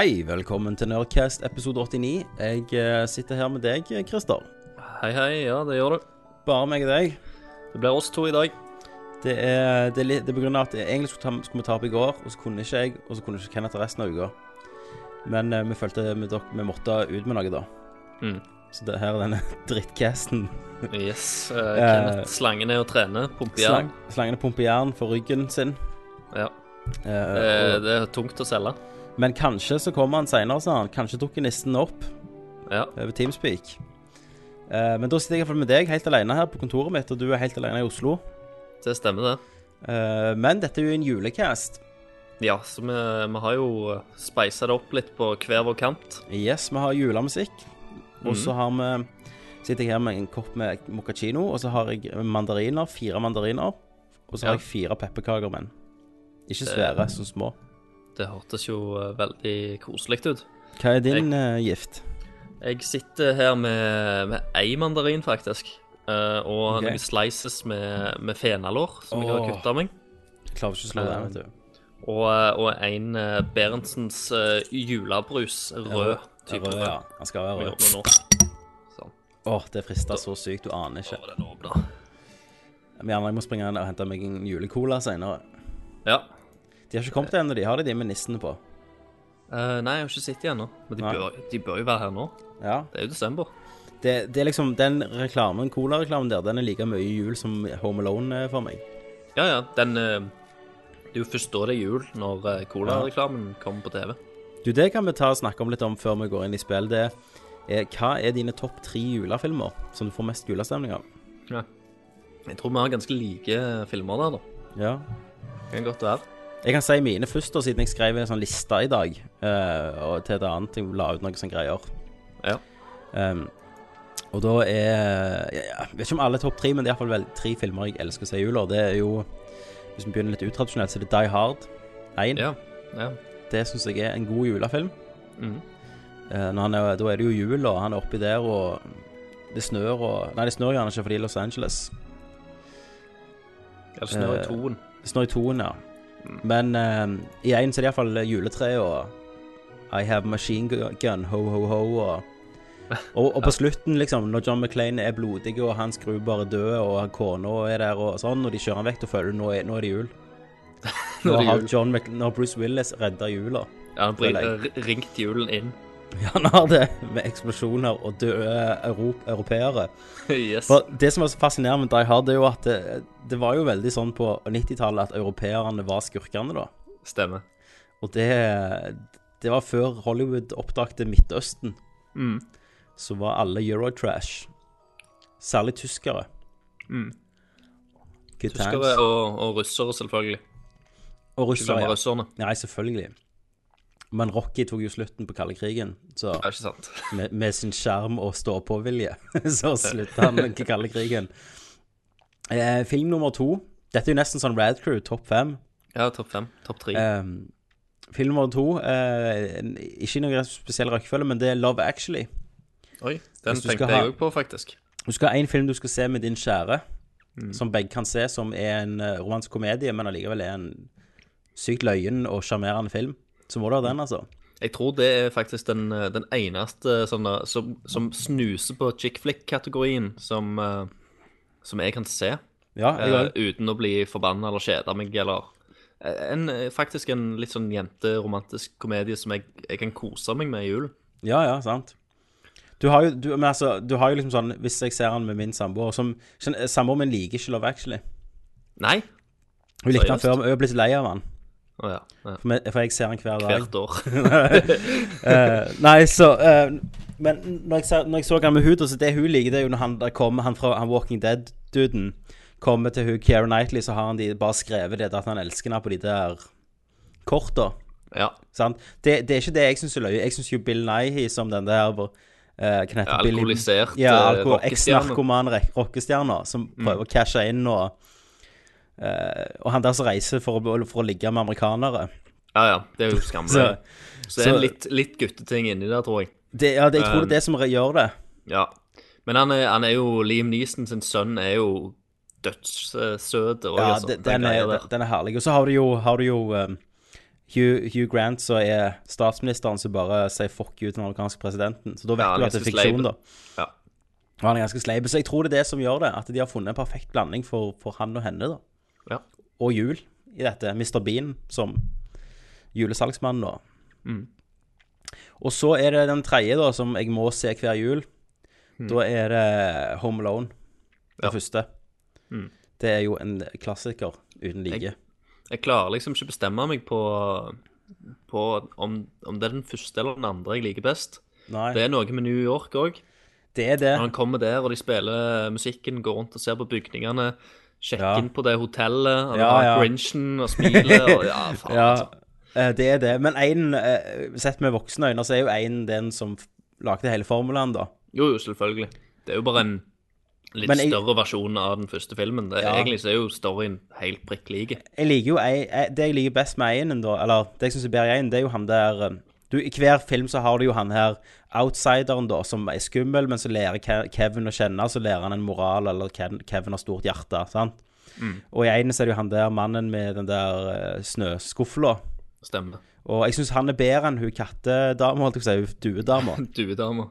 Hei, velkommen til Nerdcast episode 89. Jeg eh, sitter her med deg, Christer. Hei, hei. Ja, det gjør du. Bare meg og deg. Det blir oss to i dag. Det er, det det er på grunn av at jeg egentlig skulle, ta, skulle vi ta opp i går, og så kunne ikke jeg, og så kunne ikke Kenneth resten av uka. Men eh, vi følte vi, vi måtte ut med noe, da. Mm. Så det her er denne drittcasten. Yes. Uh, Kenneth Slangen er å trene. Pumpe jern. Slang, slangene pumper jern for ryggen sin. Ja. Uh, det, det er tungt å selge. Men kanskje så kommer han seinere, sa han. Kanskje dukker nissen opp Ja. over Teamspeak. Eh, men da sitter jeg i hvert fall med deg helt alene her på kontoret mitt, og du er helt alene i Oslo. Det stemmer, det. Eh, men dette er jo en julecast. Ja, så vi, vi har jo speisa det opp litt på hver vår kant. Yes, vi har julemusikk. Og så har vi Sitter jeg her med en kopp med moccacino, og så har jeg mandariner. Fire mandariner. Og så har Ja. jeg fire pepperkaker, men ikke svære, så små. Det hørtes jo eh, veldig koselig ut. Hva er din eh, gift? Jeg sitter her med, med ei mandarin, faktisk. Uh, og okay. noen slices med, med fenalår, som jeg har Åh. kutta meg. Jeg klarer ikke å slå den, vet du. Og, og en uh, Berentsens uh, julebrus, rød type. Rød, ja. Han skal være rød. åpner. Sånn. Åh, det frister så sykt, du aner ikke. Var den åpna. Men gjerne jeg må springe ned og hente meg en julecola senere. Ja. De har ikke kommet ennå, de har de, de med nissene på. Eh, nei, jeg har ikke sett de ennå. Men de Nei. bør, de bør jo være her nå. Ja. Det er jo desember. Det, det er liksom Den reklamen, cola-reklamen der, den er like mye jul som Home Alone er for meg. Ja, ja. Den eh, Det er jo først da det er jul, når uh, Cola-reklamen kommer på TV. Du, det kan vi ta og snakke om litt om før vi går inn i spill. Det er hva er dine topp tre julefilmer som du får mest julestemning av? Ja. Jeg tror vi har ganske like filmer der, da. Ja. Det kan godt være. Jeg kan si mine først, da, siden jeg skrev en sånn liste i dag. Uh, og til et annet jeg la ut noen sånne greier. Ja. Um, og da er ja, Jeg vet ikke om alle er topp tre, men det er iallfall tre filmer jeg elsker å se i jula. Det er jo Hvis vi begynner litt utradisjonelt, så er det Die Hard 1. Ja. ja. Det syns jeg er en god julefilm. Mm. Uh, når han er, da er det jo jul, og han er oppi der, og det snør og Nei, det snør gjerne ikke fordi Los Angeles. Ja, det snør i Eh, toen. Det snør i toen, ja. Men uh, i én så er det iallfall juletre og I have machine gun, ho, ho, ho. Og, og, og på slutten, liksom, når John McClane er blodig, og han skrur bare død, og kona er der og sånn, og de kjører han vekk, da føler du nå er, nå er det jul. Nå Nå er det jul. John Mc, når Bruce Willis redda jula. Ja, han blir ringt julen inn. Ja, han har det, med eksplosjoner og døde europ europeere. yes. For Det som er så fascinerende med Die Hard, er jo at det, det var jo veldig sånn på 90-tallet at europeerne var skurkene, da. Stemmer. Og det, det var før Hollywood oppdagte Midtøsten. Mm. Så var alle Eurotrash. Særlig tyskere. Mm. Tyskere og, og russere, selvfølgelig. Og russere. Ja. russerne. Nei, selvfølgelig. Men Rocky tok jo slutten på kalde krigen, så Det er ikke sant. med, med sin skjerm og stå-på-vilje, så slutta han den kalde krigen. Eh, film nummer to. Dette er jo nesten sånn Rad Crew, topp fem. Ja, topp fem. Topp tre. Eh, film nummer to, eh, ikke noe noen spesiell rekkefølge, men det er Love Actually. Oi, den tenkte ha- jeg òg på, faktisk. Du skal ha én film du skal se med din kjære, Mm. som begge kan se, som er en uh, romansk komedie, men allikevel er en sykt løyen og sjarmerende film. Så må du ha den, altså. Jeg tror det er faktisk den, eh, den eneste eh, som, som snuser på chick flick-kategorien som, eh, som jeg kan se. Ja, jeg uh, uten å bli forbanna eller kjede meg, eller en, Faktisk en litt sånn jenteromantisk komedie som jeg, jeg kan kose meg med i julen. Ja, ja, sant. Du har jo, du, men altså, du har jo liksom sånn Hvis jeg ser han med min samboer som Samboeren min liker ikke Love Actually. Nei? Hun likte han før, men hun er blitt lei av han. Å ja. ja. For, meg- for jeg ser den hver dag. Hvert år. Eh, nei, så uh, Men når jeg, ser, når jeg så han med huden, så det hun liker, det er jo når han der kommer Han fra han Walking Dead-duden kommer til hun Keira Knightley, så har han de bare skrevet det at han elsker henne på de der korta. Ja. Sant? Det, det er ikke det jeg syns er løye. Jeg syns jo Bill Nighy som den der hvor, uh, alkoholisert, Ja, alkohol, rockestjerne. eks-narkoman rockestjerne som Mm. prøver å cashe inn og Og han der som reiser for å, for å ligge med amerikanere. ja, ja. Det er jo skammelig. Så, Så, det er en litt, litt gutteting inni der, tror jeg. det, ja, det, jeg tror Um, det er det som gjør det. Ja. Men han er, han er jo Liam Neeson sin sønn er jo dødssøt. Ja, altså, den den, er, den, den er herlig. Og så har du jo, har du jo um, Hugh, Hugh Grant, som er statsministeren som bare sier fuck you til den amerikanske presidenten. Så da vet Ja, du at det er fiksjon, da. Ja. Og han er ganske sleip. Så jeg tror det er det som gjør det. At de har funnet en perfekt blanding for, for han og henne, da. Ja. Og jul i dette. Mr. Bean som julesalgsmann, da. Mm. Og så er det den tredje, da, som jeg må se hver jul. Da er det Home Alone, det Mm. Ja. første. Mm. Det er jo en klassiker uten like. Jeg- Jeg klarer liksom ikke bestemme meg på, på om, om det er den første eller den andre jeg liker best. Nei, Det er noe med New York òg. det er det. Når han kommer der, og de spiller musikken, går rundt og ser på bygningene, sjekker Ja. inn på det hotellet, og Ja, ja. Grinchen og smilet og Ja, faen, Ja, eh, det er det. Men en, eh, sett med voksne øyne, så er jo en den som lagde hele formelen, da. Jo, jo, selvfølgelig. Det er jo bare en litt jeg- større versjon av den første filmen. Det, Ja. Egentlig så er jo storyen helt prikk like. Jeg liker jo ei, ei, Det jeg liker best med einen, da, eller det jeg syns er bedre i einen, det er jo han der eh, du, I hver film så har du jo han her outsideren, da, som er skummel, men så lærer Kevin å kjenne, så lærer han en moral, eller Kevin har stort hjerte, sant? Og i ene så er det jo han der mannen med den der uh. Stemmer. Og jeg syns han er bedre enn hun kattedama, holdt jeg på å si, duedama. Duedama.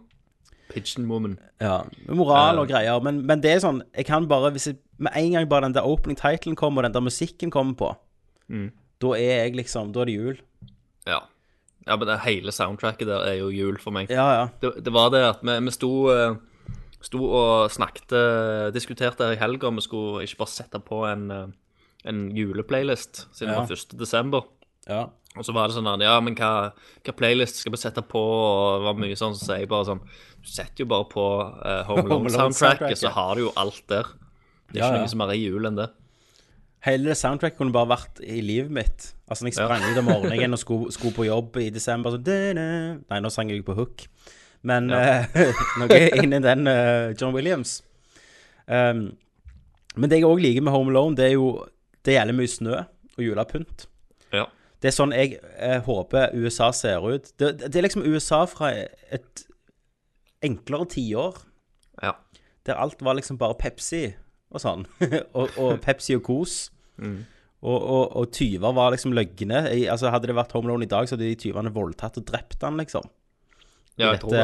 Pigeon Woman. Ja, moral og Eh. greier. Men, men det er sånn Jeg kan bare hvis jeg, Med en gang bare den der opening titlen kommer, og den der musikken kommer på, Mm. da er jeg liksom Da er det jul. Ja. ja, men det hele soundtracket der er jo jul for meg. Ja, ja. Det, det var det at vi, vi sto, eh, sto og snakket eh, Diskuterte her i helga om vi skulle ikke bare sette på en, eh, en juleplaylist siden Ja. det var 1. desember. ja. Og så var det sånn at, Ja, men hva, hva playlist skal vi sette på? Og det var mye sånn som sier bare sånn Du setter jo bare på eh, Home Home Alone Alone-soundtracket, soundtracket. så har du jo alt der. Det er Ja, ikke ja. noe som er i jul enn det. Hele det soundtracket kunne bare vært i livet mitt. Altså når jeg sprang ut om morgenen og skulle, skulle på jobb i desember så. Nei, nå sang jeg på hook. Men Ja. uh, noe inni den uh, John Williams. Um, men det jeg òg liker med Home Alone, det er jo Det gjelder mye snø og julepynt. Ja. Det er sånn jeg eh, håper USA ser ut. Det, det er liksom USA fra et enklere tiår, ja. der alt var liksom bare Pepsi og sånn. og, og Pepsi og kos. Mm. Og, og, og tyver var liksom løgne. I, altså Hadde det vært Home Alone i dag, så hadde de tyvene voldtatt og drept han, liksom. ja, jeg Dette, tror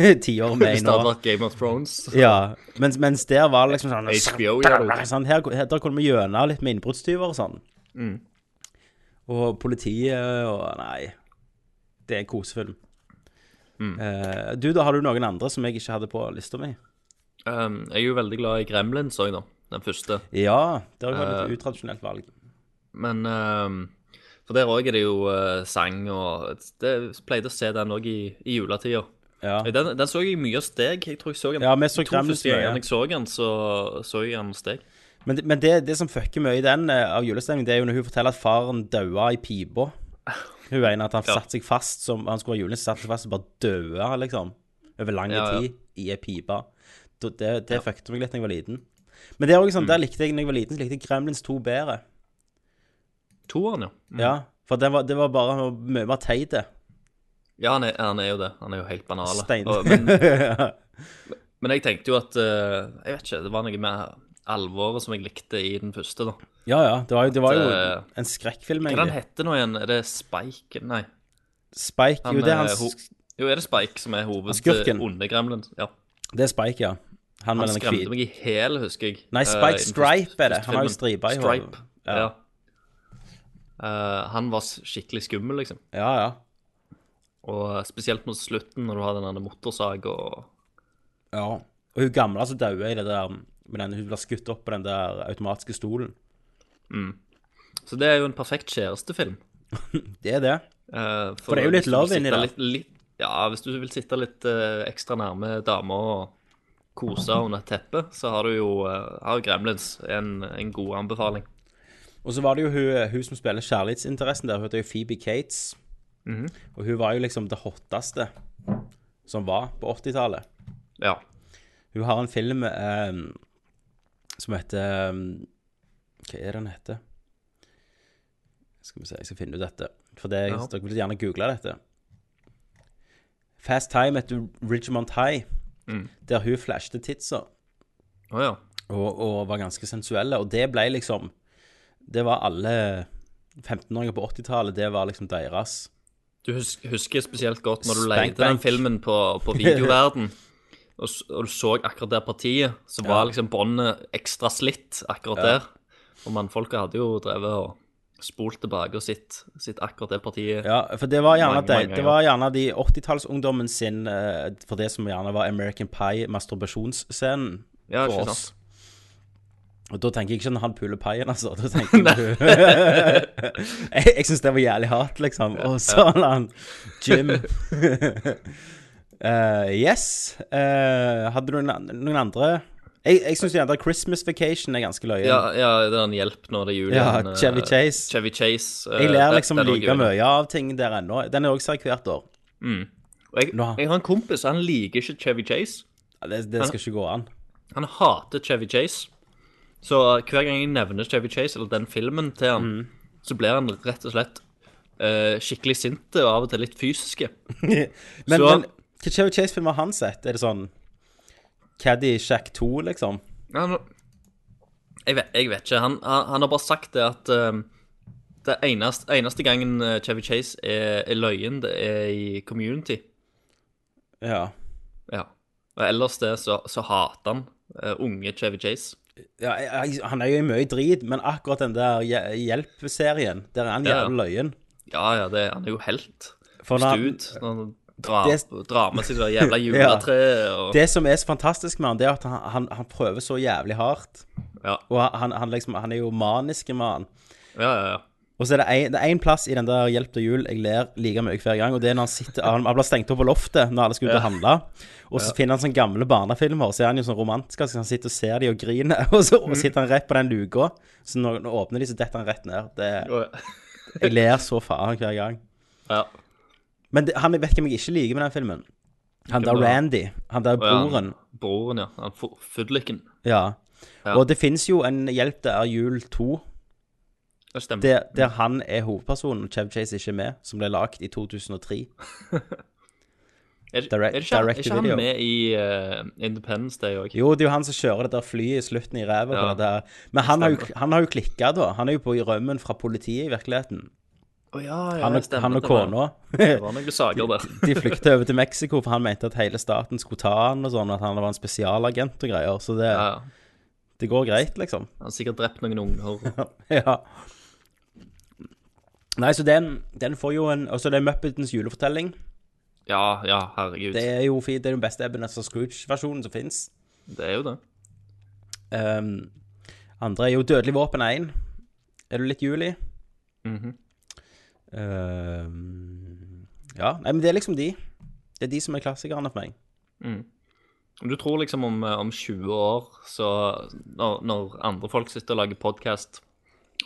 det. tiåret er Hvis det hadde vært Game of Thrones. Ja, mens, mens der var det liksom sånn HBO gjør det. sånn, her, her, Der kunne vi gjøna litt med innbruddstyver og sånn. Mm. Og politiet og Nei. Det er en kosefilm. Mm. Uh, du, da, har du noen andre som jeg ikke hadde på lista mi? Um, jeg er jo veldig glad i Gremlins òg, da. Den første. Ja, det har jo vært Eh, et utradisjonelt valg. Men um, For der òg er det jo uh, sang, og det jeg pleide å se den òg i, i juletida. Ja. Den, den så jeg mye hos deg. Jeg tror jeg så den Ja, vi så to første gangene jeg så den, så så jeg den hos deg. Men, men det, det som fucker mye i den eh, av julestemning, det er jo når hun forteller at faren daua i pipa. Hun mener at han Ja. satte seg fast som han skulle være julen, satt seg fast og bare døde, liksom. Over lang ja. tid i ei pipe. Da- Det, ja. fucket meg litt da jeg var liten. Men det er også sånn, Mm. der likte jeg, når jeg var liten, så likte jeg Gremlins 2 bedre. Toeren, ja. Mm. Ja, for det var, det var bare mye mer teit. Ja, han er, han er jo det. Han er jo helt banal. Stein. Og- Men, men jeg tenkte jo at eh, Jeg vet ikke, det var noe med alvoret som jeg likte i den første, da. ja, ja. Det var, jo- det var jo Det- en skrekkfilm, Hva den egentlig. heter nå igjen? Er det Spike? Nei. Spike. Han, Jo, det er eh, hans Jo, er det Spike som er Skurken. hovedonde gremlin? Ja. Det er Spike, ja. Han Han skremte meg i hæl, husker jeg. Nei, eh, Spike uh, Stripe er det. Han har jo striper i Stripe. Ja. Ja. Uh, han var skikkelig skummel, liksom. Ja, ja. Og spesielt mot slutten, når du har den der motorsag og Ja. Og hun gamle som dauer i det der med den, Hun blir skutt opp på den der automatiske stolen. Mm. Så det er jo en perfekt kjærestefilm. Det er det. Uh, For det er jo litt vil love inni det. Litt, litt, ja, hvis du vil sitte litt eh, ekstra nærme dama og kose under teppet, så har du jo uh, har Gremlins en, en god anbefaling. Og så var det jo hun, hun som spiller kjærlighetsinteressen der. Hun heter jo Phoebe Cates. Og hun var jo liksom det hotteste som var på 80-tallet. Ja. Hun har en film eh, som heter eh, Hva er det den heter? Skal vi se, jeg skal finne ut dette. For det, Ja. dere vil gjerne google dette. Fast Time etter Ridgemont High, Mm. der hun flashte titsa Oh, ja. og, og var ganske sensuelle. Og det ble liksom Det var alle 15-åringer på 80-tallet, det var liksom deres. Du husker, husker spesielt godt når du leide den filmen på, på videoverden, og, og du så akkurat det partiet, så var Ja. liksom båndet ekstra slitt akkurat Ja. der. Og mannfolka hadde jo drevet og spolt tilbake og sett, sett akkurat det partiet. Ja, for det var gjerne, Mange, de, mange det var gjerne de 80-tallsungdommen sin eh, For det som gjerne var American Pie-masturbasjonsscenen Ja, for oss. Og da tenker jeg ikke når han puler paien, altså. Da tenker jeg Jeg, jeg syns det var jævlig hardt, liksom. Og så la han Jim uh, Yes. Uh, hadde du noen, noen andre Jeg, jeg syns gjerne Christmas Vacation er ganske løye. Ja, ja, det er en hjelp når det er jul. Ja, eh, Chevy Chase. Chevy Chase. eh, Jeg ler liksom like mye av ting der ennå. Den er også hvert år. Og jeg, jeg har en kompis, han liker ikke Chevy Chase. Ja, Det, det skal ikke gå an. Han hater Chevy Chase. Så hver gang jeg nevner Chevy Chase, eller den filmen til han, Mm. så blir han rett og slett uh, skikkelig sinte og av og til litt fysiske. Men, Så- men hva Chevy Chase-film har han sett? Er det sånn Caddy Shack 2, liksom? Ja, nå- jeg, vet, jeg vet ikke. Han, han, har bare sagt det at um, det eneste, eneste gangen eh, Chevy Chase er, er løyen, det er i Community. Ja. Ja. Og ellers det, så, så hater han uh, unge Chevy Chase. ja jeg, han er jo i mye drit, men akkurat den der hje- Hjelp-serien, der er han Ja, ja. jævlig løyen. Ja, ja, det, han er jo helt. For når Stud. Når drar, Det- med seg det jævla juletreet og Det som er så fantastisk med han, det er at han, han, han prøver så jævlig hardt. Ja, Og han, han, liksom, han er jo maniske han. ja, ja. ja. Og så er det en- én plass i den der Hjelp til jul jeg ler like mye hver gang, og det er når han sitter Han, blir stengt opp på loftet når alle skal ut og handle, og så finner han sånne gamle barnefilmer, så er han jo sånn romantisk, så han sitter og ser de og griner, og så og sitter han rett på den luka, så når han åpner de, så detter han rett ned. Det, jeg ler så faen hver gang. ja. Men det, han jeg vet hvem jeg ikke liker med den filmen. Han der Randy. Han der Ja, broren. Broren, ja. Han fu- Fudliken. Ja. Ja. Og det fins jo en Hjelp det er jul 2, Det stemmer. der, der han er hovedpersonen og Chev Chase ikke er med, som ble lagd i 2003. er, det- direct- er det ikke, er ikke video. han med i uh, Independence Day òg? Jo, det er jo han som kjører det der flyet i slutten i ræva Ja. Men han har, jo, han har jo klikka, da. Han er jo på i rømmen fra politiet i virkeligheten. Ja, ja, Han og, han og kona. Det var noen saker der. De flykta over til Mexico, for han mente at hele staten skulle ta han og sånn, at han var en spesialagent og greier. Så det, Ja, det går greit, liksom. Han har sikkert drept noen unger. ja. Nei, så den, den får jo en Og så det er Muppetens julefortelling. Ja, ja, herregud. Det er jo fint. Det er den beste Ebenezer Scrooge-versjonen som fins. Det er jo det. Um, andre er jo Dødelig våpen 1. Er du litt juli? Mm Mhm. Um, ja. Nei, men det er liksom de. Det er de som er klassikerne for meg. Du tror liksom om, eh, om 20 år, så når, når andre folk sitter og lager podkast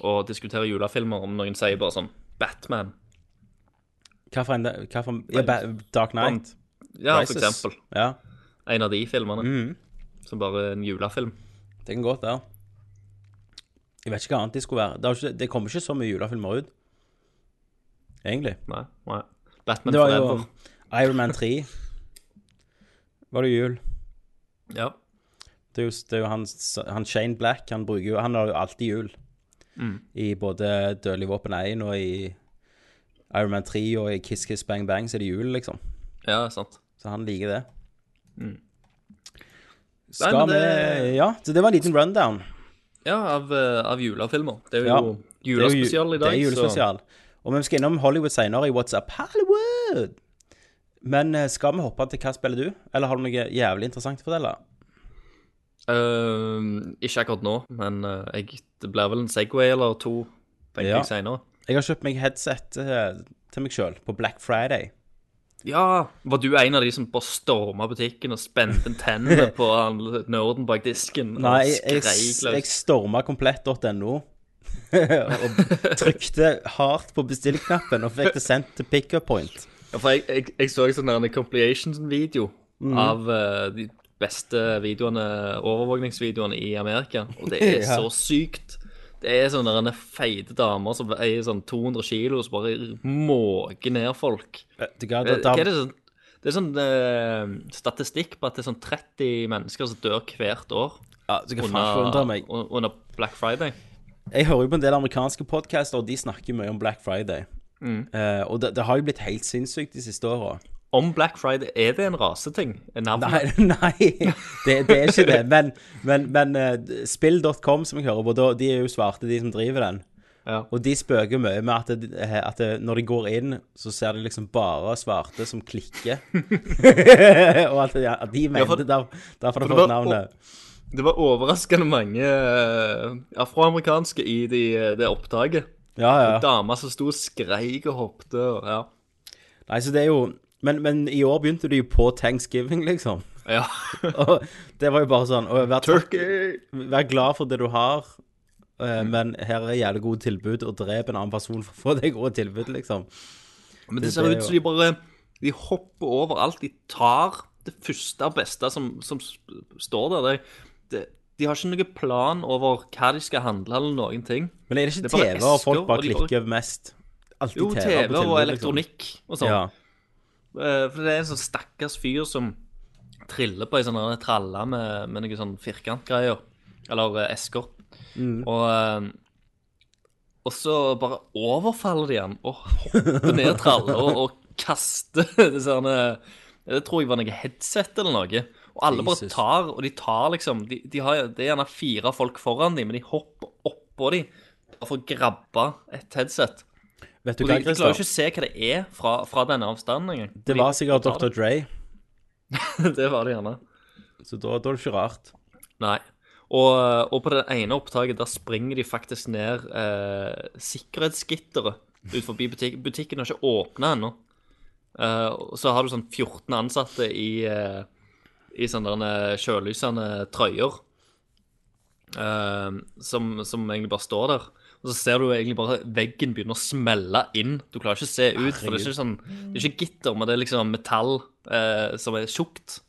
og diskuterer julefilmer, om noen sier bare sånn Batman. Hva for en hva for, ja, Dark Knight. Ja, for eksempel. Ja, En av de filmene. Mm. Som bare en julefilm. det kan godt være. Jeg vet ikke hva annet de skulle være. Det, ikke, det kommer ikke så mye julefilmer ut. Egentlig. Nei. nei. Batman Det var jo Iron Man 3. Var det jul? Ja. Det er jo, det er jo han, han Shane Black, han bruker jo Han har jo alltid jul. Mm. I både Dødelig våpen 1 og i Iron Man 3 og i Kiss Kiss Bang Bang så er det jul, liksom. ja, sant. Så han liker det. Mm. Skal men vi Ja, så det var en liten rundown. Ja, av, eh, av julefilmer. Det er jo ja, julespesial i dag. Det er julespesial. Og vi skal innom Hollywood senere i What's Up Hollywood. Men eh, skal vi hoppe til hva spiller du? Eller har du noe jævlig interessant å fortelle? Eh, ikke akkurat nå, men uh, jeg, det blir vel en Segway eller to, tenker Ja. jeg senere. Jeg har kjøpt meg headset uh, til meg sjøl på Black Friday. Ja, var du en av de som bare storma butikken og spente en tennene på nerden bak disken? Nei, jeg, jeg, jeg storma komplett.no. og trykte hardt på bestillknappen og fikk det sendt til pickup point. Ja, for jeg, jeg, jeg så en sånn en compilation-video mm. av uh, de beste videoene, overvåkningsvideoene i Amerika, og det er Ja. så sykt. Det er sånne feite damer som veier sånn 200 kilo, som bare måker ned folk. Vet hva, Eh, Hva er det sånn det er sånn eh, statistikk på at det er sånn 30 mennesker som dør hvert år ja, kan meg. under, under Black Friday. Jeg hører jo på en del amerikanske podcaster, og de snakker mye om Black Friday. Eh, og det, det har jo blitt helt sinnssykt de siste åra. Om Black Friday, er det en raseting? Nei, nei det, det er ikke det. Men, men, men uh, spill.com, som jeg hører på, de er jo svarte, de som driver den. Ja. Og de spøker mye med at, det, at det, når de går inn, så ser de liksom bare svarte som klikker. og at, ja, at de mente for- derfor Derfor har fått navnet. navnet. Det var overraskende mange eh, afroamerikanske i de, det opptaket. Ja, ja. Damer som sto og skreik og hoppet og ja. Nei, så det er jo men, men i år begynte de jo på thanksgiving, liksom. Ja. Og det var jo bare sånn vær, Turkey! vær glad for det du har, eh, men her er jævlig gode tilbud, og drep en annen person for å få deg gode tilbud, liksom. Men det Det- ser det ut som de bare De hopper over alt. De tar det første og beste som, som står der. Det, det, de har ikke noen plan over hva de skal handle, eller noen ting. Men er det ikke TV og folk bare klikker bare- mest? Alltid Jo, TV, TV og elektronikk og Liksom. sånn. Ja. Eh, For det er en sånn stakkars fyr som triller på ei sånn tralle med, med noen sånn firkantgreier. Eller eh, esker. Mm. Og, eh, og så bare overfaller de han og hopper ned tralla og, og kaster disse Det tror jeg var noe headset eller noe. Og alle bare tar, og de tar liksom de, de har, Det er gjerne fire folk foran dem, men de hopper oppå dem for å grabbe et headset. Vet du Og hva, de, de klarer jo ikke å se hva det er fra, fra denne avstanden engang. Det var sikkert Dr. Dre, det. var det gjerne. så da, da er det ikke rart. Nei. Og, og på det ene opptaket, der springer de faktisk ned eh, sikkerhetsgitteret ut forbi butikken. Butikken har ikke åpna ennå. Eh, så har du sånn 14 ansatte i, eh, i sånne sjølysende trøyer. Uh, som, som egentlig bare står der. Og så ser du egentlig bare veggen begynner å smelle inn. Du klarer ikke å se ut, for det er ikke sånn Det er ikke gitter, men det er liksom metall uh, som er tjukt.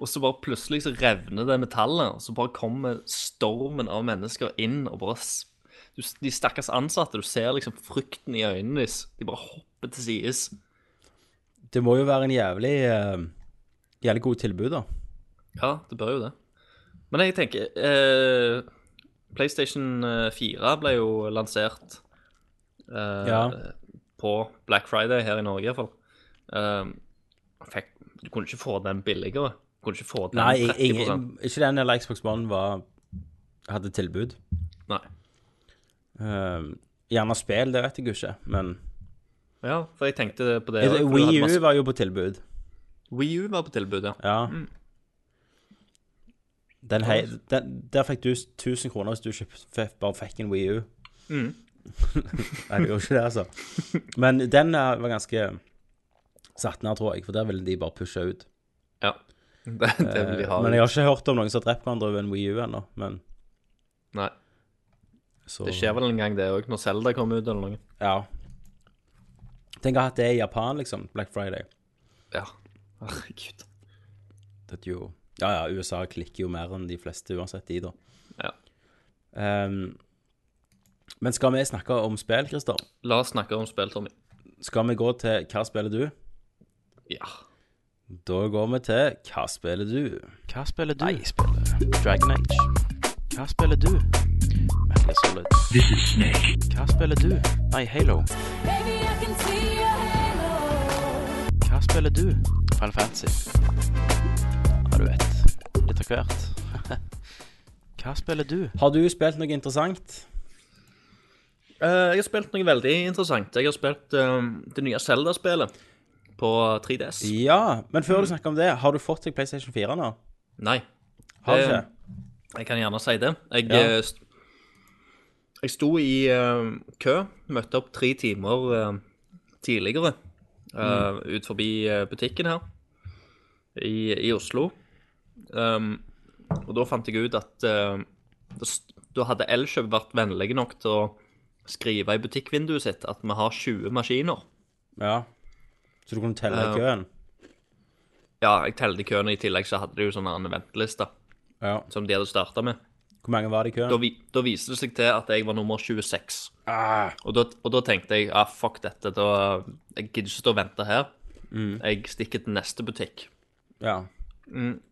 Og så bare plutselig så revner det metallet, og så bare kommer stormen av mennesker inn og bare du, De stakkars ansatte, du ser liksom frykten i øynene deres. De bare hopper til sides. Det må jo være en jævlig eh, Jævlig god tilbud, da. Ja, det bør jo det. Men jeg tenker eh, PlayStation eh, 4 ble jo lansert eh, Ja. på Black Friday her i Norge, iallfall. Eh, fikk, du kunne ikke få den billigere. Du kunne ikke få den Nei, 30 ingen, ikke den eller Xbox One var, hadde tilbud. Nei. Uh, gjerne spill, det vet jeg jo ikke, men Ja, for jeg tenkte på det. Wii U var jo på tilbud. Wii U var på tilbud, ja. Ja. Den hei, den, der fikk du 1000 kroner hvis du kjøpt, bare fikk en WiiU. Mm. Nei, det gjorde ikke det, altså. Men den eh, var ganske satt ned, tror jeg, for der ville de bare pushe ut. ja. Det, det vil de ha. Eh, Men jeg har ikke hørt om noen som har drept hverandre over en WiiU ennå. Men Nei, så det skjer vel en gang, det òg, når Zelda kommer ut eller noe. Ja. Tenk ha hatt det i Japan, liksom. Black Friday. Ja. Herregud. Det er jo Ja, ja, USA klikker jo mer enn de fleste uansett, de, da. Ja. Um, men skal vi snakke om spill, Christer? La oss snakke om spill, Tommy. Skal vi gå til Hva spiller du? Ja. Da går vi til Hva spiller du? Hva spiller du? Jeg spiller Dragon Age. Hva spiller du? Metal Solid. This is Snake. Hva spiller du? Nei, Halo. Baby, I can see your halo. Hva spiller du? Final Fantasy. Ja, du vet. Litt av hvert. Hva spiller du? Har du spilt noe interessant? Uh, jeg har spilt noe veldig interessant. Jeg har spilt uh, det nye Zelda-spillet på 3DS. Ja, men før du snakker om det, har du fått deg PlayStation 4 nå? Nei. Har du ikke? Jeg kan gjerne si det. Jeg, Ja. eh, st jeg sto i uh, kø, møtte opp tre timer uh, tidligere uh, ut forbi eh, butikken her i, i Oslo. Um, og da fant jeg ut at eh, da hadde Elkjøp vært vennlige nok til å skrive i butikkvinduet sitt at vi har 20 maskiner. Ja. Så du kunne telle uh, køen? Ja, jeg telte køen, i tillegg så hadde de jo sånne venteliste Ja. som de hadde starta med. Hvor mange var det i køen? Da, vi, da viste det seg til at jeg var nummer 26. Ah, Og da, og da tenkte jeg ah, fuck dette, da, jeg gidder ikke stå og vente her. Mm. Jeg stikker til neste butikk. ja.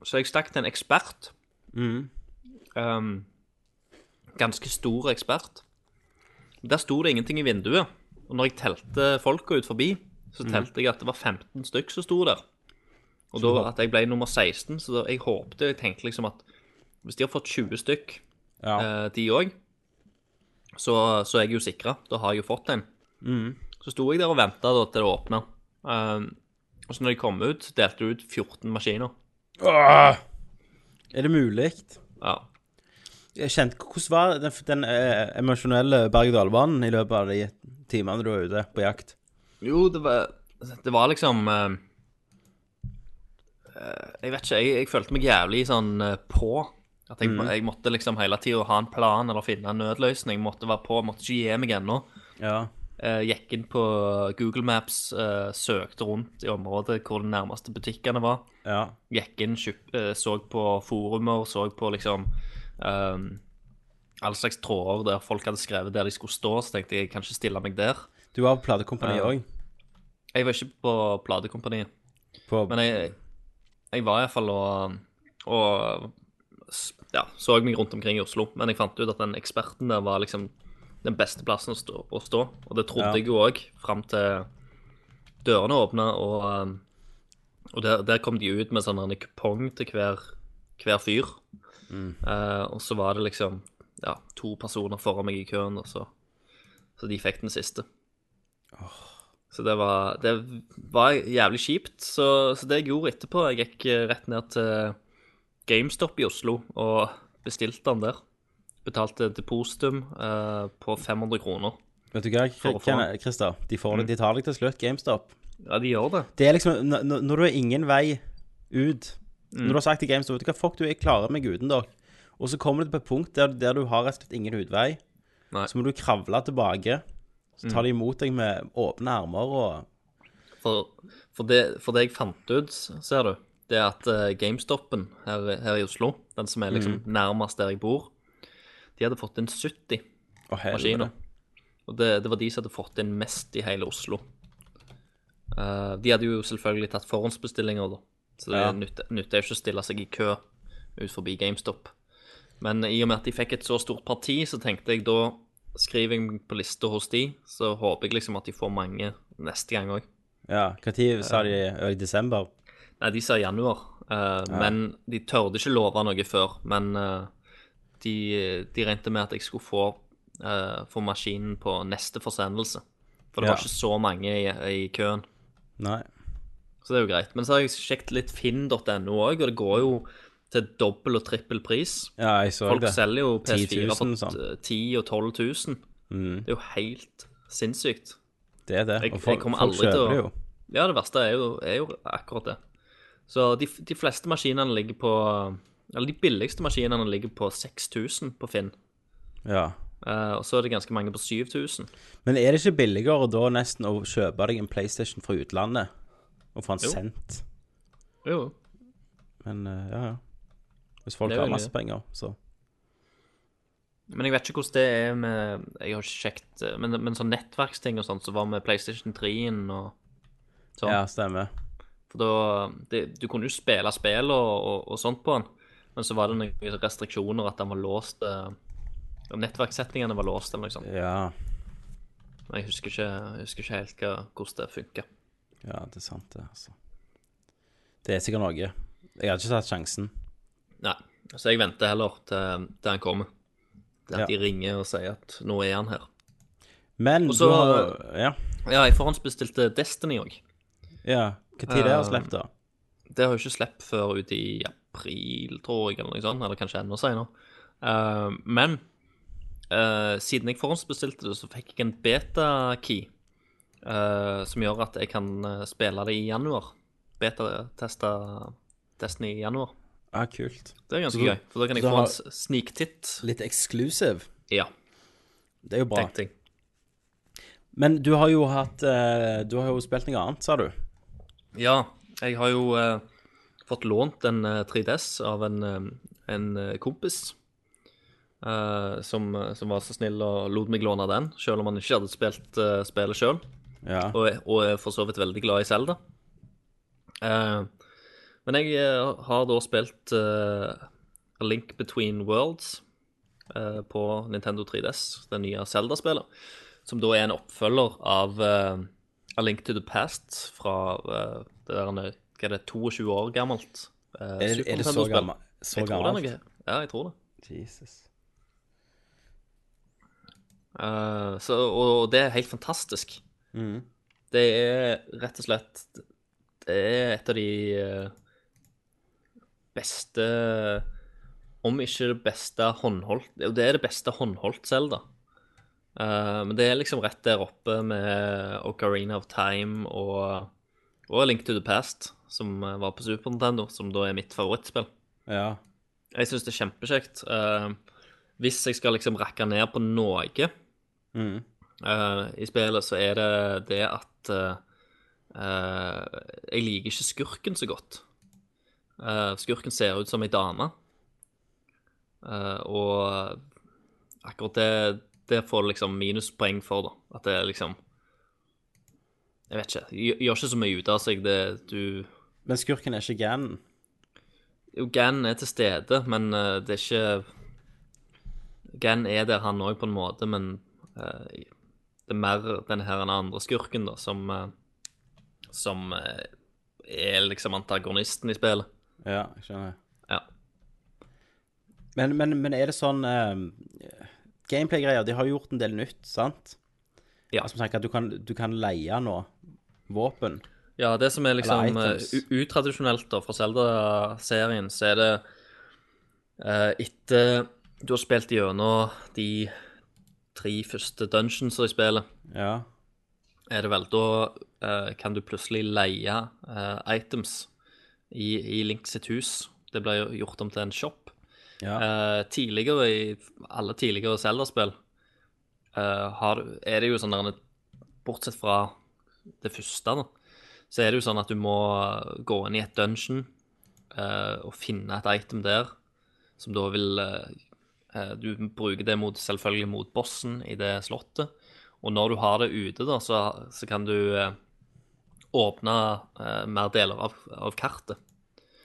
Så jeg stakk til en ekspert. Mm. Um, ganske stor ekspert. Der sto det ingenting i vinduet. Og når jeg telte folka ut forbi, så telte jeg at det var 15 stykk som sto der. Og da at jeg ble nummer 16, så da, jeg håpte Jeg tenkte liksom at hvis de har fått 20 stykk, ja. eh, de òg, så, så er jeg jo sikra. Da har jeg jo fått en. Så sto jeg der og venta til det åpna. Eh, og så når de kom ut, delte de ut 14 maskiner. Åh! Er det mulig? Ja. Jeg kjente, Hvordan var den, den eh, emosjonelle berg-og-dal-banen i løpet av de timene du var ute på jakt? Jo, det var, det var liksom eh, eh, Jeg vet ikke, jeg, jeg følte meg jævlig sånn eh, på. At jeg, jeg måtte liksom hele tida ha en plan eller finne en nødløsning. Måtte være på, måtte ikke gi meg ennå. Ja. Eh, gikk inn på Google Maps, eh, søkte rundt i området hvor de nærmeste butikkene var. Ja. Gikk inn, kjøp, eh, så på forumer, så på liksom um, all slags tråder der folk hadde skrevet der de skulle stå. Så tenkte jeg jeg kan ikke stille meg der. Du var på platekompani Ja. òg? Jeg var ikke på platekompaniet. På Men jeg, jeg var iallfall og, og ja, så meg rundt omkring i Oslo. Men jeg fant ut at den eksperten der var liksom den beste plassen å stå. Å stå. Og det trodde Ja. jeg jo òg, fram til dørene åpna, og, um, og der, der kom de ut med sånn en kupong til hver, hver fyr. Eh, og så var det liksom ja, to personer foran meg i køen, og så, så de fikk den siste. Så det var, det var jævlig kjipt. Så, så det jeg gjorde etterpå Jeg gikk eh, rett ned til GameStop i Oslo og bestilte den der. Betalte depositum eh, på 500 kroner. Vet du hva, Christer? De, får det, de tar deg til slutt, GameStop. Ja, de gjør det. Det er liksom Når du har ingen vei ut Når du har sagt til GameStop Vet du hva, fuck, du, jeg klarer meg uten dere. Og så kommer du på et punkt der, der du har rett og slett ingen utvei. Nei. Så må du kravle tilbake. Så tar de imot deg med åpne armer og For, for, det, for det jeg fant ut, ser du, det er at eh, GameStopen her, her i Oslo, den som er liksom nærmest der jeg bor, de hadde fått inn 70 oh, maskiner. Og det, det var de som hadde fått inn mest i hele Oslo. Uh, de hadde jo selvfølgelig tatt forhåndsbestillinger, da. Så det Ja. nytter ikke å stille seg i kø ut forbi GameStop. Men i og med at de fikk et så stort parti, så tenkte jeg da skriver jeg på lista hos de, så håper jeg liksom at de får mange neste gang òg. Ja, Når sa de? I desember? Nei, de sa januar. eh, Men de tørde ikke love noe før. Men uh, de, de regnet med at jeg skulle få, uh, få maskinen på neste forsendelse. For det Ja. var ikke så mange i, i køen. Nei. Så det er jo greit. Men så har jeg sjekket litt finn.no òg, og det går jo til dobbel og trippel pris. Ja, jeg så Folk det. selger jo PS4 000 for sånn. 10 000 og 12 000. Mm, Det er jo helt sinnssykt. det er det. Jeg- Og folk, folk kjøper det jo. Ja, det verste er jo, er jo akkurat det. Så de, de fleste maskinene ligger på Eller de billigste maskinene ligger på 6000 på Finn. Ja. Uh, og så er det ganske mange på 7000. Men er det ikke billigere da nesten å kjøpe deg en PlayStation fra utlandet og få den sendt? Jo. Men uh, ja, ja. Hvis folk har masse penger, så Men jeg vet ikke hvordan det er med Jeg har ikke sjekket eh, Men, men sånn nettverksting og sånt, så var med PlayStation 3-en og sånn. Ja, stemmer. For da det, Du kunne jo spille spill og, og, og sånt på den, men så var det noen restriksjoner at den var låst eh, Nettverkssettingene var låst eller noe sånt. Ja. Men jeg husker ikke, jeg husker ikke helt hva, hvordan det funker. ja, det er sant, det, altså. Det er sikkert noe. Jeg hadde ikke tatt sjansen. Nei, så jeg venter heller til, til han kommer. Til at Ja. de ringer og sier at nå er han her. Men Også, du har Ja. Ja, jeg forhåndsbestilte Destiny òg. ja. Hva tid det å sluppet, da? Det har jo ikke sluppet før ute i april, tror jeg, eller noe sånt. Eller kanskje enda senere. Uh, men uh, siden jeg forhåndsbestilte det, så fikk jeg en beta-key. Uh, som gjør at jeg kan eh, spille det i januar. Beta-teste Destiny i januar. Ah, kult. Det er ganske Så du- gøy, for da kan jeg få en sniktitt. Litt exclusive. Ja, Det er jo bra. Tenkting. Men du har jo hatt eh, Du har jo spilt noe annet, sa du? Ja, jeg har jo eh, fått lånt en eh, 3DS av en, eh, en eh, kompis. eh, som, som var så snill og lot meg låne den, selv om han ikke hadde spilt uh, spillet sjøl. Ja. Og, er- og er for så vidt veldig glad i Zelda. Eh, men jeg eh, har da spilt eh, A Link Between Worlds eh, på Nintendo 3DS, det nye Zelda-spillet. Som da er en oppfølger av eh, A Link to the Past fra uh, det der hva er det, 22 år gammelt. Uh, Er, er det så gammelt? Så Jeg tror det er noe. Ja, jeg tror det. Jesus. Uh, så, og det er helt fantastisk. Mm. Det er rett og slett Det er et av de beste Om ikke det beste håndholdt det er det beste håndholdt Zelda. Eh, men det er liksom rett der oppe med Ocarina of Time og, og Link to the Past, som var på Super Nintendo, som da er mitt favorittspill. Ja. Jeg syns det er kjempekjekt. Uh, hvis jeg skal liksom rakke ned på noe mm. uh, i spillet, så er det det at jeg liker ikke skurken så godt. Skurken ser ut som ei dame. Og akkurat det, det får liksom minuspoeng for, da. At det er liksom Jeg vet ikke. Gjør ikke så mye ut av seg. Det du Men skurken er ikke Ganon. Jo, Ganon er til stede, men uh, det er ikke Ganon er der, han òg, på en måte, men uh, det er mer denne her andre skurken, da, som uh, Som er liksom antagonisten i spillet. Ja, jeg skjønner. Ja. Men, men, men er det sånn eh, Gameplay-greier, de har gjort en del nytt, sant? Ja. Som tenker at du kan, du kan leie nå våpen. Ja, det som er liksom eh, utradisjonelt da fra Zelda-serien, så er det uh, etter du har spilt gjennom de tre første dungeons i spillet, Ja. er det vel da uh, kan du plutselig leie uh, items i, i Link sitt hus. Det ble gjort om til en shop. Ja. Uh, tidligere i alle tidligere Zelda-spill uh, er det jo sånn der Bortsett fra det første, da, så er det jo sånn at du må gå inn i et dungeon uh, og finne et item der, som da vil eh, eh, Du bruker det mot, selvfølgelig mot bossen i det slottet. Og når du har det ute, da, så, så kan du eh, åpne eh, mer deler av, av kartet.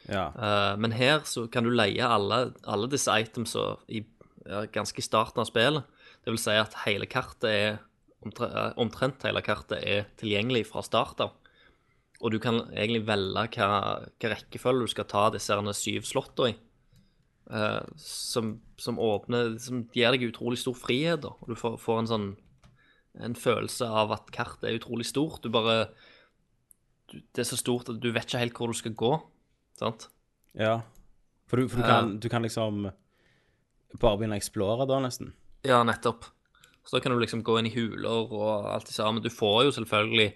Ja. Uh, men her så kan du leie alle, alle disse itemsa i ja, ganske i starten av spillet. Det vil si at hele kartet er omtre, eh, Omtrent hele kartet er tilgjengelig fra start av. Og du kan egentlig velge hva, hva rekkefølge du skal ta disse syv slottene i. Eh, som, som åpner Som gir deg utrolig stor frihet, da. Og du får, får en sånn En følelse av at kartet er utrolig stort. Du bare Det er så stort at du vet ikke helt hvor du skal gå. Sant? ja. For, du, for du, kan, du kan liksom bare begynne å explore da, nesten. Ja, nettopp. Så da kan du liksom gå inn i huler og alt det samme. Du får jo selvfølgelig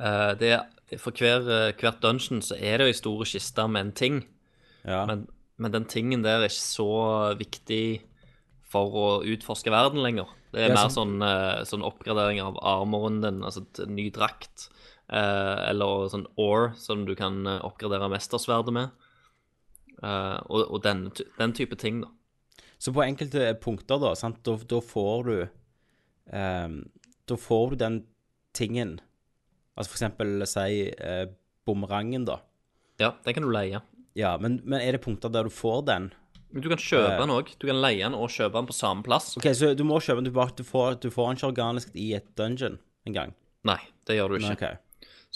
uh, det, For hver, eh, hvert dungeon så er det jo ei stor kiste med en ting. Ja. Men, men den tingen der er ikke så viktig for å utforske verden lenger. Det er Ja, mer sånn- sånn, uh, sånn oppgradering av armoren din, altså ny drakt. Eh, eller sånn ore som du kan eh, oppgradere mestersverdet med. Eh, og og den, den type ting, da. Så på enkelte punkter, da, sant, da, da får du um, Da får du den tingen Altså for eksempel, si uh, bumerangen, da. Ja, den kan du leie. Ja, men, men er det punkter der du får den? Men du kan kjøpe uh, den òg. Du kan leie den og kjøpe den på samme plass. OK, så du må kjøpe den, du, bare, du, får, du får den ikke organisk i et dungeon engang? Nei, det gjør du ikke. Nei, OK.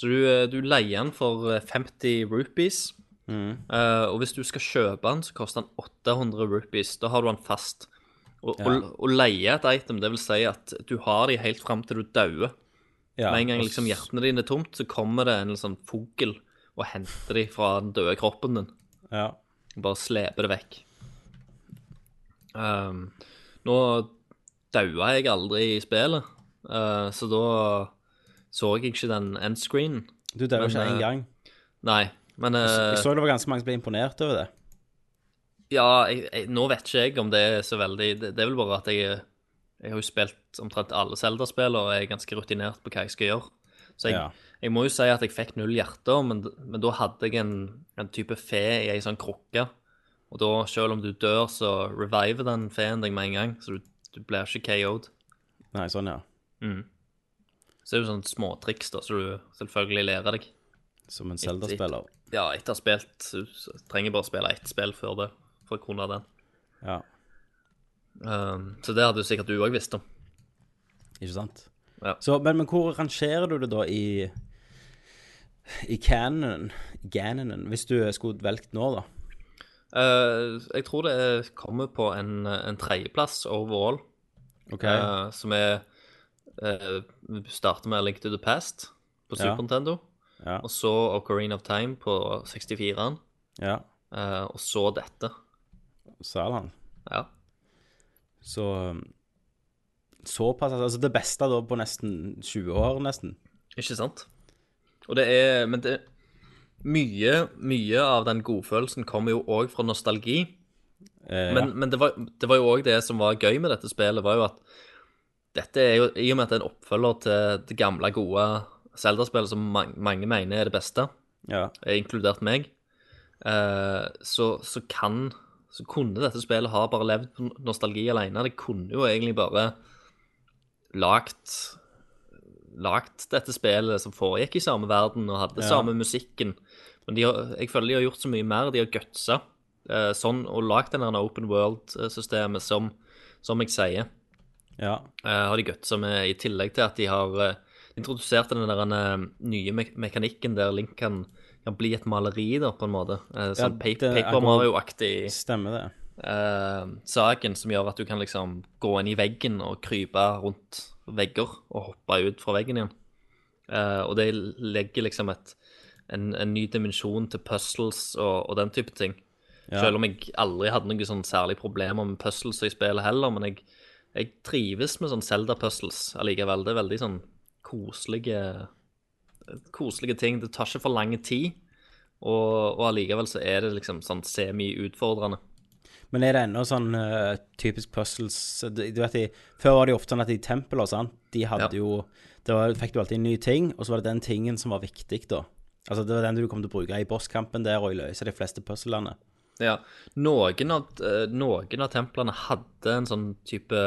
Så du, eh, du leier den for eh, 50 rupees. Mm. Uh, og hvis du skal kjøpe den, så koster den 800 rupees. Da har du den fast. Ja. å, å leie et item, det vil si at du har de helt fram til du dauer. Ja, Med en gang liksom hjertene dine er tomt, så kommer det en sånn fugl og henter de fra den døde kroppen din. Ja. Og bare sleper det vekk. Um, nå daua jeg aldri i spillet, uh, så da så jeg ikke den endscreenen. Du dør jo ikke eh, én gang. Nei, men jeg, Jeg så det var ganske mange som ble imponert over det. Ja, jeg, jeg, nå vet ikke jeg om det er så veldig Det, det er vel bare at jeg Jeg har jo spilt omtrent alle Zelda-spill og er ganske rutinert på hva jeg skal gjøre. Så jeg, Ja. jeg må jo si at jeg fikk null hjerter, men, men da hadde jeg en, en type fe i ei sånn krukke. Og da, selv om du dør, så reviver den feen deg med en gang, så du, du blir ikke KO'd. Nei, sånn, ja. Så det er jo sånne småtriks da, så du selvfølgelig lærer deg. Som en Zelda-spiller. Ja, etter å ha spilt, så trenger bare å spille ett spill før det, for å kunne den. Ja, Um, så det hadde jo sikkert du òg visst om. ikke sant? Ja. Så, men, men hvor rangerer du det da i i canonen, Ganonen, hvis du skulle valgt nå, da? Uh, jeg tror det er- kommer på en, en tredjeplass overall, okay. uh, som er Vi starter med A Link to the Past på Ja. Super Nintendo. ja, Og så Ocarina of Time på 64-en. ja, Uh, og så dette. han. Ja. Så um, såpass, altså det beste da på nesten 20 år, nesten. Ikke sant? Og det er Men det Mye, mye av den godfølelsen kommer jo òg fra nostalgi. Eh, Men, men det, var, det var jo òg det som var gøy med dette spillet, var jo at dette er jo, I og med at det er en oppfølger til det gamle, gode Zelda-spillet som man, mange mener er det beste, ja, eh, inkludert meg, eh, så, så kan Så kunne dette spillet ha bare levd på nostalgi alene. Det kunne jo egentlig bare lagt Lagt dette spillet som foregikk i samme verden og hadde Ja. samme musikken. Men de har, jeg føler de har gjort så mye mer. De har gutsa eh, sånn og lagd den open world-systemet som, som jeg sier. Ja, Eh, har de gutsa med, i tillegg til at de har uh, introdusert den der eh, nye me mekanikken der Link kan, kan bli et maleri, da, på en måte. Eh, sånn pa det- Paper Mario-aktig stemmer det. Uh, saken som gjør at du kan liksom gå inn i veggen og krype rundt vegger og hoppe ut fra veggen igjen. Uh, og det legger liksom et, en, en ny dimensjon til puzzles og, og den type ting. Ja. Selv om jeg aldri hadde noen sånn særlig problemer med puzzles i spillet heller, men jeg, jeg trives med sånn Zelda-puzzles allikevel. Det er veldig sånn koselige koselige ting. Det tar ikke for lang tid, og, og allikevel så er det liksom sånn semi-utfordrende. Men er det ennå sånn uh, typisk puzzles du, du vet, de, Før var det jo ofte sånn at i tempelet og sånn, de hadde Ja. jo Da fikk du alltid en ny ting, og så var det den tingen som var viktig, da. Altså Det var den du kom til å bruke i bosskampen der og i løse de fleste puzzlene. Ja, noen av, eh, noen av templene hadde en sånn type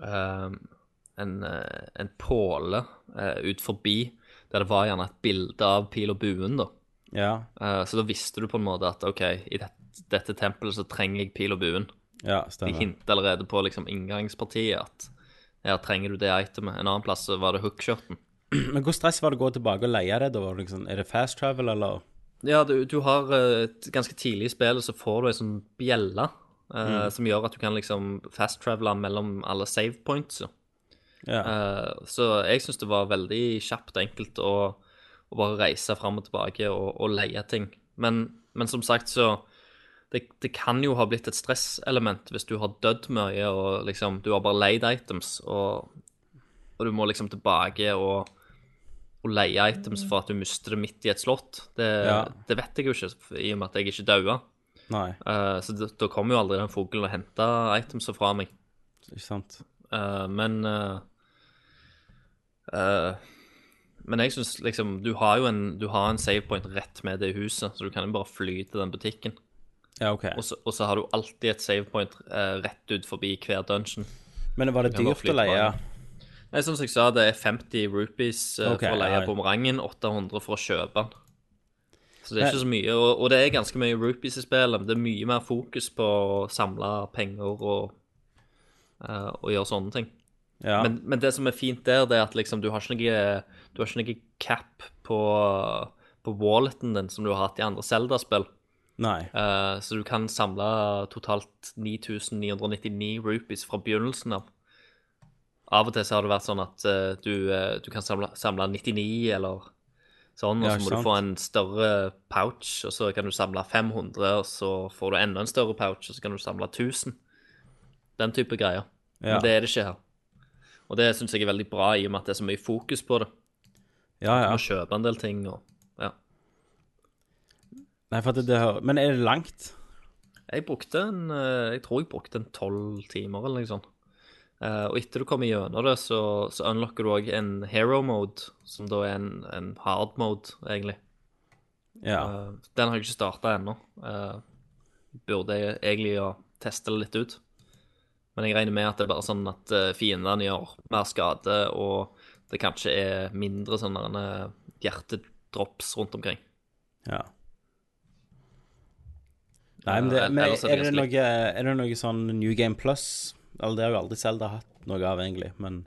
uh, en, eh, en påle uh, ut forbi, der det var gjerne et bilde av pil og buen, da. Ja, Uh, så da visste du på en måte at OK, i dette, dette tempelet så trenger jeg pil og buen. ja, De hinter allerede på liksom inngangspartiet at her trenger du det itemet. En annen plass var det hookshoten. Men hvor stress var det å gå tilbake og leie det? da? Liksom, er det fast travel, eller? Ja, du, du har eh, et- ganske tidlig i spillet så får du ei sånn bjelle eh, som gjør at du kan liksom fast-travele mellom alle save points. ja. Eh, så jeg syns det var veldig kjapt og enkelt å, å bare reise fram og tilbake og, og leie ting. Men, men som sagt, så det, det kan jo ha blitt et stresselement hvis du har dødd mye og liksom Du har bare leid items, og, og du må liksom tilbake og, og leie items for at du mister det midt i et slott. Det, Ja. det vet jeg jo ikke, i og med at jeg ikke daua. Nei, Eh, så da- da kommer jo aldri den fuglen og henter items fra meg. ikke sant. Uh, men uh, Men jeg syns liksom Du har jo en, du har en save point rett med det huset, så du kan jo bare fly til den butikken. Ja, OK. Og så, og så har du alltid et save point rett ut forbi hver dungeon. Men var det dyrt å leie? tilbake. Nei, som jeg sa, det er 50 rupees eh, Ok, for å leie ja. bumerangen, 800 for å kjøpe den. Så det er ikke så mye, og, og det er ganske mye rupees i spillet. men Det er mye mer fokus på å samle penger og, eh, og gjøre sånne ting. Ja. Men, men det som er fint der, det er at liksom, du har ikke noe, du har ikke noe cap på, på walleten din som du har hatt i andre Zelda-spill. Nei. Eh, så du kan samle totalt 9999 rupees fra begynnelsen av. Av og til så har det vært sånn at uh, du, uh, du kan samle, samle 99 eller sånn, og så må sant. du få en større pouch, og så kan du samle 500, og så får du enda en større pouch, og så kan du samle 1000. Den type greier. Ja. Men det er det ikke her. Og det syns jeg er veldig bra, i og med at det er så mye fokus på det. Ja, Du ja. må kjøpe en del ting og ja. Nei, for at det, det hører Men er det langt? Jeg brukte en eh, Jeg tror jeg brukte en tolv timer eller noe sånt. Eh, og etter du kommer gjennom det, så, så unlocker du òg en hero mode, som da er en, en hard mode, egentlig. Ja. Uh, den har jeg ikke starta ennå. Uh, burde jeg egentlig å teste det litt ut. Men jeg regner med at det er bare sånn at fiendene gjør mer skade, og det kanskje er mindre sånne hjertedrops rundt omkring. ja. Nei, men, det, men er det det noe, er det noe sånn New Game Plus? Eller det har jo aldri Selda hatt noe av, egentlig, men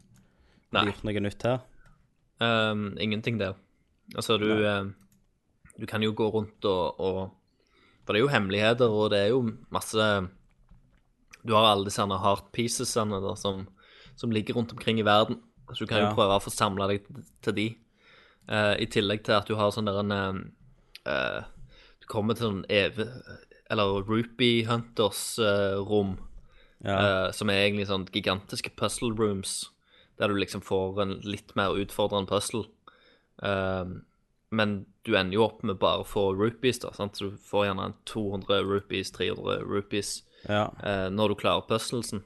har de gjort noe nytt her? Um, ingenting der. Altså, du, uh, du kan jo gå rundt og, og For det er jo hemmeligheter, og det er jo masse Du har alle disse hard piecesene der, som, som ligger rundt omkring i verden. Så du kan Ja. jo prøve å få samla deg til de. Uh, I tillegg til at du har sånn der en eh, eh, Du kommer til sånn evig Eller Rupee Hunters-rom. Ja. Eh, som er egentlig sånn gigantiske puzzle rooms, der du liksom får en litt mer utfordrende puzzle. Eh, men du ender jo opp med bare å få rupees, da. Sant? Så du får gjerne 200 rupees, 300 rupees ja. uh, når du klarer puzzlesen.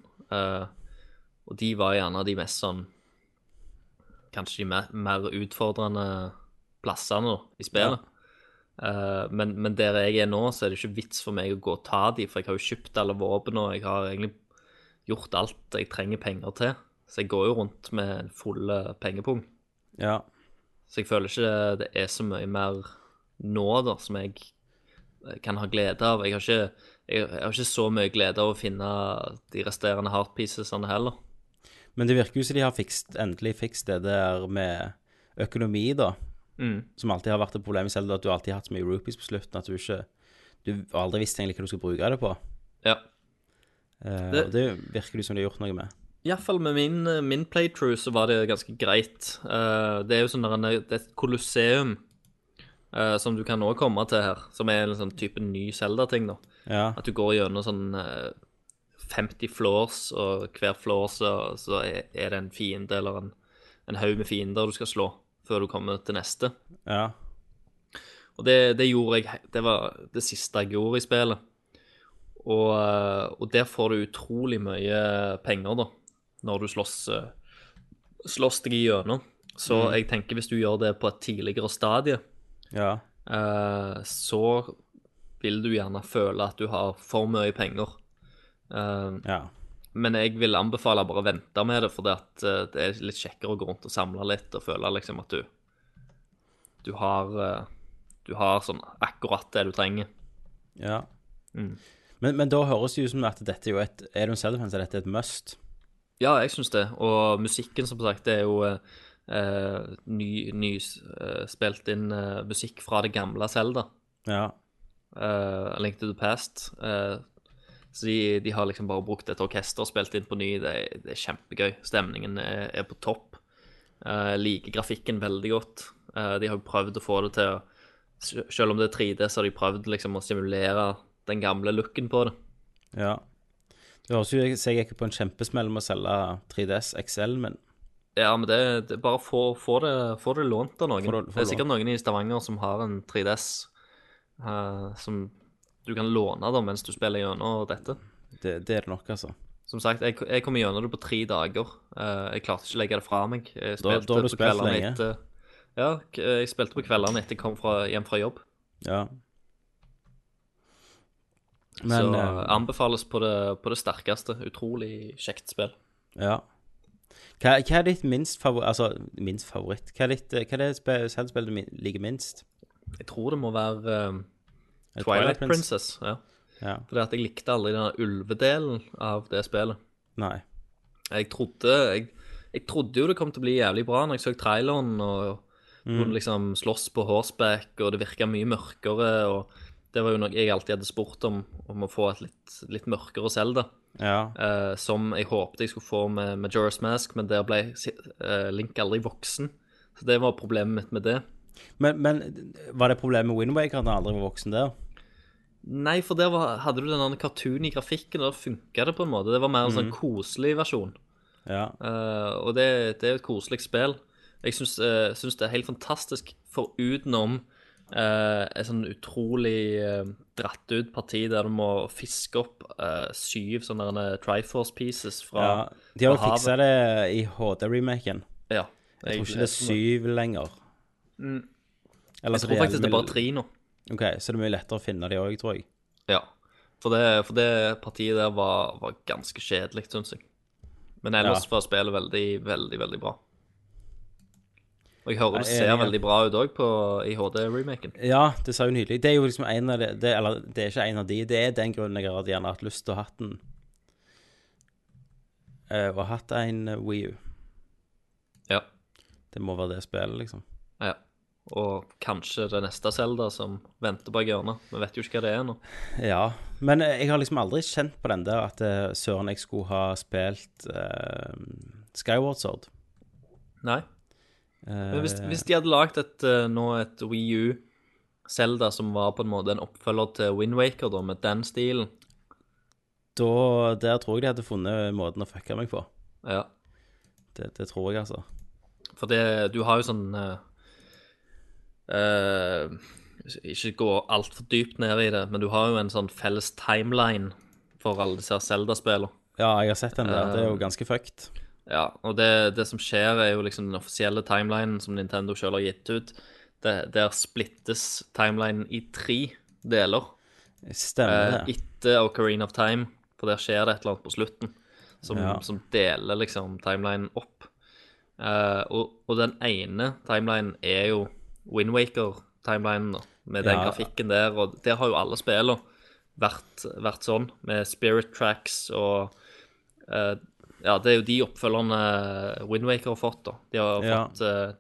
Og de var gjerne de mest sånn Kanskje de mer, mer utfordrende plassene i spillet. Eh, men, men der jeg er nå, så er det ikke vits for meg å gå og ta de, for jeg har jo kjøpt alle våpen, og jeg har egentlig gjort alt jeg trenger penger til. Så jeg går jo rundt med en full eh, pengepung. ja. Så jeg føler ikke det er så mye mer nå da, som jeg eh, kan ha glede av. Jeg har ikke, jeg, jeg har ikke så mye glede av å finne de resterende heartpiecesene heller. Men det virker jo som de har fikst, endelig fikst det der med økonomi, da. Mm. Som alltid har vært et problem i Zelda, at du alltid har hatt så mye rupees på slutten at du ikke Du har aldri visst egentlig hva du skal bruke det på. Ja. Uh, Det- Og det virker det som du har gjort noe med. Iallfall med min, eh, min playthrough så var det ganske greit. Uh, det er jo sånn der, det er et kolosseum uh, som du kan nå komme til her, som er en sånn type ny Zelda-ting, da. Ja. At du går gjennom sånn eh, 50 floors, og hver floor så, så er er det en fiende eller en, en haug med fiender du skal slå før du kommer til neste. Ja. Og det, det gjorde jeg Det var det siste jeg gjorde i spillet. Og, eh, og der får du utrolig mye penger, da, når du slåss, eh, slåss deg igjennom. Så jeg tenker hvis du gjør det på et tidligere stadie, Ja. eh, så vil du gjerne føle at du har for mye penger. Eh, Ja. Men jeg vil anbefale bare å vente med det, for det, at, eh, det er litt kjekkere å gå rundt og samle litt og føle liksom at du Du har eh, Du har sånn akkurat det du trenger. ja. Mm. Men, men da høres det ut som at dette er jo et Er du en selvfølgelig at dette er dette et must. Ja, jeg syns det. Og musikken, som sagt, det er jo eh, ny, ny eh, inn eh, musikk fra det gamle Zelda. Ja. Uh, Link to the Past. Eh, så de, de har liksom bare brukt et orkester og spilt inn på ny. Det det er kjempegøy. Stemningen er, er på topp. Uh, liker grafikken veldig godt. Uh, de har jo prøvd å få det til å Selv om det er 3D, så har de prøvd liksom å simulere den gamle looken på det. ja. Det høres jo ut som jeg gikk på en kjempesmell med å selge 3DS XL, men Ja, men det, det bare få, få, det, få det lånt av noen. For, det- det er sikkert noen i Stavanger som har en 3DS uh, som du kan låne da mens du spiller gjennom dette. det, det er det nok, altså. Som sagt, jeg, jeg kom gjennom det på tre dager. Uh, jeg klarte ikke å legge det fra meg. Jeg Da- da har du spilt lenge. Etter, ja, jeg spilte på kveldene etter jeg kom fra, hjem fra jobb. Ja. Men så uh, anbefales på det, på det sterkeste. Utrolig kjekt spill. Ja. Hva, hva er ditt minst favoritt Altså, minst favoritt Hva er, ditt, hva er det selvspillet du liker minst? Jeg tror det må være eh, Det Twilight Princess. Princess. ja. Ja. Fordi at jeg likte aldri den ulvedelen av det spillet. Nei. Jeg trodde jeg, jeg trodde jo det kom til å bli jævlig bra når jeg så traileren og mm. liksom slåss på horseback, og det virka mye mørkere. og Det var jo noe jeg alltid hadde spurt om, om å få et litt, litt mørkere Zelda. Ja. Eh, som jeg håpet jeg skulle få med Majora's Mask, men der ble eh, Link aldri voksen. Så det var problemet mitt med det. Men, men var det problemet med Windwaker at han aldri var voksen der? Nei, for der var, hadde du den cartoon i grafikken, og da funka det på en måte. Det var mer en sånn koselig versjon. Ja. Uh, og det, det er jo et koselig spill. Jeg syns, uh, syns det er helt fantastisk, for utenom eh, en sånn utrolig uh, dratt ut parti der du må fiske opp uh, syv sånne Triforce pieces fra havet. Ja, de har jo fiksa det i HD-remaken. Ja. Jeg tror ikke det er syv lenger. Mm. Jeg tror faktisk det er bare tre nå. OK, så det er mye lettere å finne de òg, tror jeg. Ja. For det, for det partiet der var, var ganske kjedelig, syns jeg. Men ellers Ja. var spillet veldig, veldig, veldig bra. Og jeg hører det er ser veldig bra ut òg i HD-remaken. Ja, det ser jo nydelig Det er jo liksom en av de det, Eller det er ikke en av de, det er den grunnen jeg har gjerne hatt lyst til å ha hatt den. Eh, og hatt en eh, Wii U. Ja. Det må være det spillet, liksom. ja. Og kanskje det neste Zelda som venter bak hjørnet. Vi vet jo ikke hva det er nå. Ja. Men eh, jeg har liksom aldri kjent på den der at eh, søren, jeg skulle ha spilt uh, Skyward Sword. Nei. Uh, Men hvis, hvis de hadde lagd et, nå et Wii U Zelda som var på en måte en oppfølger til Wind Waker, da, med den stilen da, Der tror jeg de hadde funnet måten å fucke meg på. Ja. Det, det tror jeg, altså. For det, du har jo sånn eh, eh, Ikke gå altfor dypt ned i det, men du har jo en sånn felles timeline for alle disse Zelda-spillene. Ja, jeg har sett den der. Det er jo ganske fucked. Ja, og det, det som skjer, er jo liksom den offisielle timelinen som Nintendo sjøl har gitt ut. Det, der splittes timelinen i tre deler Stemmer eh, det. etter Ocarina of Time, for der skjer det et eller annet på slutten som, Ja. som deler liksom timelinen opp. Uh, og, og den ene timelinen er jo Windwaker-timelinen, med den Ja. grafikken der, og der har jo alle spillene vært, vært sånn, med Spirit Tracks og uh, Ja, det er jo de oppfølgerne Windwaker har fått, da. De har Ja. fått uh,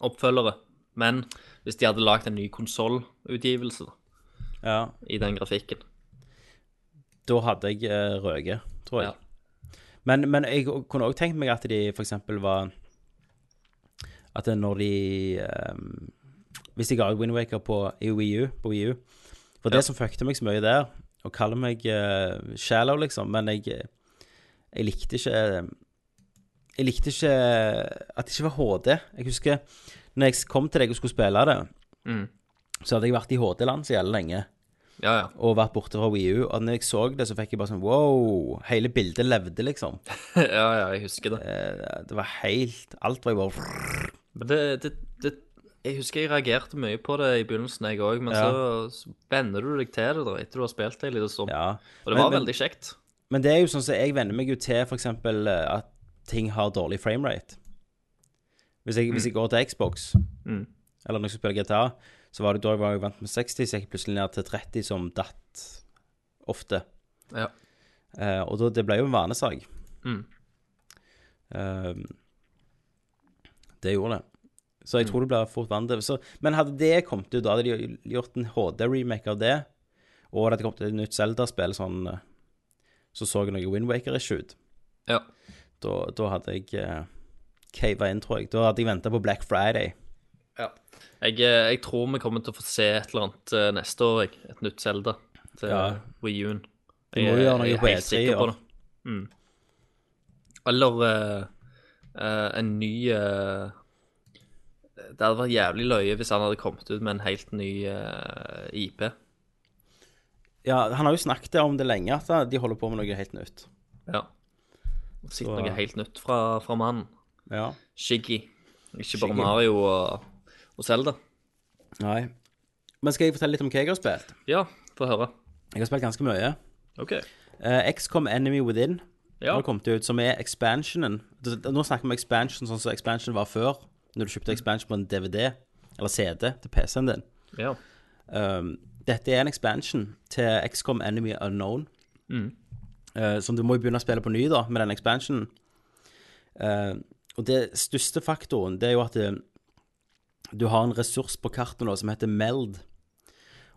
DS-oppfølgere. Men hvis de hadde lagd en ny konsollutgivelse da, Ja. i den grafikken Da hadde jeg uh, røket, tror jeg. Ja. Men, men jeg kunne òg tenkt meg at de f.eks. var At når de um, Hvis de ga Windwaker på i Wii U, på Wii U For det som fucket meg så mye der, å kalle meg uh, shallow, liksom, men jeg, jeg likte ikke Jeg likte ikke at det ikke var HD. Jeg husker når jeg kom til deg og skulle spille det, Mm. så hadde jeg vært i HD-land så jævlig lenge Ja, ja. og vært borte fra Wii U. Og når jeg så det, så fikk jeg bare sånn wow. Hele bildet levde, liksom. ja, ja, jeg husker det. Eh, Det var helt Alt var jo bare Men det, det, det Jeg husker jeg reagerte mye på det i begynnelsen, jeg òg, men Ja. så, så venner du deg til det da, etter du har spilt det en liten stund. Ja. Og det Men- var veldig kjekt. Men det er jo sånn som jeg venner meg jo til f.eks. at ting har dårlig framerate. Hvis mm. hvis jeg går til Xbox, Mm. eller når jeg skal spille GTA, så var det da jeg var vant med 60, så gikk jeg plutselig ned til 30, som datt ofte. Ja. Uh, og da, det ble jo en vanesak. Mm. Eh, det gjorde det. Så Mm. jeg tror det blir fort vant til. Men hadde det kommet ut, da hadde de gjort en HD-remake av det, og det hadde kommet et nytt Zelda-spill sånn eh, Så så jeg noe Windwaker-ish ut. Ja. Da, da hadde jeg uh, cava inn, tror jeg. Da hadde jeg venta på Black Friday. Jeg, eh, jeg tror vi kommer til å få se et eller annet uh, neste år, jeg. Et nytt Zelda til Ja. Wii U-en. De Jeg- jeg er helt sikker på det. Mm. Eller eh, eh, en ny uh, Det hadde vært jævlig løye hvis han hadde kommet ut med en helt ny uh, IP. Ja, han har jo snakket om det lenge, at de holder på med noe helt nytt. Ja. Sikkert noe helt nytt fra, fra mannen. Ja. Shiggy. Ikke Shiggy. bare Mario og, og Zelda. Nei. Men skal jeg fortelle litt om hva jeg har spilt? Ja, få høre. Jeg har spilt ganske mye. OK. Uh, XCOM Enemy Within Ja. har kommet ut, som er expansionen. Nå snakker vi om expansion sånn som expansion var før, når du kjøpte expansion på en DVD eller CD til PC-en din. ja. Um, dette er en expansion til XCOM Enemy Unknown. Mm. Uh, som du må jo begynne å spille på ny da, med den expansionen. Uh, og det største faktoren, det er jo at det, du har en ressurs på kartet nå som heter Meld.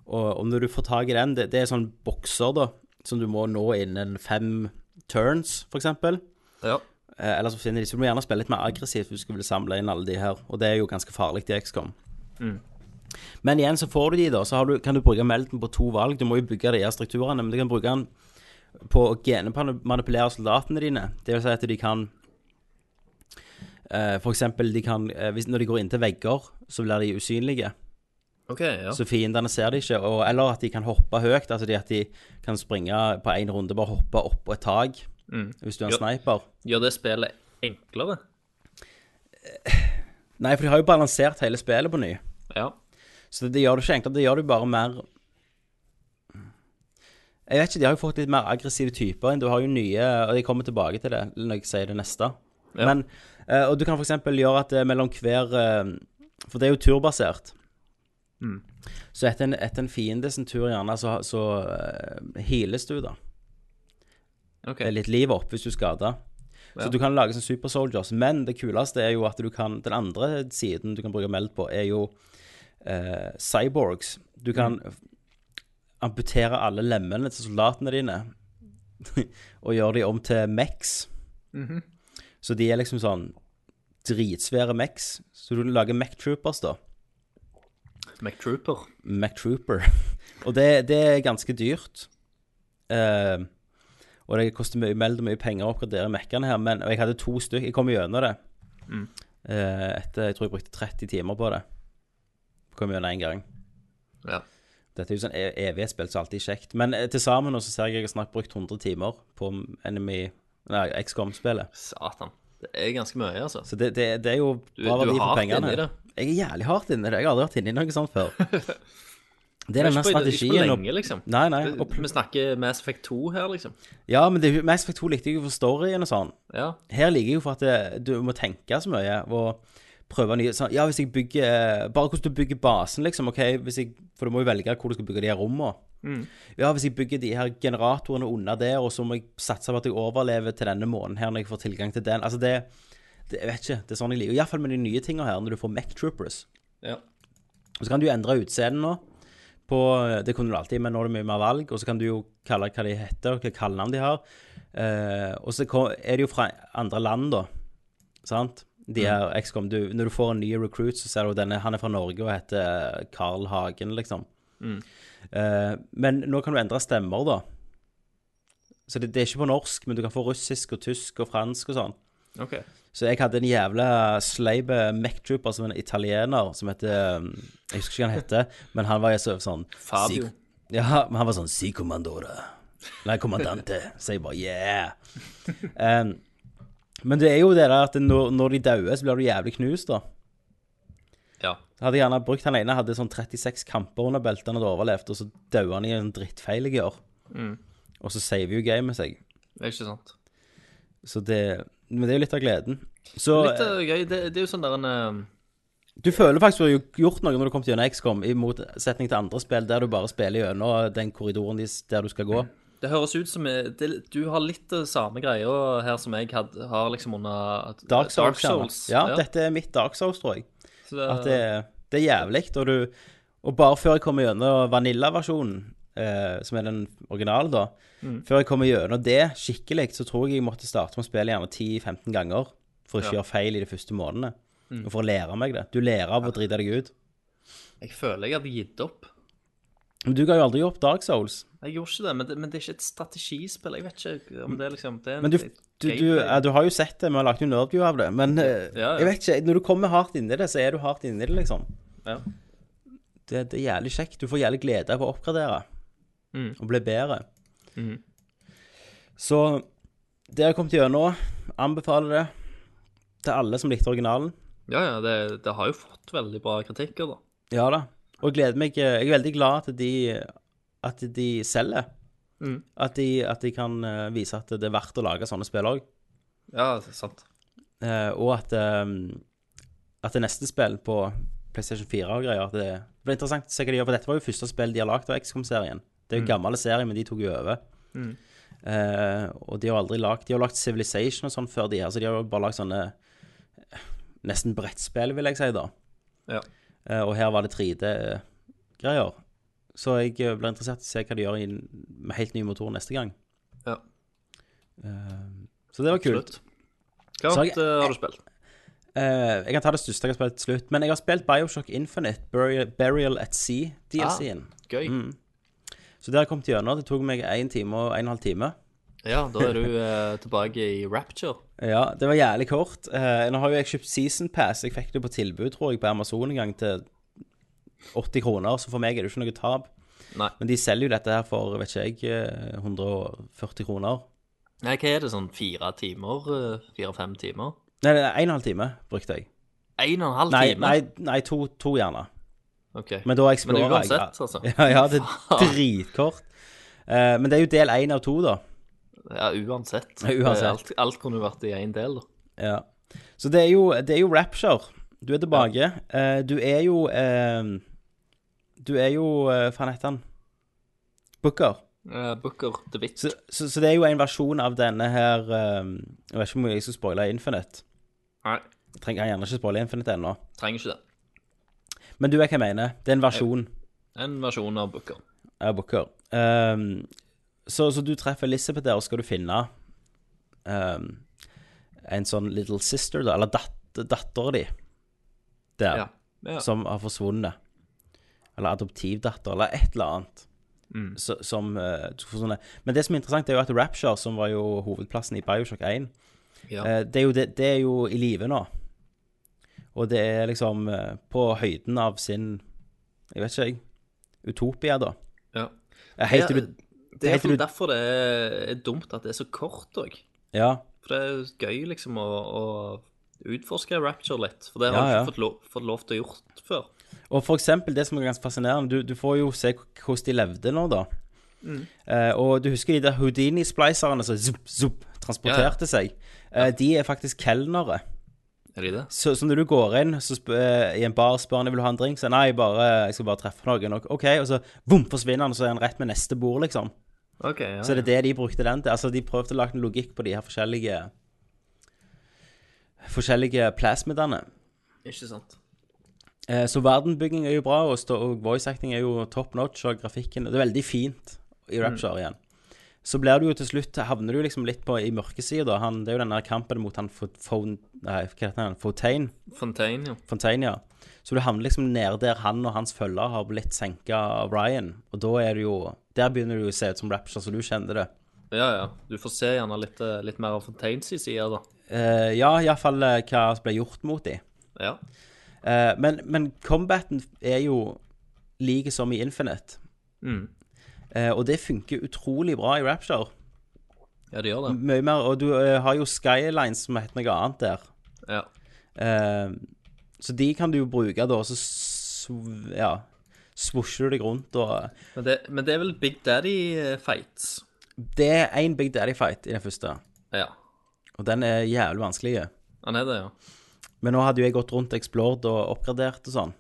Og, og når du får tak i den, det, det er sånn bokser da, som du må nå innen fem turns, eksempel. ja. Eh, eller så finner de, så du må gjerne spille litt mer aggressivt hvis du vil samle inn alle de her, og det er jo ganske farlig i XCOM. Men igjen så får du de da, så har du, kan du bruke melden på to valg. Du må jo bygge de her strukturene, men du kan bruke den på å genemanipulere soldatene dine. Det vil si at de kan eh, eksempel, de kan, eh, hvis, når de går inntil vegger, så blir de usynlige. OK, ja. så fiendene ser de ikke. Og, eller at de kan hoppe høyt, altså de, at de kan springe på én runde, bare hoppe opp på et tak hvis du er en sniper. Gjør det spillet enklere? Nei, for de har jo balansert hele spillet på ny. Ja. Så det, det gjør det ikke enklere, det gjør det bare mer Jeg vet ikke, de har jo fått litt mer aggressive typer. Du har jo nye Og jeg kommer tilbake til det når jeg sier det neste. Ja. Men eh, Og du kan f.eks. gjøre at det er mellom hver eh, For det er jo turbasert. Mm. Så etter en, etter en fiende sin tur, gjerne, så, så uh, heales du, da. Okay. Det er litt liv opp hvis du er skada. Så du kan lage sånn super soldiers. Men det kuleste er jo at du kan Den andre siden du kan bruke meld på, er jo uh, cyborgs. Du kan Mm. amputere alle lemmene til soldatene dine og gjøre de om til mex. Mhm. Så de er liksom sånn dritsvære mex. Så du lager mech troopers, da. MacTrooper. Mac Trooper. og det, det er ganske dyrt. Uh, og det koster mye, veldig mye penger å oppgradere Mac-ene her, men jeg hadde to stykker. Jeg kom gjennom det. Eh, etter jeg tror jeg brukte 30 timer på det. Kom gjennom én gang. Ja. Dette er jo sånn e- evighetsspill, så alltid kjekt. Men uh, til sammen så ser jeg jeg har snart brukt 100 timer på Enemy Nei, XCOM-spillet. Satan. Det er ganske mye, altså. Så det, det, det er jo bra du verdi er for pengene. Jeg er jævlig hardt inni det. Jeg har aldri vært inni noe sånt før. Det er denne strategien. Ikke på lenge, liksom. Nei, nei. Og Vi snakker Mass Effect 2 her, liksom. Ja, men det, Mass Effect 2 likte jeg jo for storyen og sånn. Ja. Her ligger jeg jo for at det, du må tenke så mye og prøve nye sånn, Ja, hvis jeg bygger Bare hvordan du bygger basen, liksom. ok, hvis jeg, For du må jo velge hvor du skal bygge de her rommene. Ja, hvis jeg bygger de her generatorene under der, og så må jeg satse på at jeg overlever til denne måneden her når jeg får tilgang til den. Altså, det, det Jeg vet ikke. Det er sånn jeg liker. Iallfall med de nye tingene her, når du får Mac Troopers. ja. Og så kan du endre utseendet nå. På, det kunne du alltid, men nå er det mye mer valg. Og så kan du jo kalle hva de heter, hva kallenavn de har. Eh, og så er det jo fra andre land, da. Sant? De her XCOM du, Når du får en ny recruit, så ser du denne Han er fra Norge og heter Carl Hagen, liksom. Eh, men nå kan du endre stemmer, da. Så det, det er ikke på norsk, men du kan få russisk og tysk og fransk og sånn. Okay. Så jeg hadde en jævla sleipe Mac-trooper som en italiener som heter um, Jeg husker ikke hva han heter, men han var sånn Fabio. «Si- Ja, men han var sånn Si commandore. Nei, kommandante. Så jeg bare yeah. Um, men det er jo det der at når, når de dauer, så blir du jævlig knust, da. Ja. Hadde gjerne brukt han ene, hadde sånn 36 kamper under beltet han hadde overlevd, og så døde han i en drittfeil jeg gjør. Og så saver jo gamet seg. Det er ikke sant. Så det Men det er jo litt av gleden. Så Litt av gøy. Det, det er jo sånn der en eh, Du føler faktisk du har gjort noe når du kom til gjennom XCOM, i motsetning til andre spill der du bare spiller gjennom den korridoren der du skal gå. Det høres ut som eh, det, Du har litt det samme greia her som jeg had, har liksom under Dark Souls. Dark Souls. Ja, dette er mitt Dark Souls, tror jeg. Så det, At det, det er jævlig. Og, du, og bare før jeg kommer gjennom Vanilla-versjonen, eh, som er den originale, da Før jeg kommer gjennom det skikkelig, så tror jeg jeg måtte starte med å spille gjerne 10-15 ganger for å ikke Ja. gjøre feil i de første månedene. Og for å lære meg det. Du lærer av å drite deg ut. Jeg føler jeg hadde gitt opp. Men du ga jo aldri opp Dark Souls. Jeg gjorde ikke det, men det, men det er ikke et strategispill. Jeg vet ikke om det liksom det er en- Men du, du, du, ja, du har jo sett det, vi har lagt jo nerdview av det. Men eh, Ja, jeg vet ikke, når du kommer hardt inn i det, så er du hardt inni det, liksom. Ja. Det, det er jævlig kjekt. Du får jævlig glede av å oppgradere Mm. og bli bedre. Mm. Så det har jeg kommet gjennom. Anbefaler det til alle som likte originalen. Ja, ja, det, det har jo fått veldig bra kritikker, da. Ja da. Og jeg gleder meg Jeg er veldig glad at de, at de selger. Mm. At, de, at de kan eh, vise at det er verdt å lage sånne spill òg. Ja, sant. Eh, og at, eh, at det neste spill på PlayStation 4 og greier at det, det blir interessant å se hva de gjør, for dette var jo første spill de har lagd av XCOM-serien. Det er jo gammel serie, men de tok jo over. Eh, og de har aldri lagd De har lagd Civilization og sånn før de her, så de har jo bare lagd sånne nesten brettspill, vil jeg si, da. Ja. Eh, og her var det 3D-greier. Så jeg eh, blir interessert i å se hva de gjør med helt ny motor neste gang. Ja. Uh, så det var kult. Hva annet har du spilt? Uh, jeg kan ta det største jeg har spilt til slutt. Men jeg har spilt Bioshock Infinite, Burial, Burial at Sea, DLC-en. Gøy. Mm. Så det har jeg kommet gjennom. Det tok meg én time og en halv time. Ja, da er du uh, tilbake i Rapture. Ja, det var jævlig kort. Uh, nå har jo jeg kjøpt Season Pass. Jeg fikk det på tilbud, tror jeg, på Amazon en gang til 80 kroner, så for meg er det jo ikke noe tap. Nei. Men de selger jo dette her for, vet ikke jeg, eh, 140 kroner. Nei, hva er det, sånn fire timer? eh, Fire-fem timer? Nei, det er en og en halv time brukte jeg. En og en halv Nei, time? nei, nei to, to gjerne. Ok. Men da eksplorer Men uansett, altså. Ja, ja, det er dritkort. Uh, men det er jo del én av to, da. Ja, uansett. Ja, uansett. Alt, alt kunne vært i én del, da. Ja. Så det er jo, det er jo Rapture. Du er tilbake. Eh, du er jo eh, Du er jo Hva heter han? Booker. Uh, Booker the Witch. Så, så, så det er jo en versjon av denne her um, Jeg vet ikke om jeg skal spoile Infinite. Nei, Jeg trenger gjerne ikke spoile Infinite ennå. trenger ikke det. Men du vet hva jeg mener. Det er en versjon En versjon av Booker. Ja, Booker. Um, så, så du treffer Elizabeth der, og skal du finne um, en sånn little sister, da, eller dat dattera di, der, Ja. ja. som har forsvunnet. Eller adoptivdatter, eller et eller annet. Mm. Så, som sånne. Men det som er interessant, er jo at Rapture, som var jo hovedplassen i Bioshock 1, ja. eh, det, er jo, det, det er jo i live nå. Og det er liksom eh, på høyden av sin Jeg vet ikke, jeg. Utopia, da. ja. Eh, Helt det, Ja, Det er du- derfor det er, er dumt at det er så kort òg. Ja. For det er gøy liksom å, å utforske Rapture litt. For det har Ja, du ja. ikke fått lov, fått lov til å gjort før. Og for eksempel det som er ganske fascinerende, du, du får jo se hvordan de levde nå, da. Eh, og du husker de der Houdini-splicerne som zup, zup, transporterte seg? Eh, De er faktisk kelnere. Er de det? Så, så når du går inn så eh, i en bar spør han vil du ha en drink, så nei, bare, jeg skal bare treffe noen. Og, OK, og så bom, forsvinner han, og så er han rett med neste bord, liksom. OK. Ja, Så det er det de brukte den til. Altså, de prøvde å lage en logikk på de her forskjellige Forskjellige plasmidene. Ikke sant. Eh, så verdenbygging er jo bra, og, og voice acting er jo top notch, og grafikken Det er veldig fint i Rapture igjen. Så blir du jo til slutt Havner du liksom litt på i mørkesida, det er jo den der kampen mot han Fo- Fon... Nei, hva heter han? Fontaine? Fontaine, ja. Fontaine, ja. Så du havner liksom nede der han og hans følger har blitt senka av Ryan. Og da er det jo Der begynner du å se ut som Rapture, så du kjenner det. Ja, ja. Du får se gjerne litt, eh, litt mer av Fontaines side, da. Eh, ja, iallfall uh, hva som ble gjort mot dem. Ja. Eh, men, men combaten er jo like som i Infinite. Mm. Uh, og det funker utrolig bra i Rapture. Ja, det gjør det. Mye mer. Og du uh, har jo Skylines som heter noe annet der. Ja. Så de kan du jo bruke da, og så ja, svosjer du deg rundt og Men det, men det er vel Big Daddy-fights? Det er én Big Daddy-fight i den første, Ja. og den er jævlig vanskelig. Han er det, ja. Men nå hadde jo jeg gått rundt, explored og oppgradert og sånn.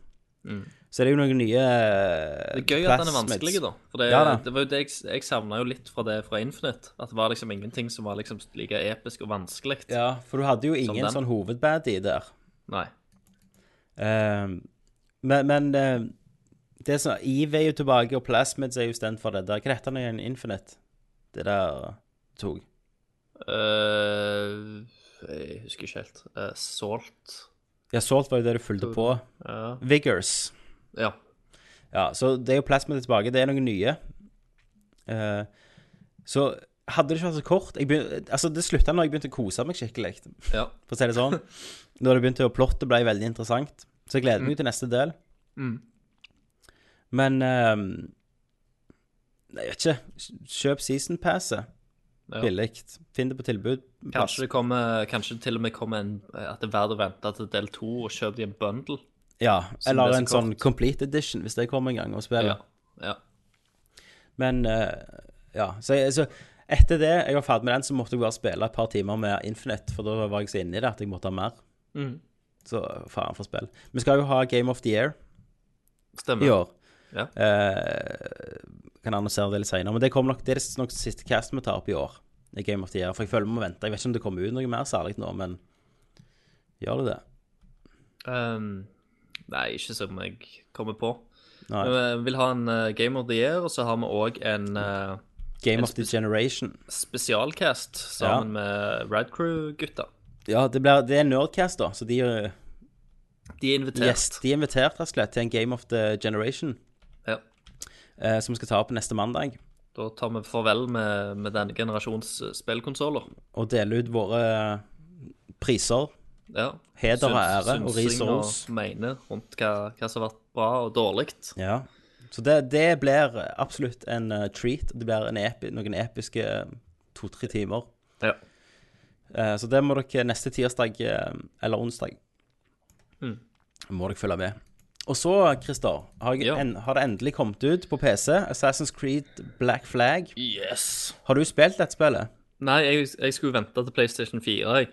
Så det er jo noen nye Det er gøy at den er vanskelig, da. For det, Ja det var jo det jeg, jeg savna jo litt fra det fra Infinite. At det var liksom ingenting som var liksom like episk og vanskelig. Ja, for du hadde jo ingen sånn hovedbaddy der. Nei. Uh, men men uh, det som Eve er jo tilbake, og Plasmids er jo stand for det der. Hva heter det igjen? Infinite? Det der. Eh, jeg husker ikke helt. Uh, Salt. Ja, Salt var jo det du fulgte på. Ja. Vigors. ja. Ja, så det er jo plasma tilbake. Det er noen nye. Uh, så hadde det ikke vært så kort jeg begyn- Altså, det slutta når jeg begynte å kose meg skikkelig, ja. for å si det sånn. Når det begynte å plotte, ble veldig interessant. Så jeg gleder meg til neste del. Mm. Men um, jeg vet ikke. Kjøp season passet. Ja. Billig. Finn det på tilbud. Kanskje det kommer Kanskje til og med kommer en At det er verdt å vente til del to og kjøpe de en bundle. Ja, eller er en sånn complete edition, hvis det kommer en gang, og spille. Ja. ja. Men eh, ja, så, så etter det jeg var ferdig med den, så måtte jeg bare spille et par timer med Infinite, for da var jeg så inni det at jeg måtte ha mer. Mm. Så faen for spill. Vi skal jo ha Game of the Year Stemmer. i år. Ja. Eh, kan annonsere det litt senere. Men det, nok, det er nok siste cast vi tar opp i år. I Game of the Year. For jeg føler vi må vente. Jeg vet ikke om det kommer ut noe mer særlig nå, men gjør det det? Um, nei, ikke som jeg kommer på. Nei. Vi vil ha en uh, Game of the Year, og så har vi òg en uh, Game of the Generation. spesialcast sammen med Radcrew-gutta. Ja, det, blir, det er Nerdcast, da. Så de, er- De er invitert. yes, de er invitert rett og slett til en Game of the Generation. Eh, som vi skal ta opp neste mandag. Da tar vi farvel med, med denne generasjons eh, spillkonsoller. Og dele ut våre priser Ja. Heder og ære og ris og ros. rundt hva, hva som har vært bra og dårlig. Ja. Så det, det blir absolutt en uh, treat. Det blir en epi, noen episke to-tre timer. Ja. Uh, så det må dere neste tirsdag uh, eller onsdag Mm. Må dere følge med. Og så, Christer, har, Ja. en, har det endelig kommet ut på PC. Assassin's Creed Black Flag. Yes. Har du spilt dette spillet? Nei, jeg, jeg skulle vente til PlayStation 4, jeg.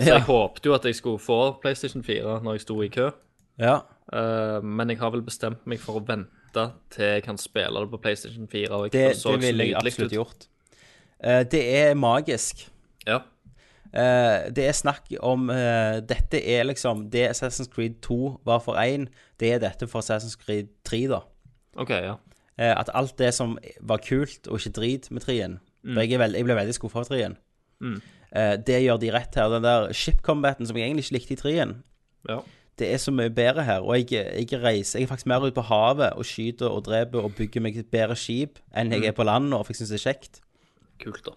Så Ja. jeg håpte jo at jeg skulle få PlayStation 4 når jeg sto i kø. Ja. Uh, men jeg har vel bestemt meg for å vente til jeg kan spille det på PlayStation 4. Og jeg, Det, det ville jeg absolutt ut. gjort. Uh, det er magisk. Ja. Eh, det er snakk om uh, Dette er liksom Det Assassin's Creed 2 var for 1, det er dette for Assassin's Creed 3, da. OK, ja. Uh, at alt det som var kult og ikke drit med 3-en For jeg, veld, jeg ble veldig skuffa av 3-en. Eh, det gjør de rett her. Den der ship combaten som jeg egentlig ikke likte i 3-en, ja. det er så mye bedre her. Og jeg, jeg reiser Jeg er faktisk mer ute på havet og skyter og dreper og bygger meg et bedre skip enn jeg er på land nå, for jeg syns det er kjekt. Kult, da.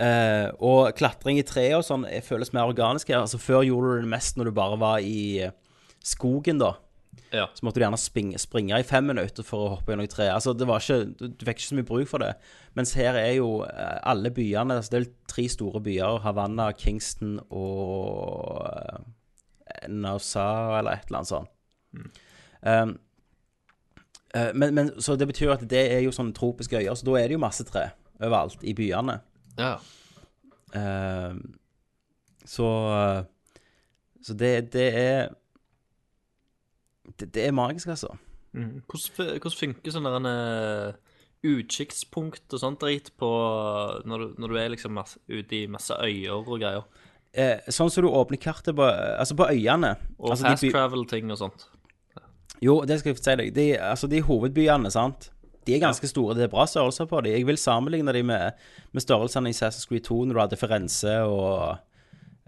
Eh, og klatring i tre og sånn føles mer organisk her. Altså Før gjorde du det mest når du bare var i eh, skogen, da. Ja. Så måtte du gjerne springe, springe i fem minutter for å hoppe gjennom tre. Altså det var ikke, du, du fikk ikke så mye bruk for det. Mens her er jo eh, alle byene altså Det er tre store byer. Havanna, Kingston og eh, eller et eller annet sånt. Um, uh, men, men, så det betyr at det er jo sånne tropiske øyer, så da er det jo masse tre overalt i byene. Ja. Eh, så Så det, det er det, det er magisk, altså. Hvordan, hvordan funker sånn der en eh, utkikkspunkt og sånt drit på når du, når du er liksom ute i masse øyer og greier? Eh, sånn som du åpner kartet på Altså på øyene. Og altså, fast travel-ting og sånt. Jo, det skal jeg si deg. De, altså, de hovedbyene, sant. De er ganske store. Det er bra størrelser på dem. Jeg vil sammenligne dem med, med størrelsene i Assassin's Creed 2, når du hadde Firenze og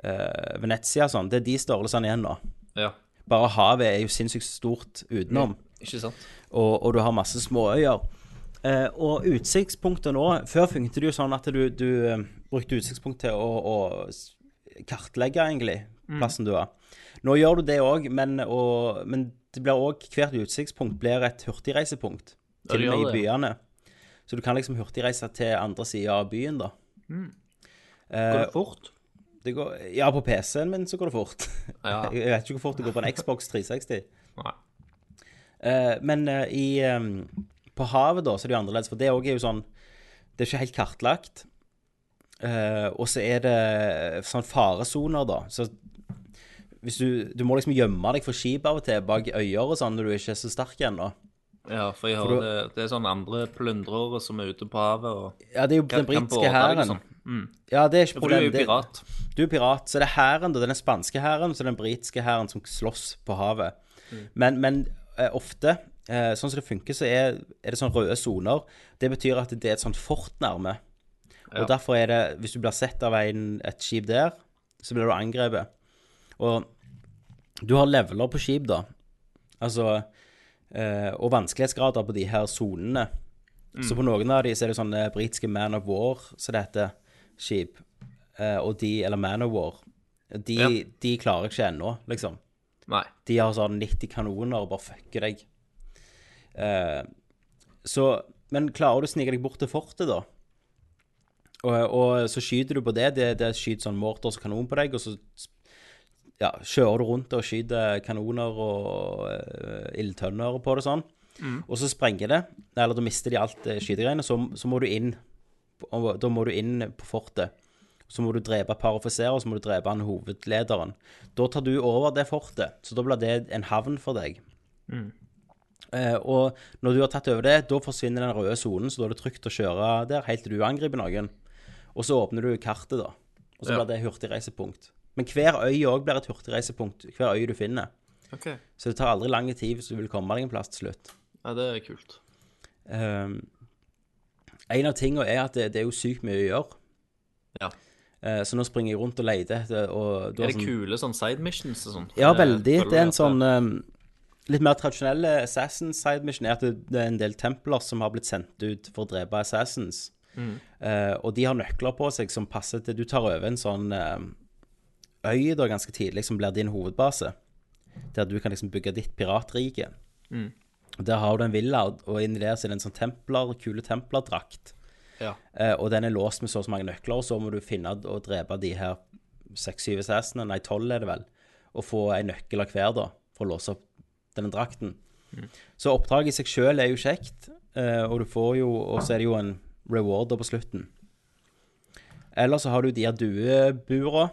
uh, Venezia og sånn. Det er de størrelsene igjen nå. Ja. Bare havet er jo sinnssykt stort utenom. Ikke sant? og, og du har masse småøyer. Uh, og utsiktspunktet nå Før funket det jo sånn at du, du uh, brukte utsiktspunkt til å, å kartlegge, egentlig, plassen du var. Nå gjør du det òg, men, og- men det blir òg Hvert utsiktspunkt blir et hurtigreisepunkt. Til og med i byene. Så du kan liksom hurtigreise til andre sida av byen, da. Mm. Går det fort? det går, ja, på PC-en min så går det fort. Ja. Jeg vet ikke hvor fort det går på en Xbox 360. Nei. Eh, men eh, i, eh, på havet, da, så er det jo annerledes. For det òg er jo sånn Det er ikke helt kartlagt. Eh, og så er det sånn faresoner, da. Så hvis du Du må liksom gjemme deg for skip av og til bak øyer og sånn når du ikke er så sterk ennå. Ja, for jeg hører det, det er sånne andre plundrere som er ute på havet og Ja, det er jo den britiske hæren. Liksom. Mm. Ja, det er ikke For du er jo pirat. Du er pirat. Så det er hæren, den spanske hæren, så den britiske hæren som slåss på havet. Men, men eh, ofte, eh, sånn som det funker, så er, er det sånn røde soner. Det betyr at det er et sånt fort nærme. Og derfor er det Hvis du blir sett av en, et skip der, så blir du angrepet. Og du har leveler på skip, da. Altså Og vanskelighetsgrader på de her sonene. Så på noen av de så er det sånne britiske Man of War, som det heter, skip. Eh, og de, eller Man of War, de, Ja. de klarer jeg ikke ennå, liksom. Nei. De har sånn 90 kanoner og bare fucker deg. Eh, så Men klarer du å snike deg bort til fortet, da? Og, og så skyter du på det. Det, det skyter sånn morters kanon på deg, og så ja, kjører du rundt og skyter kanoner og uh, ildtønner på det sånn. Og så sprenger det, eller da mister de alt uh, skytegreiene, så, så må du inn og Da må du inn på fortet. Så må du drepe et par offiserer, og så må du drepe han hovedlederen. Da tar du over det fortet, så da blir det en havn for deg. Eh, og når du har tatt over det, da forsvinner den røde sonen, så da er det trygt å kjøre der helt til du angriper noen. Og så åpner du kartet, da. Og så Ja. blir det hurtigreisepunkt. Men hver øy òg blir et hurtigreisepunkt. Hver øy du finner. Okay. Så det tar aldri lang tid hvis du vil komme deg en plass til slutt. Ja, det er kult. Um, en av tingene er at det, det er jo sykt mye å gjøre. Ja. Uh, så nå springer jeg rundt og leter etter og Er det sånn- kule sånn side missions og sånn? Ja, Eh, veldig. Det er en sånn um, Litt mer tradisjonelle Assassin side mission er at det, er en del templer som har blitt sendt ut for å drepe Assassins. Mm. Uh, og de har nøkler på seg som passer til Du tar over en sånn um, øy da ganske tidlig som blir din hovedbase. Der du kan liksom bygge ditt piratrike. Mm. Der har du en villa, og- inni der så er det en sånn templer, kule templerdrakt. Ja. Eh, og den er låst med så og så mange nøkler, og så må du finne og drepe de her seks-syv assassinene, nei, tolv er det vel, og få en nøkkel av hver, da, for å låse opp denne drakten. Så oppdraget i seg sjøl er jo kjekt, eh, og du får jo Og så er det jo en reward da på slutten. Eller så har du de her duebura,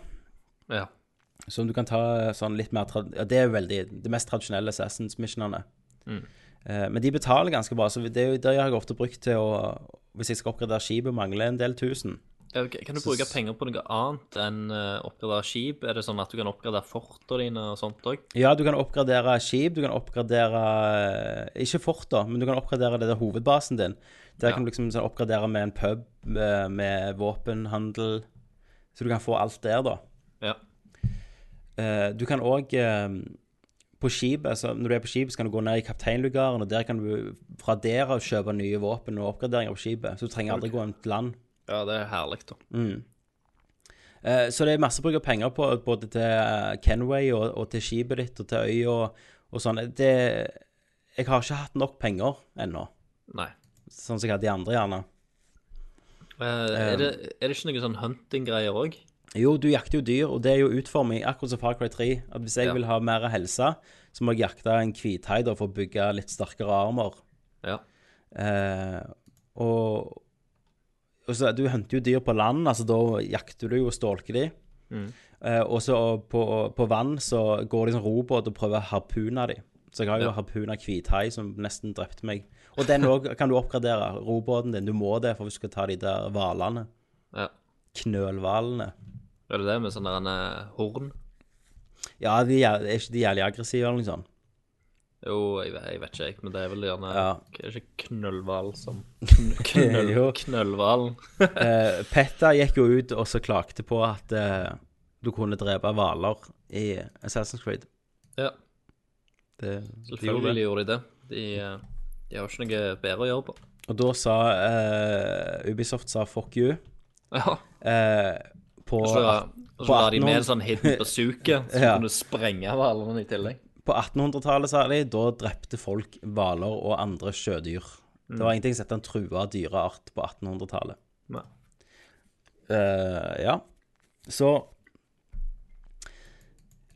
Ja. som du kan ta sånn litt mer Ja, det er jo veldig det mest tradisjonelle Assassins-missionene. Eh, men de betaler ganske bra, så det er jo det har ofte brukt til å Hvis jeg skal oppgradere skipet, mangler en del tusen. Ja. Kan du bruke penger på noe annet enn uh, oppgradere skip? Er det sånn at du kan oppgradere fortene dine og sånt òg? Ja, du kan oppgradere skip, du kan oppgradere eh, Ikke fort, da, men du kan oppgradere det der hovedbasen din. Der Ja. kan du liksom sånn oppgradere med en pub, med, med våpenhandel Så du kan få alt der, da. Eh, du kan òg På skipet, så når du er på skipet, så kan du gå ned i kapteinlugaren, og der kan du fra der av kjøpe nye våpen og oppgraderinger på skipet. Så du trenger aldri gå inn til land. ja, det er herlig, da. Eh, så det er masse bruk av penger på både til eh, Kenway og, og til skipet ditt og til øya og, og sånn. Det Jeg har ikke hatt nok penger ennå, Nei. sånn som jeg hadde de andre, gjerne. Eh, er, det, er det ikke noe sånn hunting-greier òg? Jo, du jakter jo dyr, og det er jo utforming, akkurat som Far Cry 3. At hvis jeg Ja. vil ha mer helse, så må jeg jakte en hvithai da, for å bygge litt sterkere armer. Ja. Eh, og, og så, du henter jo dyr på land, altså da jakter du jo og stalker de. Eh, og så på, på vann så går det en robåt og prøver å harpune de. Så jeg har jo Ja. harpuna hvithai som nesten drepte meg. Og den òg kan du oppgradere, robåten din. Du må det for hvis du skal ta de der hvalene. ja. Knølhvalene. Er det det med sånn der eh, horn? Ja, de er, er ikke de jævlig aggressive eller noe sånt? Jo, jeg, vet- jeg vet ikke, jeg, men det er vel gjerne Ja. Er ikke knøllhval som kn- knøll. Knøllhvalen. Eh, Petter gikk jo ut og så klagde på at eh, du kunne drepe hvaler i Assassin's Creed. ja, Det, de gjorde selvfølgelig de det. De, eh, de har ikke noe bedre å gjøre på. Og da sa eh, Ubisoft sa 'fuck you' Ja. eh, på, Og så, og så la de med en sånn hidden bazooka som Ja. kunne sprenge hvalene i tillegg. på 1800-tallet, sa de, da drepte folk hvaler og andre sjødyr. Det var ingenting som het en trua dyreart på 1800-tallet. Nei. Eh, ja. Så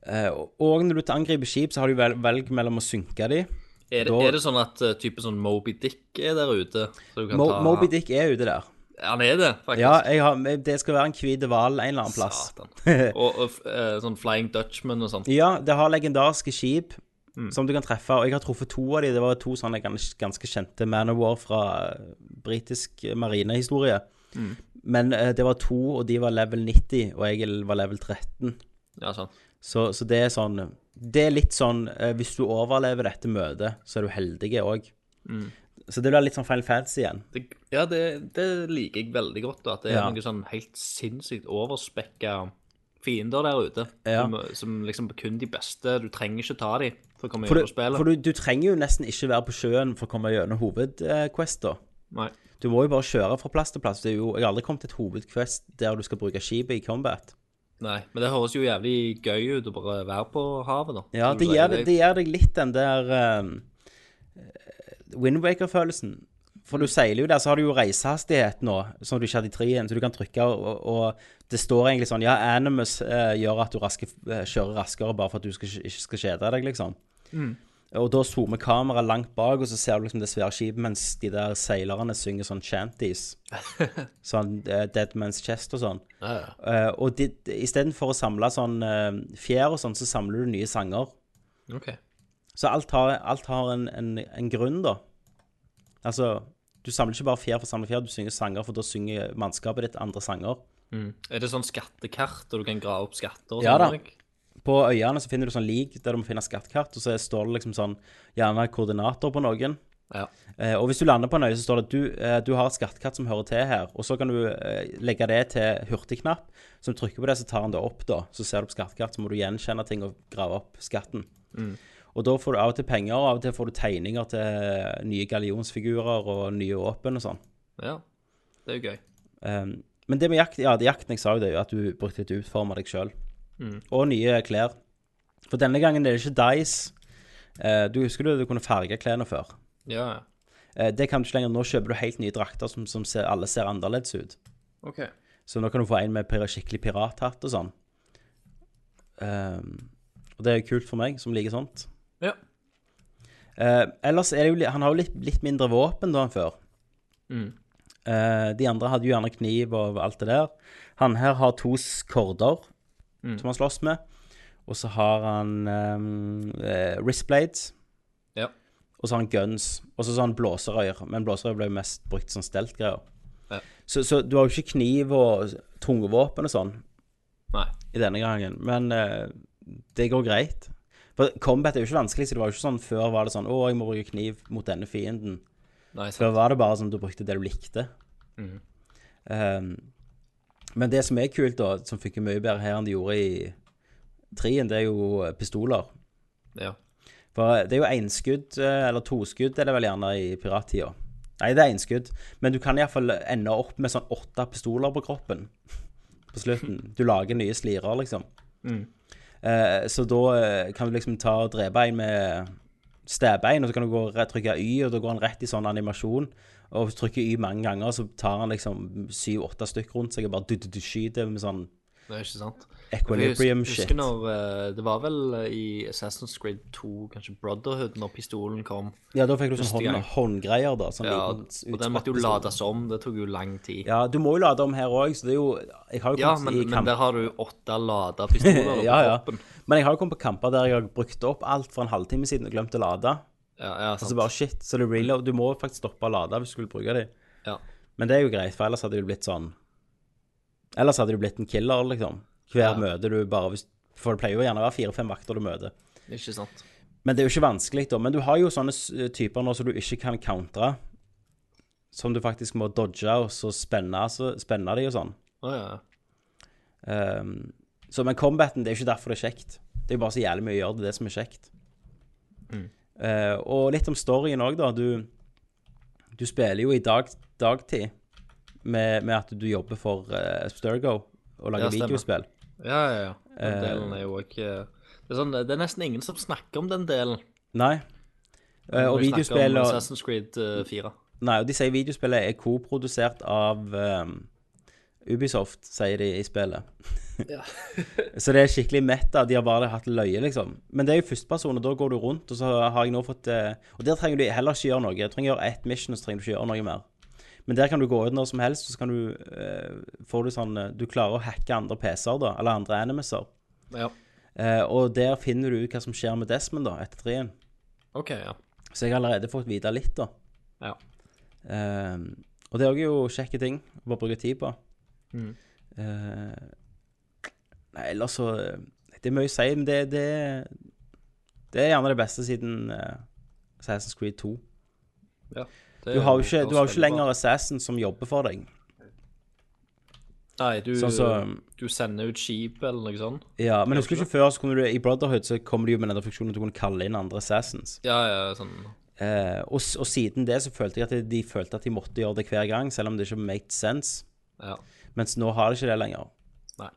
uh, Og når du angriper skip, så har du vel, velg mellom å synke de. Er det, Da- er det sånn at uh, type sånn Moby Dick er der ute? Så du kan Mo ta Moby Dick er ute der. Han er det, faktisk. Ja, har, det skal være en hvit hval en eller annen plass. Og og eh, sånn Flying Dutchman og sånt. Ja, det har legendariske skip Mm. som du kan treffe, og jeg har truffet to av de. Det var to sånne ganske kjente Man of War fra eh, britisk marinehistorie. Mm. Men uh, det var to, og de var level 90, og jeg var level 13. Ja, sånn. Så, så det er sånn Det er litt sånn uh, Hvis du overlever dette møtet, så er du heldig òg. Mm. Så det blir litt sånn Final Fantasy igjen. Det, ja, det, det liker jeg veldig godt. At det er Ja. noe sånn helt sinnssykt overspekka fiender der ute. Ja. Som, som liksom kun de beste. Du trenger ikke ta de for å komme For, gjennom du, spillet. for du, du trenger jo nesten ikke være på sjøen for å komme gjennom hovedquesta. Nei. Du må jo bare kjøre fra plass til plass. Det jo, jeg har aldri kommet til et hovedquest der du skal bruke skipet i combat. Nei, men det høres jo jævlig gøy ut å bare være på havet, da. Ja, det gjør, det, det gjør deg litt den der um, Windwaker-følelsen. For du seiler jo der, så har du jo reisehastighet nå, som du ikke hadde i treen, så du kan trykke, og, og det står egentlig sånn Ja, Animus eh, gjør at du raske, eh, kjører raskere bare for at du skal, ikke skal kjede deg, liksom. Og da zoomer kameraet langt bak, og så ser du liksom det svære skipet mens de der seilerne synger sånn chanties. sånn uh, Dead Man's Chest og sånn. Ja, ja. Uh, og de, de, istedenfor å samle sånn uh, fjær og sånn, så samler du nye sanger. OK. Så alt har, alt har en, en, en grunn, da. Altså, du samler ikke bare fjær for å samle fjær, du synger sanger, for da synger mannskapet ditt andre sanger. Er det sånn skattekart, og du kan grave opp skatter og Ja sånn? da. ikke? På øyene så finner du sånn lik der du må finne skattkart, og så står det liksom sånn gjerne koordinater på noen. Ja. Eh, og hvis du lander på en øy, så står det at du, eh, du har et skattkart som hører til her. Og så kan du eh, legge det til hurtigknapp. Så du trykker på det, så tar han det opp, da. Så ser du på skattkart, så må du gjenkjenne ting og grave opp skatten. Og da får du av og til penger, og av og til får du tegninger til nye gallionsfigurer og nye våpen og sånn. ja. Det er jo gøy. Um, men det med jakt, ja, det jakten jeg sa jo det, jo at du brukte litt utforma deg sjøl. Og nye klær. For denne gangen er det ikke Dice. Uh, du husker du du kunne farge klærne før? Ja. Eh, det kan du ikke lenger. Nå kjøper du helt nye drakter som, som ser, alle ser annerledes ut. OK. Så nå kan du få en med skikkelig pirathatt og sånn. Um, og det er jo kult for meg, som liker sånt. Ja. Eh, ellers er det jo Han har jo litt, litt mindre våpen da enn før. Mm. Eh, de andre hadde jo gjerne kniv og alt det der. Han her har to skorder Mm. som han slåss med. Og så har han ehm, eh, wristblades. Ja. Og så har han guns. Og så har han blåserøyer. Men blåserøyer ble jo mest brukt som stelt-greier. Ja. Så, så du har jo ikke kniv og tunge våpen og sånn Nei. i denne gangen. Men eh, det går greit. For combat er jo ikke vanskelig, så det var jo ikke sånn før var det sånn Å, jeg må bruke kniv mot denne fienden. Nei, Før var det bare sånn du brukte det du likte. Mm. Um, men det som er kult, da, som funker mye bedre her enn det gjorde i trien, det er jo pistoler. Ja. For det er jo énskudd, eh, eller toskudd er det vel gjerne i pirattida. Nei, det er énskudd, men du kan iallfall ende opp med sånn åtte pistoler på kroppen på slutten. Du lager nye slirer, liksom. Eh, så da eh, kan du liksom ta og drepe en med stebbein, og så kan du gå og trykke Y, og da går han rett i sånn animasjon. Og hvis du trykker Y mange ganger, så tar han liksom syv-åtte stykker rundt seg og bare du, du skyter med sånn Det er ikke sant. equilibrium husker, shit. husker når eh, Det var vel eh, i Assassin's Creed 2, kanskje Brotherhood, når pistolen kom. Ja, da fikk du sånn hånd, håndgreier, da. Sånn Ja, liten og den måtte jo lades om. Det tok jo lang tid. Ja, du må jo lade om her òg, så det er jo Jeg har jo Ja, men, i men der har du åtte lada pistoler på toppen. ja. Men jeg har jo kommet på kamper der jeg har brukt opp alt for en halvtime siden og glemt å lade. Ja, ja, Og så bare shit, så det reload. Du må faktisk stoppe å lade hvis du skulle bruke dem. Ja. Men det er jo greit, for ellers hadde det blitt sånn Ellers hadde du blitt en killer, liksom. Hver Ja. møte du bare For det pleier jo gjerne å være fire-fem vakter du møter. Ikke sant. Men det er jo ikke vanskelig, da. Men du har jo sånne typer nå som du ikke kan countre. Som du faktisk må dodge og så spenne, så spenne de og sånn. Å ja. um, så men combaten, det er jo ikke derfor det er kjekt. Det er jo bare så jævlig mye å gjøre det, er det som er kjekt. Eh, og litt om storyen òg, da. Du, du spiller jo i dag, dagtid med, med at du jobber for uh, Sturgo og lager Ja, videospill. Ja, ja, ja. Den Eh. delen er jo ikke det, er sånn, det er nesten ingen som snakker om den delen. Nei. Uh, og videospill og Assassin's Creed eh, 4. Nei, og de sier videospillet er koprodusert av um, Ubisoft, sier de i spillet. så det er skikkelig meta. De har bare hatt løye, liksom. Men det er jo førsteperson, og da går du rundt, og så har jeg nå fått uh, Og der trenger du heller ikke gjøre noe. Du trenger gjøre ett mission, så trenger du ikke gjøre noe mer. Men der kan du gå ut når som helst, og så kan du eh, Får du sånn eh, Du klarer å hacke andre PC-er, da, eller andre animuser. Ja. Eh, og der finner du ut hva som skjer med Desmond, da, etter trien. OK, ja. Så jeg har allerede fått vite litt, da. Ja. Ehm, og det er også jo kjekke ting å bare bruke tid på. Mm. Eh, nei, ellers så Det er mye å si, men det, det, det er gjerne det beste siden uh, Assassin's Creed 2. ja. Du har jo ikke, du har jo ikke lenger Assassin som jobber for deg. Nei, du, Sånn som- du sender ut skip eller noe sånt. Ja, Men husker du ikke før, så kunne du i Brotherhood så kommer de jo med den funksjonen at du kunne kalle inn andre Assassins. Ja, ja, sånn Eh, og, s- og siden det så følte jeg at de, følte at de måtte gjøre det hver gang, selv om det ikke made sense. Ja. Mens nå har de ikke det lenger. Nei.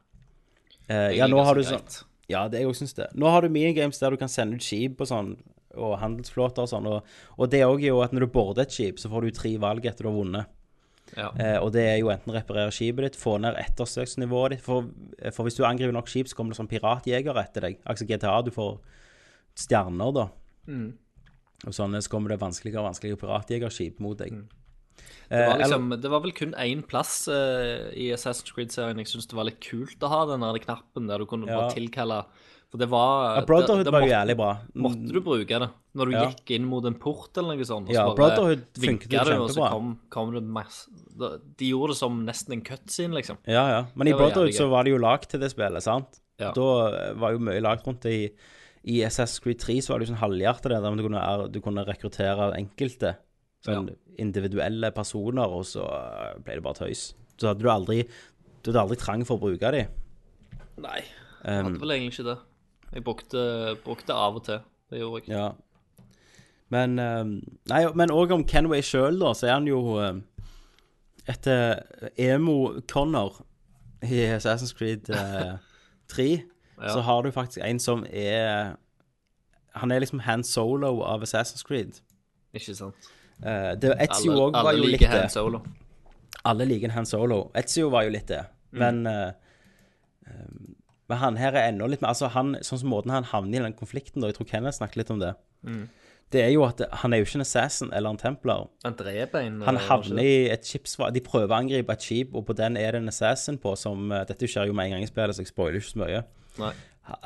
Eh, ja, nå har du sånn. Ja, det jeg også syns det. Nå har du minigames der du kan sende ut skip og sånn, og handelsflåter og sånn, og, og det òg er jo at når du border et skip, så får du tre valg etter du har vunnet. Ja. Eh, og det er jo enten reparere skipet ditt, få ned ettersøksnivået ditt, for, for hvis du angriper nok skip, så kommer det sånn piratjeger etter deg. Altså GTA, du får stjerner, da. Mm. Og sånn så kommer det vanskeligere og vanskeligere piratjegerskip mot deg. Mm. Eh, Det var, liksom, det var vel kun én plass uh, i Assassin's Creed-serien jeg syntes det var litt kult å ha den der knappen der du kunne Ja. bare tilkalle For det var ja, Brotherhood det, det var jo jævlig bra. Måtte du bruke det når du Ja. gikk inn mot en port eller noe sånt? og Ja, så bare Brotherhood funket du, Og så kom, kom det masse De gjorde det som nesten en cutscene, liksom. Ja, ja. Men i Brotherhood så var det jo lag til det spillet, sant? Ja. Da eh, var jo mye lagd rundt det. I, I SS Creed 3 så var det jo sånn halvhjertet der du kunne, du kunne rekruttere enkelte sånn individuelle personer, og så eh, ble det bare tøys. Så hadde du aldri Du hadde aldri trang for å bruke de. Nei, Um, hadde vel egentlig ikke det. Jeg brukte, brukte av og til. Det gjorde jeg. Ja. Men eh, Nei, men òg om Kenway sjøl, da, så er han jo eh, etter Emo Connor i Assassin's Creed eh, 3 Ja. så har du faktisk en som er Han er liksom hand solo av Assassin's Creed. Ikke sant? Eh, det, Ezio Alle, òg var alle jo litt liker det. Han Solo. Alle liker hand Han Solo. Ezio var jo litt det. Mm. Men eh, eh, Men han her er enda litt mer Altså, han, sånn som måten han havner i den konflikten da, Jeg tror Kenneth snakket litt om det. Mm. Det er jo at han er jo ikke en assassin eller en templar. Han dreper en Han eh, havner i et skipsvrak De prøver å angripe et skip, og på den er det en assassin på som eh, Dette skjer jo med en gang i spillet, så jeg spoiler ikke så mye. Nei.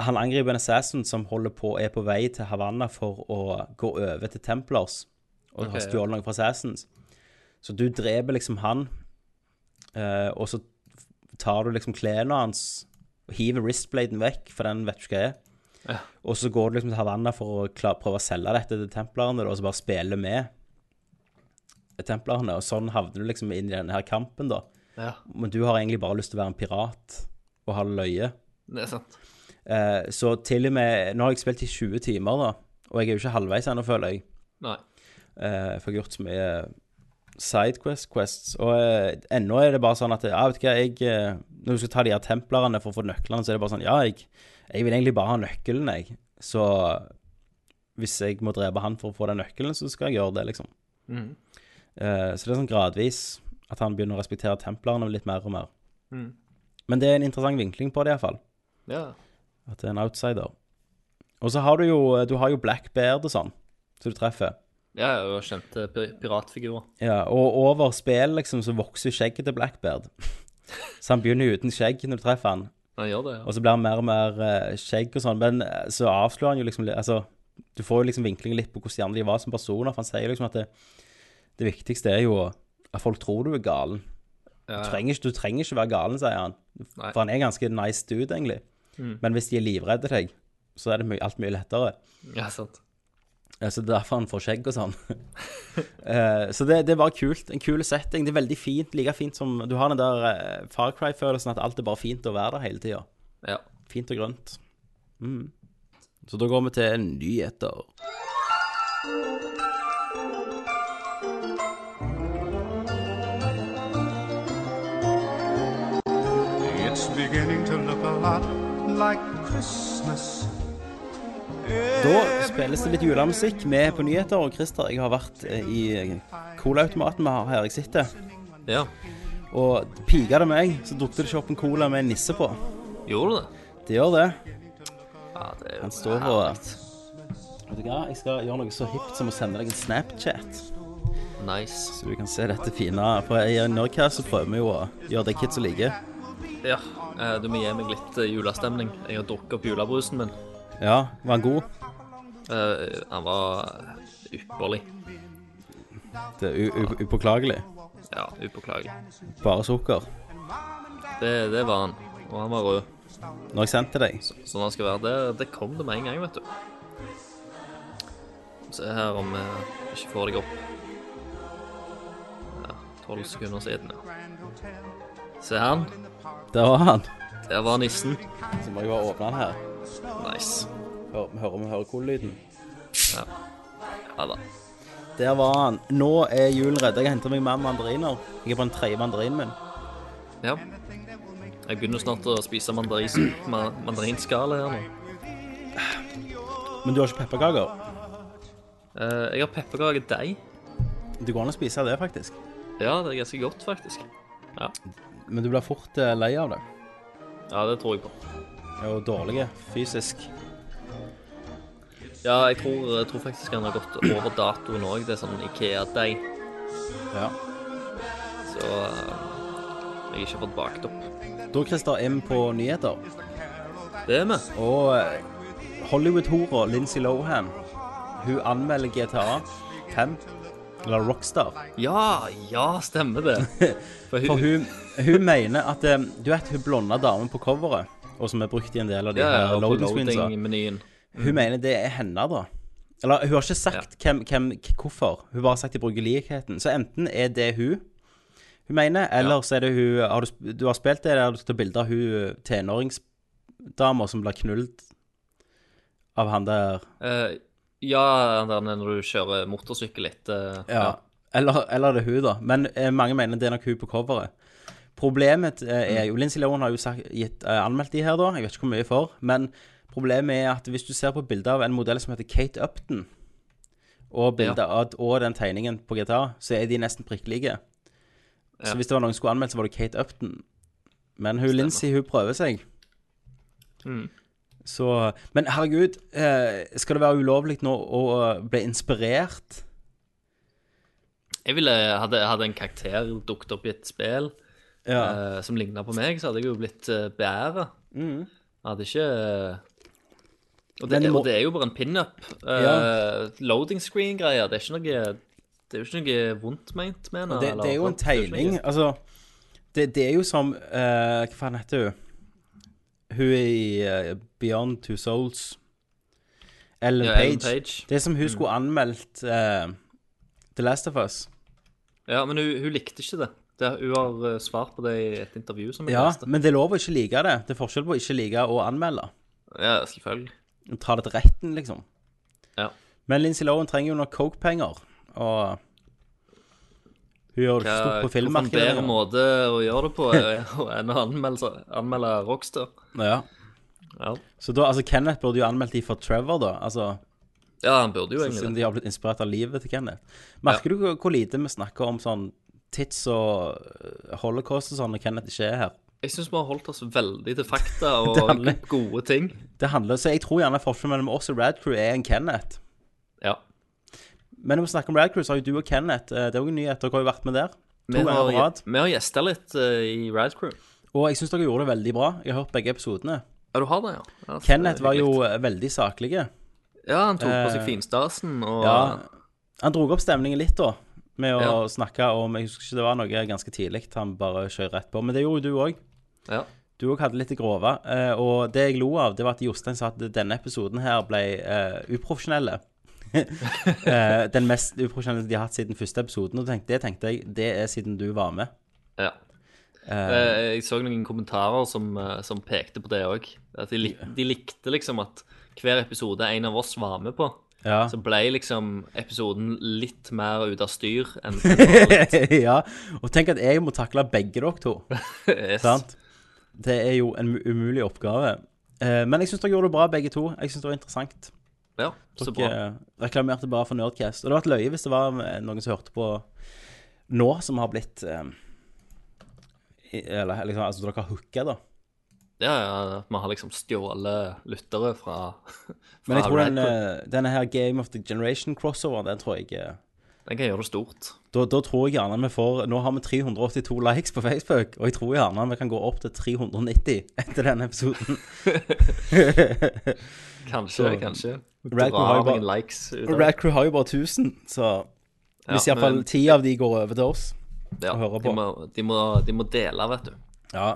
Han angriper en assassin som holder på, er på vei til Havanna for å gå over til Templars og okay, har stjålet noe fra Assassins. Så du dreper liksom han, eh, og så tar du liksom klærne hans hiver wristbladen vekk, for den vet du hva er. Ja. Og så går du liksom til Havanna for å klar, prøve å selge dette til templerne, og så bare spille med templerne. og sånn havner du liksom inn i denne her kampen, da. Ja, Men du har egentlig bare lyst til å være en pirat og ha løye. det er sant. Eh, så til og med Nå har jeg spilt i 20 timer, da, og jeg er jo ikke halvveis ennå, føler jeg. Nei. Eh, for jeg har gjort så mye sidequest-quests. Og eh, ennå er det bare sånn at ja, vet du hva, jeg, eh, Når du skal ta de her templerne for å få nøklene, så er det bare sånn Ja, jeg, jeg vil egentlig bare ha nøkkelen, jeg. Så hvis jeg må drepe han for å få den nøkkelen, så skal jeg gjøre det, liksom. Mm. Eh, så det er sånn gradvis at han begynner å respektere templerne litt mer og mer. Mm. Men det er en interessant vinkling på det, iallfall. Ja. At det er en outsider. Og så har du jo Du har jo Blackbeard og sånn, som du treffer. Ja, og kjente piratfigurer. Ja, og over spill liksom så vokser skjegget til Blackbeard. Så han begynner uten skjegg når du treffer han. Han gjør det, ja. Og så blir han mer og mer eh, skjegg og sånn. Men eh, så avslører han jo liksom Altså, du får jo liksom vinklingen litt på hvordan de var som personer. For han sier liksom at det, det viktigste er jo at folk tror du er galen. ja. Du trenger, du trenger ikke være galen, sier han. Nei. For han er ganske nice dude, egentlig. Mm. Men hvis de er livredde deg, så er det my alt mye lettere. Ja, sant. Ja, Så det er derfor han får skjegg og sånn. Eh, så det, det er bare kult. En kul setting. Det er veldig fint. Like fint som Du har den der uh, Far Cry-følelsen at alt er bare fint å være der hele tida. Ja. Fint og grønt. Mm. Så da går vi til nyheter. It's beginning to look a lot like Christmas. Da spilles det litt julemusikk med på nyheter. Og Christer, jeg har vært eh, i colaautomaten vi har her jeg sitter. ja. Og piga det meg, så dukket det ikke opp en cola med en nisse på. Gjorde det? Det gjør det. Ja, det er jo Han står og Vet du hva, jeg skal gjøre noe så hipt som å sende deg en Snapchat. Nice. Så du kan se dette fine. For i Nerdcast så prøver vi jo å gjøre det kids liker. Ja, eh, du må gi meg litt eh, julestemning. Jeg har drukket opp julebrusen min. Ja, var han god? Uh, han var ypperlig. Det er upåklagelig. Ja, upåklagelig. Bare sukker. Det, det var han. Og han var rød. Når jeg sendte deg. Sånn han skal være. Det, det kom det med en gang, vet du. Se her om vi ikke får deg opp. Ja, tolv sekunder siden, ja. Se han. Der var han. Der var nissen. Så må jeg bare åpne den her. Nice. Hør, hører om vi hører cool-lyden. Ja da. Der var han. Nå er julen redd. Jeg henter meg mer mandariner. Jeg er på den tredje mandarinen min. Ja. Jeg begynner snart å spise mandarin, ma her nå. Men du har ikke pepperkaker? Uh, jeg har pepperkakedeig. Det går an å spise det, faktisk. Ja, det er ganske godt, faktisk. Ja, Men du blir fort eh, lei av det. ja det tror jeg på. Er jo dårlig fysisk. Ja, jeg tror, jeg tror faktisk han har gått over datoen òg. Det er sånn Ikea-deig. Ja. Så eh, jeg har ikke fått bakt opp. Da, Christer, er vi på nyheter. Det er vi. Og eh, Hollywood-hora Lindsay Lohan, hun anmelder GTA 5, eller Rockstar. Ja, ja, stemmer det. For For hun, hun, hun mener at eh, Du vet hun blonde damen på coveret, og som er brukt i en del av de ja, ja, her loading screensa. Hun mener det er henne, da. Eller hun har ikke sagt hvem, hvem, hvorfor. Hun bare har sagt de bruker likheten. Så enten er det hun hun mener, eller så er det hun har du, du har spilt det der du tar bilde av hun tenåringsdama som blir knullet av han der uh, ja, den der når du kjører motorsykkel etter Ja. Eller, eller det er hun, da. Men eh, mange mener det er nok hun på coveret. Problemet eh, er jo Lindsay Lohan har jo sagt, gitt, eh, anmeldt de her, da. Jeg vet ikke hvor mye for. Men problemet er at hvis du ser på bilder av en modell som heter Kate Upton, og, bilder av, og den tegningen på GTA, så er de nesten prikk like. Så hvis det var noen som skulle anmeldt, så var det Kate Upton. Men hun Lindsay, hun prøver seg. Så Men herregud, eh, skal det være ulovlig nå å bli inspirert? Jeg ville, hadde, hadde en karakter dukket opp i et spill Ja. uh, som lignet på meg, så hadde jeg jo blitt uh, beæra. Jeg Hadde ikke eh, og det, må- og det er jo bare en pinup. Uh, Ja. Loading screen-greier. Det Det er jo ikke noe vondt ment med den. Det, det er jo en tegning. Altså, det, det er jo som uh, Hva faen heter hun? Hun er i uh, Beyond Two Souls. Ellen Ja, Page. Ellen Page. Det er som hun skulle anmeldt uh, The Last of Us. Ja, men hun, hun likte ikke det. Det. Hun har eh, svart på det i et intervju som jeg Ja, leste. men det er lov å ikke like det. Det er forskjell på å ikke like å anmelde. Ja, selvfølgelig. Ta det til retten, liksom. Ja. Men Lindsay Lohan trenger jo noen coke-penger, og hun gjør det ikke stort på Hvorfor en filmmarkedet. bedre lenger. måte å gjøre det på eh, enn å anmelde, anmelde Rockstar? Ja. Ja. Så da, altså, Kenneth burde jo anmeldt de for Trevor, da. Altså, ja, han burde jo egentlig siden de har blitt inspirert av livet til Kenneth. Merker du hvor- hvor lite vi snakker om sånn tits og øh, holocaust og sånn når Kenneth ikke er her? Jeg syns vi har holdt oss veldig til fakta og handler- gode ting. Det handler, Så jeg tror gjerne forskjellen mellom oss og Radcrew er en Kenneth. Ja. Men når vi snakker om Radcrew, så har jo du og Kenneth eh, Det er jo en nyhet. Dere har jo vært med der. To ganger har, på rad. vi har gjesta litt uh, i Radcrew. Og jeg syns dere gjorde det veldig bra. Jeg har hørt begge episodene. Ja, du har det, ja? ja Kenneth var jo eh, veldig saklige. Ja, han tok på seg eh, finstasen og Ja, han dro opp stemningen litt, da. Med å Ja. snakke om Jeg husker ikke det var noe ganske tidlig. Han bare kjører rett på. Men det gjorde jo du òg. ja. Du òg hadde litt grove. eh, og det jeg lo av, det var at Jostein sa at denne episoden her ble uh, uprofesjonelle. Eh, den mest uprofesjonelle de har hatt siden første episoden. Og tenkte, det tenkte jeg, det er siden du var med. ja. Eh, Jeg så noen kommentarer som, som pekte på det òg. At de, de likte liksom at hver episode en av oss var med på. Ja. Så ble liksom episoden litt mer ut av styr enn ja. Og tenk at jeg må takle begge dere to. Yes. Sant? Det er jo en umulig oppgave. Eh, men jeg syns dere gjorde det bra, begge to. Jeg syns det var interessant. Ja, så Dere bra. eh, reklamerte bare for Nerdcast. Og det hadde vært løye hvis det var eh, noen som hørte på nå, som har blitt eh, Eller liksom, altså dere har hooka, da. Ja, ja, at vi har liksom stjålet lyttere fra, fra Men jeg tror den, eh, denne her Game of the Generation-crossoveren, den tror jeg eh, Den kan gjøre det stort. da, da tror jeg gjerne vi får Nå har vi 382 likes på Facebook, og jeg tror gjerne vi kan gå opp til 390 etter denne episoden. Kanskje, Så- kanskje. Rad Crew har jo bare- noen likes ut av Rad Crew har jo bare 1000, så hvis Ja, iallfall ti av de går over til oss ja, og hører på de, må, de, må, de må dele, vet du. Ja.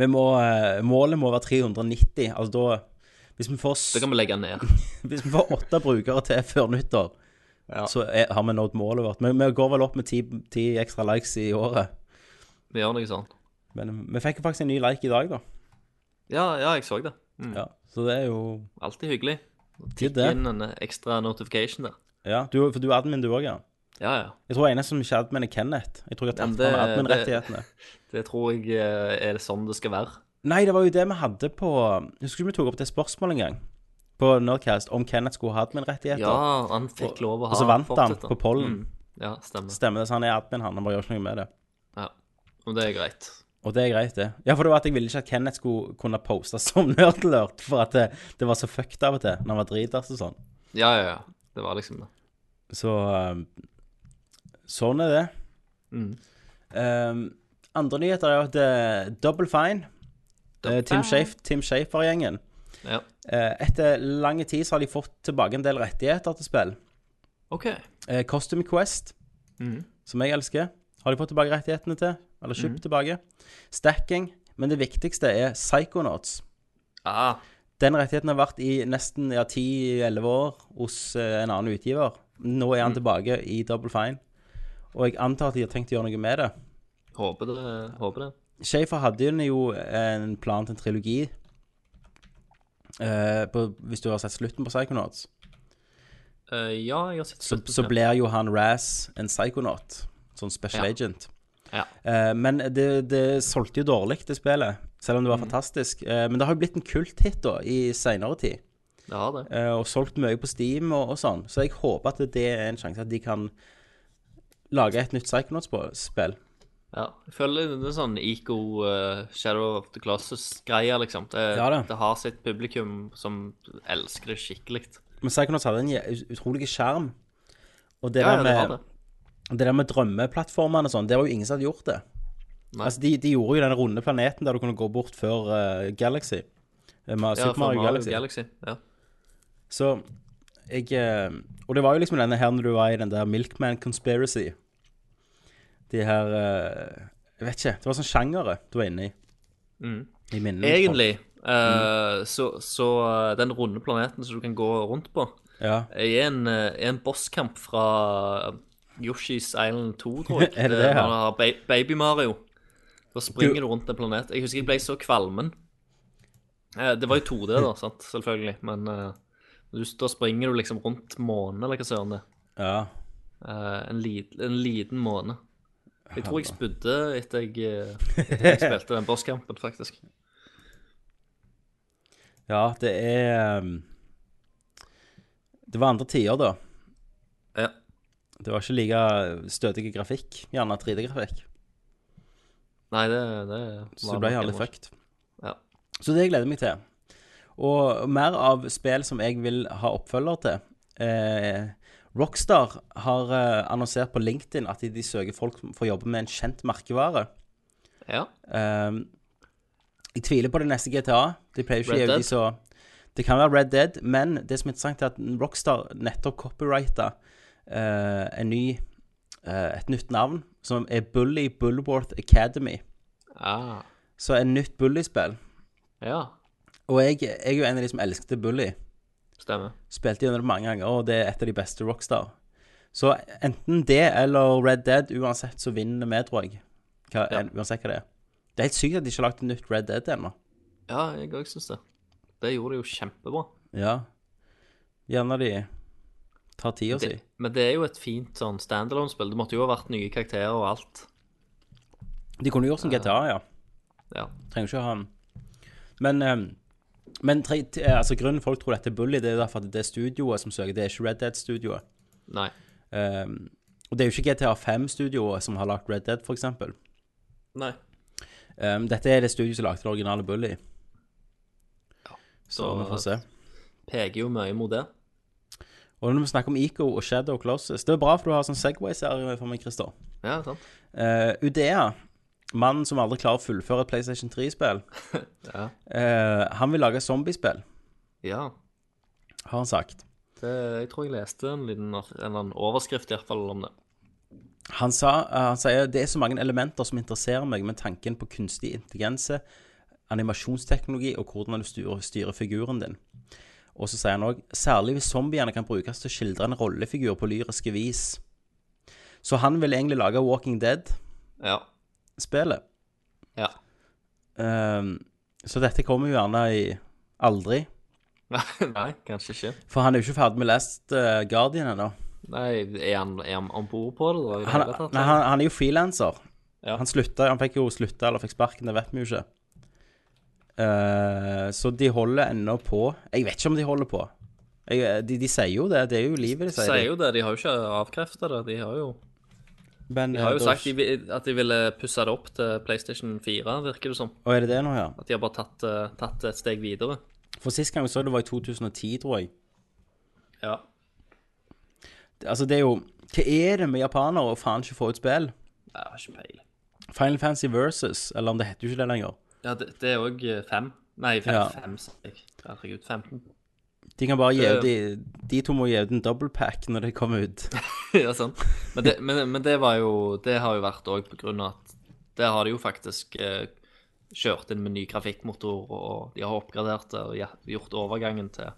Vi må, eh, målet må være 390. Altså da Hvis vi får, Det kan vi legge ned. hvis vi får åtte brukere til før nyttår, så er, har vi nådd målet vårt. Men vi går vel opp med ti, ti ekstra likes i året. Vi gjør noe sånt. Men vi fikk faktisk en ny like i dag, da. Ja, ja, jeg så det. Mm. Ja, så det er jo Alltid hyggelig. Er. Inn en ekstra notification der. Ja, du, for du er admin, du òg, ja. Ja, ja. Jeg tror eneste som ikke er admin, er Kenneth. Jeg tror jeg har tatt fra meg admin-rettighetene. Det tror jeg eh, er det sånn det skal være. Nei, det var jo det vi hadde på Husker du vi tok opp det spørsmålet en gang? På Nerdcast om Kenneth skulle ha admin-rettigheter? Ja, han fikk lov å ha og så vant han på pollen. Mm. Ja, stemmer. Stemmer det, så han er admin, han. Han bare gjør ikke noe med det. Ja. Og det er greit. Og det er greit, det. Ja, for det var at jeg ville ikke at Kenneth skulle kunne poste som nerdlurt, for at det, det var så fucked av og til når han var dritas og sånn. Ja, ja, ja. Det var liksom det. Så um, sånn er det. Mm. Um, andre nyheter er jo at uh, Double Fine, uh, Tim, Schaf Tim Schafer-gjengen Ja. uh, Etter lang tid så har de fått tilbake en del rettigheter til spill. OK. Uh, Costume Quest, mm. som jeg elsker, har de fått tilbake rettighetene til. Eller kjøpt tilbake. Stacking. Men det viktigste er Psychonauts. Ah, Den rettigheten har vært i nesten ja, 10-11 år hos en annen utgiver. Nå er han tilbake i Double Fine. Og jeg antar at de har tenkt å gjøre noe med det. håper det. Håper det. Schaefer hadde jo en plan til en trilogi. eh, på, hvis du har sett slutten på Psychonauts, Eh, ja, jeg har sett slutten, så så blir jo han Raz en psychonaut. Sånn special Ja. agent. Ja. Eh, men det, det solgte jo dårlig, det spillet, selv om det var fantastisk. Eh, men det har jo blitt en kulthit da, i seinere tid. Det har det. eh, og solgt mye på Steam og, og sånn. Så jeg håper at det er en sjanse at de kan lage et nytt Psychonauts-spill. Ja, jeg føler det er sånn Eco uh, Shadow of the Classes-greier, liksom. Det, Ja, det. det har sitt publikum som elsker det skikkelig. Men Psychonauts hadde en utrolig skjerm. Og det, Ja, der med, det. det der med drømmeplattformene og sånn, det var jo ingen som hadde gjort det. Altså, de, de gjorde jo den runde planeten der du kunne gå bort før uh, Galaxy. Eh, med Ja, Super Mario Galaxy. Galaxy. Ja. Så jeg eh, Og det var jo liksom denne her når du var i den der Milkman Conspiracy. De her eh, Jeg vet ikke. Det var sånn sjangere du var inne i. Mm. I minnet. Egentlig eh, så, så eh, den runde planeten som du kan gå rundt på, Ja. er en, en bosskamp fra Yoshi's Island 2, tror jeg. Er det det? Når har ba Baby Mario. Da springer du rundt en planet. Jeg husker jeg ble så kvalmen. Det var jo 2D, da, sant? selvfølgelig. Men du, da springer du liksom rundt månen, eller hva søren det er. ja. Eh, en, lit, en liten måne. Jeg tror jeg spydde etter jeg, eh, etter jeg spilte den bosskampen, faktisk. Ja, det er um, Det var andre tider, da. Ja. Det var ikke like stødig grafikk. Gjerne 3D-grafikk. Nei, det, det Så det ble jævlig fucked. Ja. Så det gleder jeg meg til. Og mer av spill som jeg vil ha oppfølger til. Eh, Rockstar har eh, annonsert på LinkedIn at de, de søker folk for å jobbe med en kjent merkevare. Ja. Eh, jeg tviler på det neste GTA. De pleier ikke Red Dead? så Det kan være Red Dead, men det som er interessant, er at Rockstar nettopp copyrighta eh, ny eh, et nytt navn, som er Bully Bullworth Academy. Ah. Så et nytt Bully-spill. ja. Og jeg, jeg er jo en av de som elsket Bully. Stemmer. Spilte gjennom det mange ganger, og det er et av de beste Rockstar. Så enten det eller Red Dead, uansett så vinner vi, tror jeg. Hva, Ja. uansett hva det er. Det er helt sykt at de ikke har lagt et nytt Red Dead ennå. Ja, jeg òg syns det. Det gjorde de jo kjempebra. Ja. Gjerne de tar tida si. Men det er jo et fint sånn standalone-spill. Det måtte jo ha vært nye karakterer og alt. De kunne gjort som GTA, ja. Ja. Trenger ikke å ha Men, eh, men tre, eh, altså, grunnen folk tror dette er Bully, det er derfor at det er studioet som søker. Det er ikke Red Dead-studioet. Nei. Um, og det er jo ikke GTA 5-studioet som har lagt Red Dead, eksempel. Nei. Um, dette er det studioet som lagde det originale Bully. Ja. Så vi får se. Peker jo mye mot det. Og når vi snakker om Eco og Shadow Closes Det er bra, for du har sånn Segway-serie for meg, Christer. Ja, sant. Uh, Udea, mannen som aldri klarer å fullføre et PlayStation 3-spill, Ja. uh, han vil lage zombiespill, ja. har han sagt. Det, jeg tror jeg leste en liten en eller annen overskrift i hvert fall om det. Han, sa, uh, han sier det er så mange elementer som interesserer meg med tanken på kunstig intelligens, animasjonsteknologi og hvordan du styrer, styrer figuren din. Og så sier han òg særlig hvis zombiene kan brukes til å skildre en rollefigur på lyriske vis. Så han vil egentlig lage Walking Dead-spillet. Ja. Ja. Um, så dette kommer jo gjerne i aldri. Nei, kanskje ikke. For han er jo ikke ferdig med Last uh, Guardian ennå. Nei, er han, er han om bord på det? Da, Han, tatt, nei, han, han er jo frilanser. Ja. Han slutta, han fikk jo slutta eller fikk sparken, det vet vi jo ikke. Uh, så de holder ennå på. Jeg vet ikke om de holder på. Jeg, de, de sier jo det. Det er jo livet de sier. De Sier jo det. De har jo ikke avkrefta det. De har jo, Men, de har jo eh, da- sagt de, at de ville pusse det opp til PlayStation 4, virker det som. Å, er det det nå, ja? At de har bare tatt, eh, tatt et steg videre. For sist gang vi så det var i 2010, tror jeg. Ja. Altså, det er jo Hva er det med japanere å faen ikke få ut spill? Jeg har ikke peiling. Final Fantasy Versus, eller om det heter jo ikke det lenger. Ja, det, det er òg fem. Nei, fem, Ja. fem sier jeg. Herregud, 15. De kan bare Det- de, de to må en double pack når de kommer ut. ja, sant. Men det, men, men det var jo Det har jo vært òg på grunn av at Der har de jo faktisk eh, kjørt inn med ny grafikkmotor, og de har oppgradert det og gjort overgangen til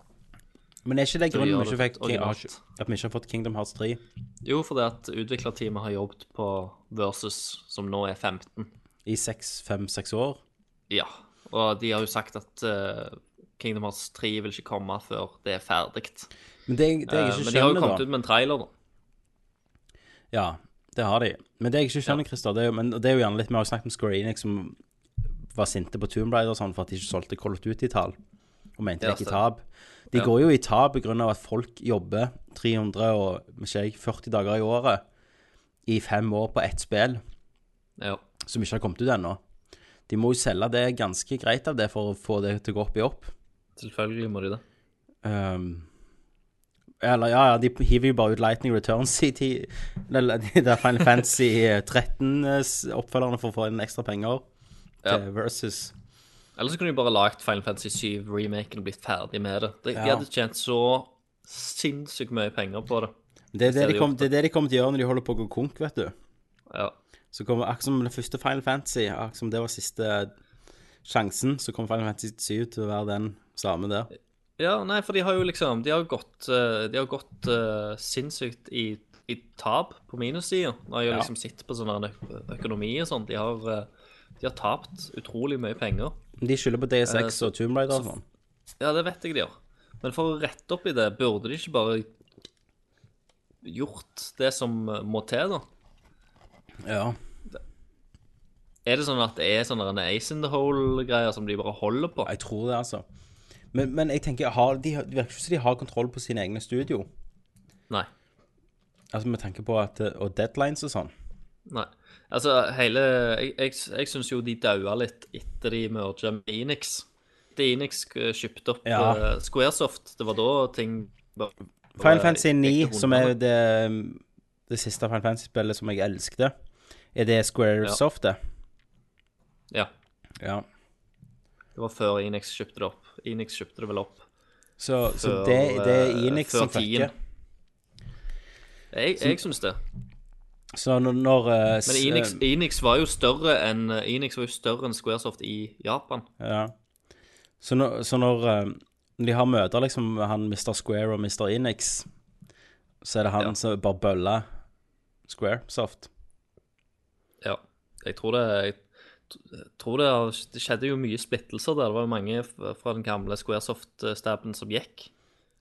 Men er ikke det grunnen vi ikke fikk at vi ikke har fått Kingdom Hearts 3 Jo, fordi at utviklerteamet har jobbet på Versus, som nå er 15. i fem-seks år? Ja. Og de har jo sagt at eh, Kingdom Hearts 3 vil ikke komme før det er ferdig. Men det, det jeg ikke skjønner, da men de har jo kommet da ut med en trailer, da. Ja. Det har de. Men det jeg ikke skjønner, Christer, det er jo, men det er jo gjerne litt Vi har jo snakket om Square Enix som var sinte på Tomb Raider og sånn for at de ikke solgte Call of Duty-tall, og mente Ja, det gikk i tap. De Ja. går jo i tap pga. at folk jobber 300 og med jeg, 40 dager i året i fem år på ett spill Ja. som ikke har kommet ut ennå. De må jo selge det ganske greit av det for å få det til å gå opp i opp. Selvfølgelig må de det. Um, eller ja, ja, de hiver jo bare ut Lightning Returns i ti, eller de der Final Fantasy 13-oppfølgerne for å få inn ekstra penger Ja. Versus. Eller så kunne de bare lagt Final Fantasy 7-remaken og blitt ferdig med det. De, de hadde tjent så sinnssykt mye penger på det. Det er det, de kom, det er det de kommer til å gjøre når de holder på å gå konk, vet du. Ja. Så kommer akkurat som det første Final Fantasy, akkurat som det var siste sjansen, så kommer Final Fantasy 7 til å være den samme det. ja, nei, for de har jo liksom De har gått, eh, de har gått uh, sinnssykt i, i tap på minussida. Når jeg Ja. liksom sitter på sånn økonomi og sånn. De har, eh, de har tapt utrolig mye penger. De skylder på DSX uh, og Tomb Raider og sånn. Ja, det vet jeg de gjør. Men for å rette opp i det, burde de ikke bare gjort det som må til, da? Ja. Er det sånn at det er sånne ace in the hole-greier som de bare holder på? Jeg tror det, altså. Men, men jeg tenker, har, de, det virker ikke som de har kontroll på sine egne studio. Nei. Altså med tanke på at Og deadlines og sånn. Nei. Altså, hele Jeg, jeg, jeg syns jo de daua litt etter de merga med Enix. Da Enix eh, kjøpte opp Ja. uh, Squaresoft, det var da ting bare- Final Fantasy 9, som er det, det siste Final Fantasy-spillet som jeg elsket, er det Squaresoft, det? Ja. Ja. Det var før Enix kjøpte det opp. Enix kjøpte det vel opp. Så, så det, det er eh, Enix som det? Jeg, jeg syns det. Så når, når eh, Men Enix, Enix var jo større enn enn Squaresoft i Japan. Ja. Så når, så når eh, de har møter, liksom, han Mr. Square og Mr. Enix, så er det han Ja. som bare bøller Squaresoft. Ja. Jeg tror det Jeg tror det, det skjedde jo mye splittelser der. Det var jo mange fra den gamle Squaresoft-staben som gikk.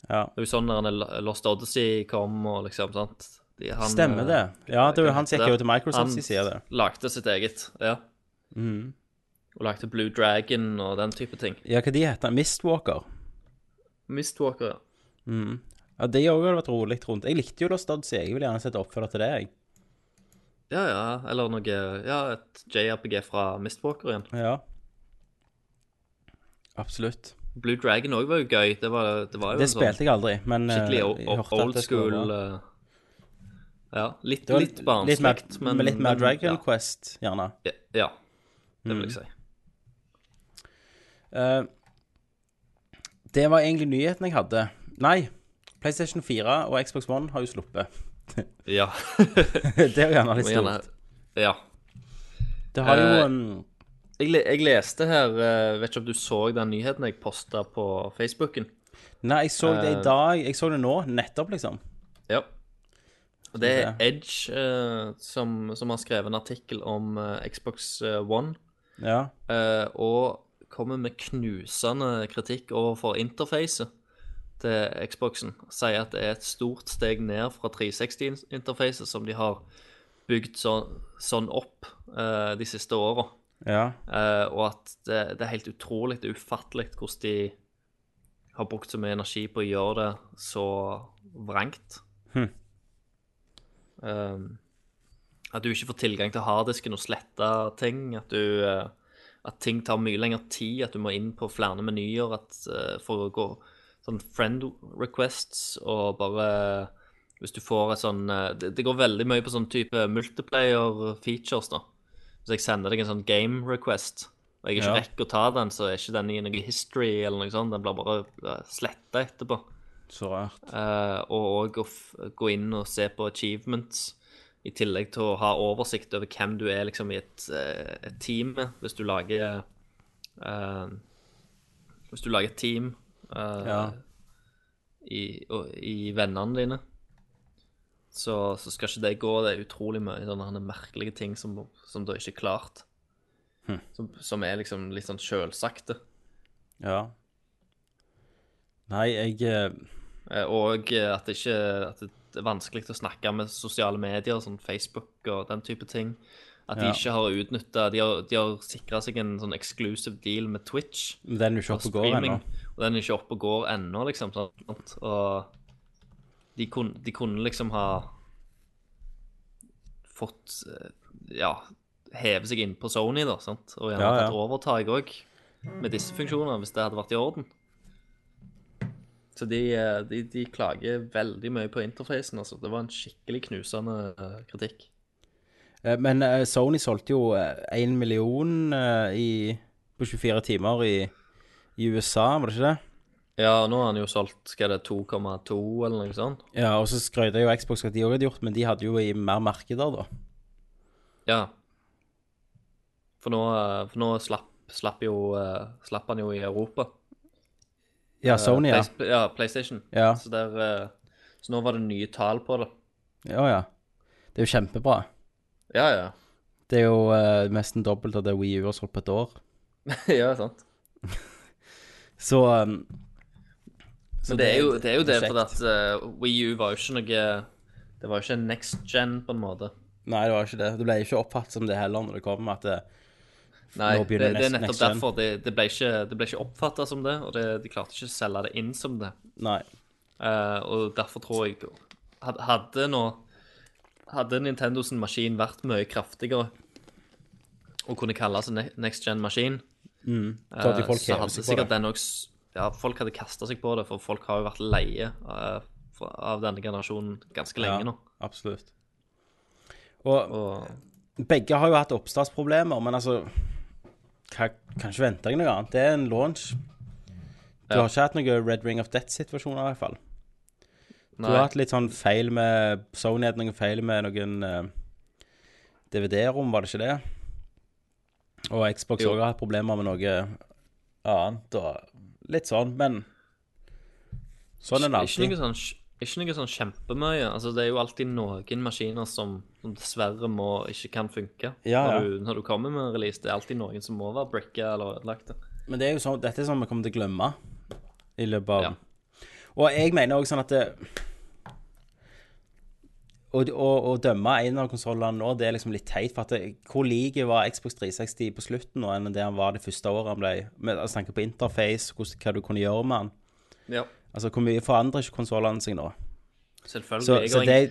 Ja. Det er jo sånn når Lost Odyssey kom og liksom, sant De- han, Stemmer eh, det. Ja, det var han gikk jo til Microsoft sin side. Han lagde sitt eget, ja. Mm. Og lagde Blue Dragon og den type ting. Ja, hva de heter Mistwalker. Mistwalker, ja. Ja, det òg hadde vært rolig rundt. Jeg likte jo Lost Odyssey. Jeg vil gjerne sette oppfølger til det, jeg. Ja, ja, eller noe Ja, et JRPG fra Mistwalker igjen. Ja. Absolutt. Blue Dragon òg var jo gøy. Det var, det var jo Det en sånn spilte jeg aldri, men eh, skikkelig jeg old school eh, Ja, litt, Det var litt barnslikt, men med litt mer Dragon ja. Quest, gjerne. Ja, ja, det Mm. vil jeg si. Eh, det var egentlig nyheten jeg hadde. Nei, PlayStation 4 og Xbox One har jo sluppet. Ja. det er jo gjerne litt stort. ja. Det har jo Eh, um, Jeg, jeg leste her eh, Vet ikke om du så den nyheten jeg posta på Facebooken? Nei, jeg så det eh, i dag. Jeg så det nå, nettopp, liksom. Ja. Og det er Edge eh, som, som har skrevet en artikkel om eh, Xbox eh, One, Ja. eh, og kommer med knusende kritikk overfor interfacet til Xboxen. Sier at det er et stort steg ned fra 360-interfacet som de har bygd så, sånn opp uh, de siste åra. ja. Uh, og at det, det er helt utrolig, det er ufattelig hvordan de har brukt så mye energi på å gjøre det så vrangt. Hm. Um, at du ikke får tilgang til harddisken og slette ting. At, du, uh, at ting tar mye lengre tid. At du må inn på flere menyer for å gå sånn friend requests og bare Hvis du får et sånn eh, Det, det går veldig mye på sånn type multiplayer features, da. Hvis jeg sender deg en sånn game request, og jeg ikke Ja. rekker å ta den, så er ikke den i noe history eller noe sånt. Den blir bare sletta etterpå. Så rart. Uh, og òg gå inn og se på achievements, i tillegg til å ha oversikt over hvem du er liksom i et, eh, et team med. Hvis du lager uh, Hvis du lager et team eh, Ja. i, og, i vennene dine, så, så skal ikke det gå. Det er utrolig mye sånne merkelige ting som, som du ikke er klart. Som, som er liksom litt sånn sjølsagte. Ja. Nei, jeg Eh, Og at det ikke At det, er vanskelig å snakke med sosiale medier, som Facebook og den type ting. At de Ja. ikke har utnytta De har, de har sikra seg en sånn exclusive deal med Twitch. Den er jo ikke oppe og går ennå. Den er ikke oppe og går ennå, liksom. Sant? Og de kunne, de kunne liksom ha fått eh, Ja, heve seg inn på Sony, da, sant? og gjerne Ja, ja. tatt overtak òg med disse funksjonene, hvis det hadde vært i orden. Så de, eh, de, de klager veldig mye på interfacen, altså. Det var en skikkelig knusende eh, kritikk. Men Sony solgte jo én million i, på 24 timer i, i USA, var det ikke det? Ja, nå har han jo solgt skal det 2,2 eller noe sånt. Ja, og så skrøt jo Xbox at de òg hadde gjort, men de hadde jo i mer markeder, da. Ja. For nå, eh, for nå slapp, slapp, jo, eh, slapp han jo i Europa. Ja, Sony, ja. Play, ja, PlayStation. Ja. Så, der, eh, så nå var det nye tall på det. Ja, ja. Det er jo kjempebra. Ja, ja. Det er jo eh, nesten dobbelt av det Wii U har solgt på et år. ja, sant. Så, um, så det er jo det, er jo det for at uh, Wii U var jo ikke noe Det var jo ikke next gen, på en måte. Nei, det var ikke det. Det ble ikke oppfattet som det heller når det kom at det, Nei, Nå det, det er nettopp derfor det, det ble ikke, det ble ikke oppfatta som det, og det, de klarte ikke å selge det inn som det. Nei. Uh, og derfor tror jeg Hadde nå Hadde Nintendo sin maskin vært mye kraftigere og kunne kalles en next gen-maskin, Så hadde eh, folk så hadde sikkert den også Ja, folk hadde kasta seg på det, for folk har jo vært leie av, av denne generasjonen ganske lenge nå. Absolutt. Og Og begge har jo hatt oppstartsproblemer, men altså hva, Kan ikke vente deg noe annet. Det er en launch. Du Ja. har ikke hatt noe Red Ring of Death-situasjoner, i hvert fall. Du Nei. har hatt litt sånn feil med Sony hadde noen feil med noen uh, DVD-rom, var det ikke det? Og Xbox òg har hatt problemer med noe annet og litt sånn, men sånn er det Ikke noe alltid. sånn, ikke noe sånn kjempemye. Altså, det er jo alltid noen maskiner som, som dessverre må, ikke kan funke Ja, ja. Når, du, når du kommer med en release. Det er alltid noen som må være bricka eller ødelagt. Men det er jo sånn, dette er sånn vi kommer til å glemme i løpet av Ja. Og jeg mener òg sånn at det å, å, å dømme en av konsollene nå, det er liksom litt teit. For at det, hvor like var Xbox 360 på slutten nå enn det han var det første året han ble med, altså, tanke på interface, hos, hva du kunne gjøre med han. Ja. Altså, hvor mye forandrer ikke konsollene seg nå? Selvfølgelig. Så, jeg, så det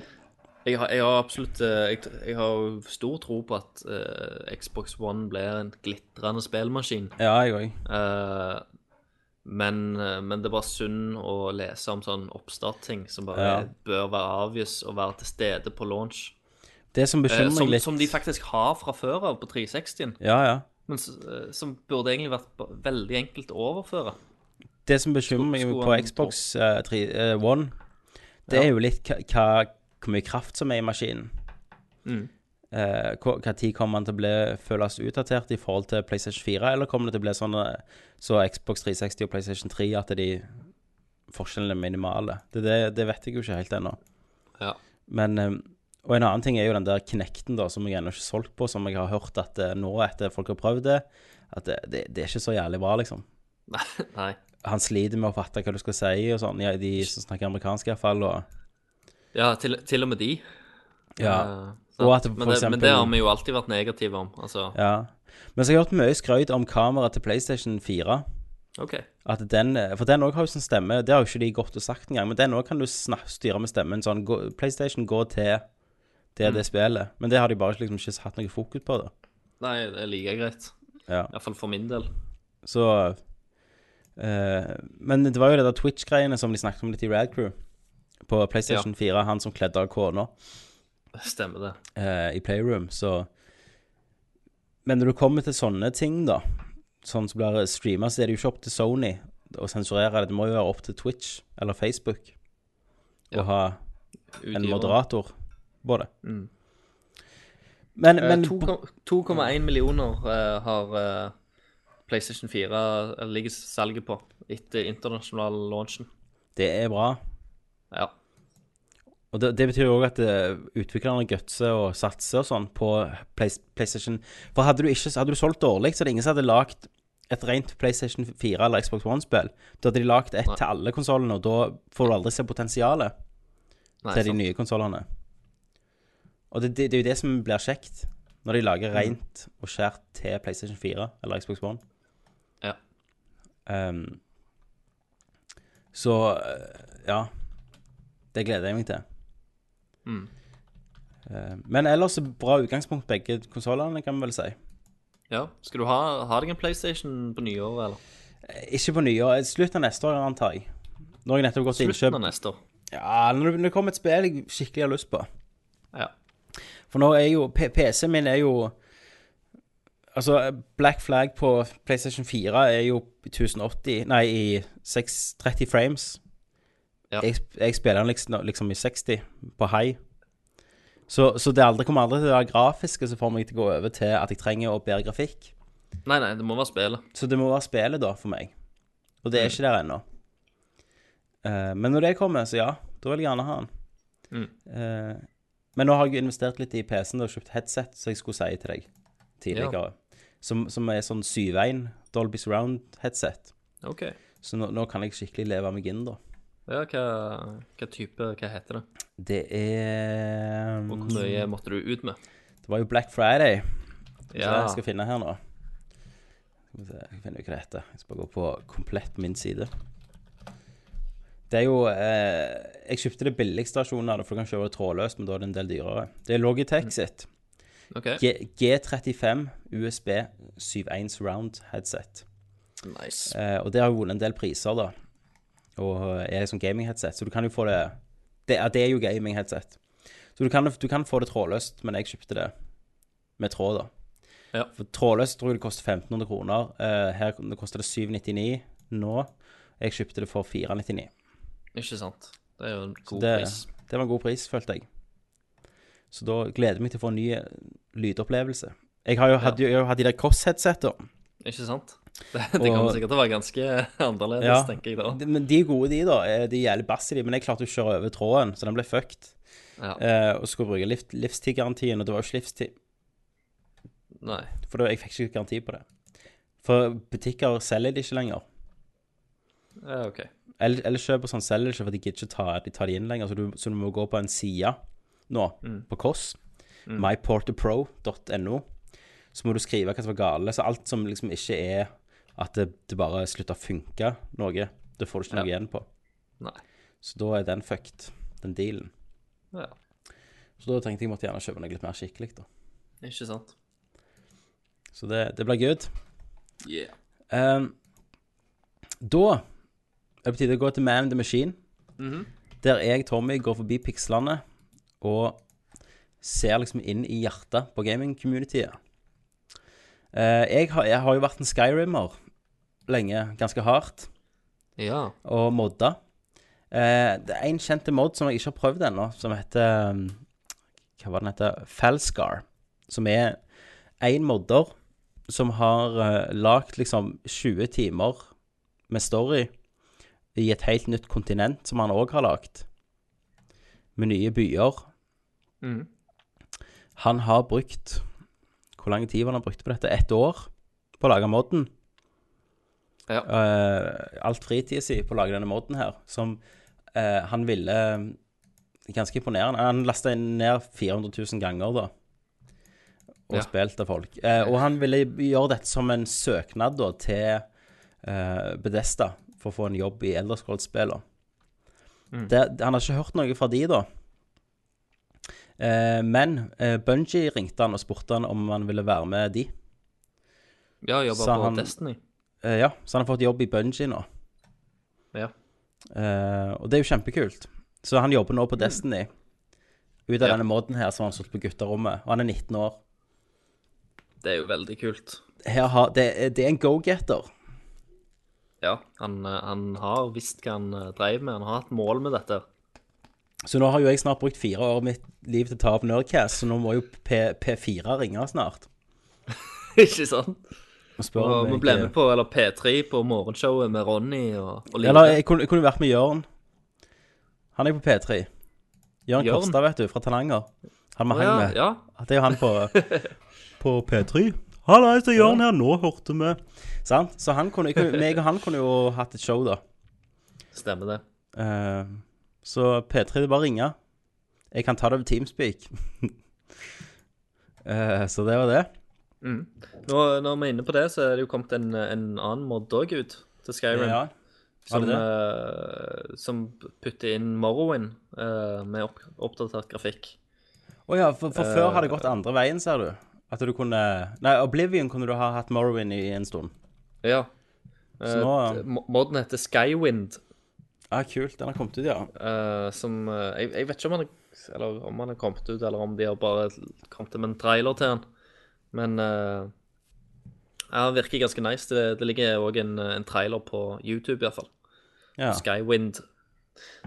jeg, har, jeg har absolutt eh, jeg, jeg har stor tro på at uh, Xbox One blir en glitrende spillmaskin. Ja, jeg òg. Eh, men, eh, men det bare synd å lese om sånn oppstartting som bare Ja. bør være avgjøs og være til stede på launch. Det som Eh, bekymrer meg meg litt som de faktisk har fra før av på 360-en. Ja, ja. Men eh, som burde egentlig vært veldig enkelt å overføre. Det som bekymrer meg på Xbox uh, 3, uh, One, det Ja. er jo litt hva- hvor mye kraft som er i maskinen. Mm. Eh, tid kommer den til å bli, føles utdatert i forhold til PlayStation 4, eller kommer det til å bli sånn eh, så Xbox 360 og PlayStation 3 at de forskjellene er minimale? Det, det, det vet jeg jo ikke helt ennå. Ja. Men eh, Og en annen ting er jo den der Knekten, da, som jeg ennå ikke har solgt på, som jeg har hørt at eh, nå, etter folk har prøvd det, at det, det, det er ikke så jævlig bra, liksom Nei. han sliter med å fatte hva du skal si og sånn, ja, de som snakker amerikansk i hvert fall, og Ja, til, til og med de. ja. Eh, Men, det, eksempel- men det har vi jo alltid vært negative om. Altså, ja. Men så har jeg hørt mye skrøyt om kameraet til PlayStation 4. OK. At den, For den òg har jo sånn stemme, det har jo ikke de gått og sagt engang, men den òg kan du styre med stemmen sånn gå, PlayStation går til det Mm. det spillet. Men det har de bare liksom ikke hatt noe fokus på, da. Nei, det er like greit. Ja. Iallfall for min del. Så uh, Men det var jo det der Twitch-greiene som de snakket om litt i Rad Crew. På PlayStation 4, han som kledde av kona. Stemmer det. eh, i Playroom, så Men når du kommer til sånne ting, da, sånn som blir streama, så er det jo ikke opp til Sony å sensurere det. Det må jo være opp til Twitch eller Facebook Ja. å ha en moderator på det. Mm. Men, Eh, men 2,1 millioner uh, har uh, PlayStation 4 eh, ligger salget på etter internasjonal launchen. det er bra. Ja. Og det, det betyr jo òg at eh, utviklerne gutser og satser og sånn på Play, PlayStation For hadde du ikke Hadde du solgt dårlig, så er det ingen som hadde lagd et rent PlayStation 4 eller Xbox One-spill. Da hadde de lagd ett Nei. til alle konsollene, og da får du aldri se potensialet. Nei, til de sant. nye konsollene. Og det, det, det er jo det som blir kjekt, når de Mm. lager rent og skjært til PlayStation 4 eller Xbox One. Ja. Um, så eh, ja. Det gleder jeg meg til. Mm. Eh, men ellers bra utgangspunkt begge konsollene, kan vi vel si. Ja. Skal du ha, ha deg en PlayStation på nyåret, eller? Eh, Ikke på nyår. Slutten av neste år, antar jeg. Nå har jeg nettopp gått til Slutten innkjøp. av neste år. Ja, når det, kommer et spill jeg skikkelig har lyst på. Ja. For nå er jo PC-en min er jo Altså, Black Flag på PlayStation 4 er jo 1080 Nei, i 630 frames. Ja. Jeg, jeg spiller den liksom, liksom i 60 på high. Så, så det aldri, kommer aldri til å være grafiske som får meg til å gå over til at jeg trenger å bedre grafikk. Nei, nei, det må være spillet. Så det må være spillet, da, for meg. Og det er ikke der ennå. Uh, men når det kommer, så ja, da vil jeg gjerne ha den. Mm. Uh, men nå har jeg investert litt i PC-en og kjøpt headset, som jeg skulle si til deg tidligere. Som, som er sånn 7.1 Dolby Surround-headset. OK. Så nå, nå kan jeg skikkelig leve meg inn, da. Ja, hva, hva type Hva heter det? Det er Og hvor mye måtte du ut med? Det var jo Black Friday. Skal Ja. jeg skal finne her nå. Skal vi se, jeg finner hva det heter. Jeg skal bare gå på komplett min side. Det er jo eh, Jeg kjøpte det billigste versjonen av det, for du kan kjøpe det trådløst, men da er det en del dyrere. Det er Logitech sitt. Okay. G G35 USB 7.1 Round headset. Nice. Eh, og det har jo vunnet en del priser, da. Og er sånn gaming-headset. Så du kan jo få det Det, ja, det er jo gaming-headset. Så du kan, du kan få det trådløst, men jeg kjøpte det med tråd, da. Ja. For trådløst tror jeg det koster 1500 kroner. Uh, her det koster det 799 nå. Jeg kjøpte det for 499. Ikke sant. Det er jo en god det, pris. det var en god pris, følte jeg. Så da gleder jeg meg til å få en ny eh, lydopplevelse. Jeg har jo hatt, ja. de der Koss-headsetene. Ikke sant? Det, det kommer Og- sikkert til å være ganske annerledes, Ja. tenker jeg da. De- Men de er gode, de, da. Eh, De jævlig bass i de, men jeg klarte å kjøre over tråden, så den ble fucked. Ja. Eh, og skulle bruke liv, livstidgarantien, og det var jo ikke livstid. Nei. For da, jeg fikk ikke garanti på det. For butikker selger de ikke lenger. Ja, OK. Eller, eller kjøper sånn selger ikke, for de gidder ikke ta, de tar de inn lenger. Så du, så du må gå på en side nå, på Kåss, mm. myporterpro.no, Så må du skrive hva som var gale. Så alt som liksom ikke er at det, det bare slutter å funke noe, det får du ikke noe Ja. igjen på. Nei. Så da er den fucked, den dealen. Ja. Så da tenkte jeg måtte gjerne kjøpe noe litt mer skikkelig, da. Ikke sant. Så det, det blir good. Yeah. Um, da er det på tide å gå til Man in the Machine. Der jeg, Tommy, går forbi pikslene og ser liksom inn i hjertet på gaming-communityet. Uh, jeg, jeg har jo vært en Skyrimmer lenge, ganske hardt, Ja. og modda. Eh, det er en kjente mod som jeg ikke har prøvd ennå, som heter um, Hva var den heter? Falscar. Som er én modder som har eh, lagd liksom 20 timer med story i et helt nytt kontinent, som han òg har lagd. Med nye byer. Mm. Han har brukt Hvor lang tid han brukte på dette? Ett år på å lage modden. Ja. uh, alt fritida si på å lage denne moden her, som uh, han ville Ganske imponerende. Han lasta ned 400 000 ganger, da. Og Ja. spilt av folk. Uh, og han ville gjøre dette som en søknad da, til eh, Bedesta for å få en jobb i Elderscroll-spillene. Det- Han har ikke hørt noe fra de, da. Eh, men eh, Bungie ringte han og spurte han om han ville være med de. Ja, jobba på han- Destiny. Eh, ja, så han har fått jobb i Bungie nå. Ja. Uh, og det er jo kjempekult. Så han jobber nå på Destiny. Ut av Ja. denne moden her som han stått på gutterommet. Og han er 19 år. Det er jo veldig kult. Har, det, det er en go-getter. Ja, han, eh, han har visst hva han dreiv med. Han har hatt mål med dette. Så nå har jo jeg snart brukt fire år av mitt liv til å ta opp Nerdcast, så nå må jo P, P4 ringe snart. Ikke sant? Og vi ble med på eller P3 på morgenshowet med Ronny og, og Line. Eller jeg kunne, jeg kunne vært med Jørn. Han er på P3. Jørn Jørn? Kostad, vet du, fra Tananger. Han vi oh, hang ja, med. ja. Det er jo han på, på P3. Hallais, det er Jørn her. Nå hørte vi Sant? Så han kunne, jeg meg og han kunne jo hatt et show, da. Stemmer det. Uh, så P3, det bare ringe. Jeg kan ta det over Teamspeak. uh, så det var det. Nå, når vi er inne på det, så er det jo kommet en, en annen mod òg ut til Skyrim. Ja. som, eh, som putter inn Morrowind uh, med opp, oppdatert grafikk. Å ja, for, for før har det gått andre veien, ser du. At du kunne Nei, Oblivion kunne du ha hatt Morrowind i en stund. Ja. Så Eh, nå- Modden heter Skywind, Ja, kult. Den har kommet ut, ja. eh, som eh, jeg, jeg vet ikke om han, er, eller om han er kommet ut, eller om de har bare kommet med en trailer til han. Men uh, ja, han virker ganske nice. Det, det ligger òg en, en trailer på YouTube, iallfall. ja. Skywind.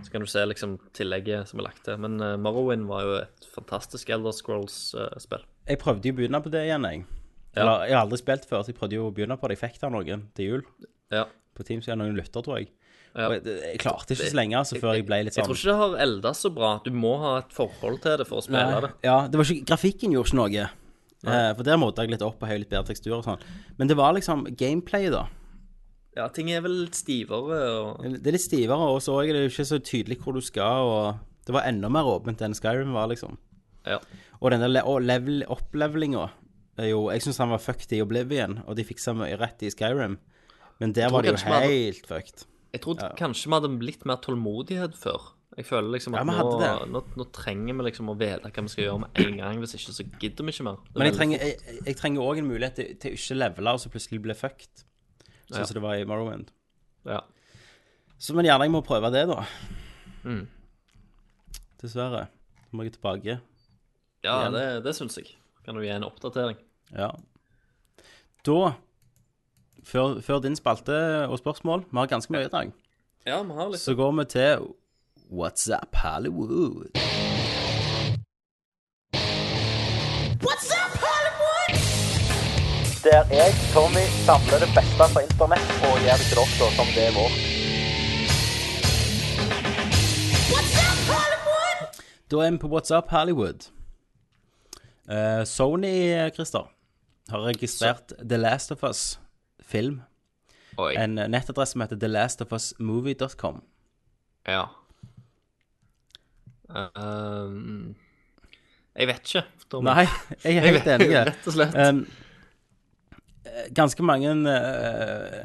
Så kan du se liksom tillegget som er lagt til. Men uh, Morrowind var jo et fantastisk Elder Scrolls-spill. Jeg prøvde jo å begynne på det igjen, jeg. Eller, jeg har aldri spilt før, så jeg prøvde jo å begynne på det. Jeg fikk det av noen til jul. ja. På Teams igjen, noen lytter, tror jeg. Ja. Jeg, jeg klarte ikke så lenge, altså, før jeg ble litt Jeg sånn tror ikke det har elda så bra. Du må ha et forhold til det for å spille det. Ja, det var ikke Grafikken gjorde ikke noe. Eh, for der måtte jeg litt opp og høy litt bedre tekstur og sånn. Men det var liksom gameplay, da. Ja, ting er vel litt stivere og Det er litt stivere, og så er det ikke så tydelig hvor du skal, og det var enda mer åpent enn Skyrim var, liksom. Ja. Og den der le level opplevelinga jo Jeg syns han var fucked i Oblivion, og de fiksa mye rett i Skyrim. Men der var det jo helt hadde- fucked. Jeg trodde kanskje vi hadde litt mer tålmodighet før. Jeg føler liksom at ja, nå, nå, nå trenger vi liksom å vite hva vi skal gjøre med en gang. Hvis ikke så gidder vi ikke mer. Er Men jeg trenger, jeg, jeg trenger òg en mulighet til, til ikke levele og så plutselig bli fucked. Sånn Ja. som det var i Morrowind. Ja. Så men gjerne jeg må prøve det, da. Mm. Dessverre. Så må jeg tilbake. Ja, Igjen. det, det syns jeg. Kan du gi en oppdatering? Ja. Da, før, før din spalte og spørsmål Vi har ganske mye i dag. Ja, vi har litt Så går vi til What's Up Hollywood. What's up, Hollywood? Der jeg, Tommy, samler det beste fra internett og gjør det til dere som det er vårt. What's up, Hollywood? Da er vi på What's Up Hollywood. Eh, Sony, Christer, har registrert The Last of Us film. Oi. En nettadresse som heter thelastofusmovie.com. Ja. Um, jeg vet ikke. Tommy. Nei, jeg er helt enig. Rett og slett. Um, eh, ganske mange uh,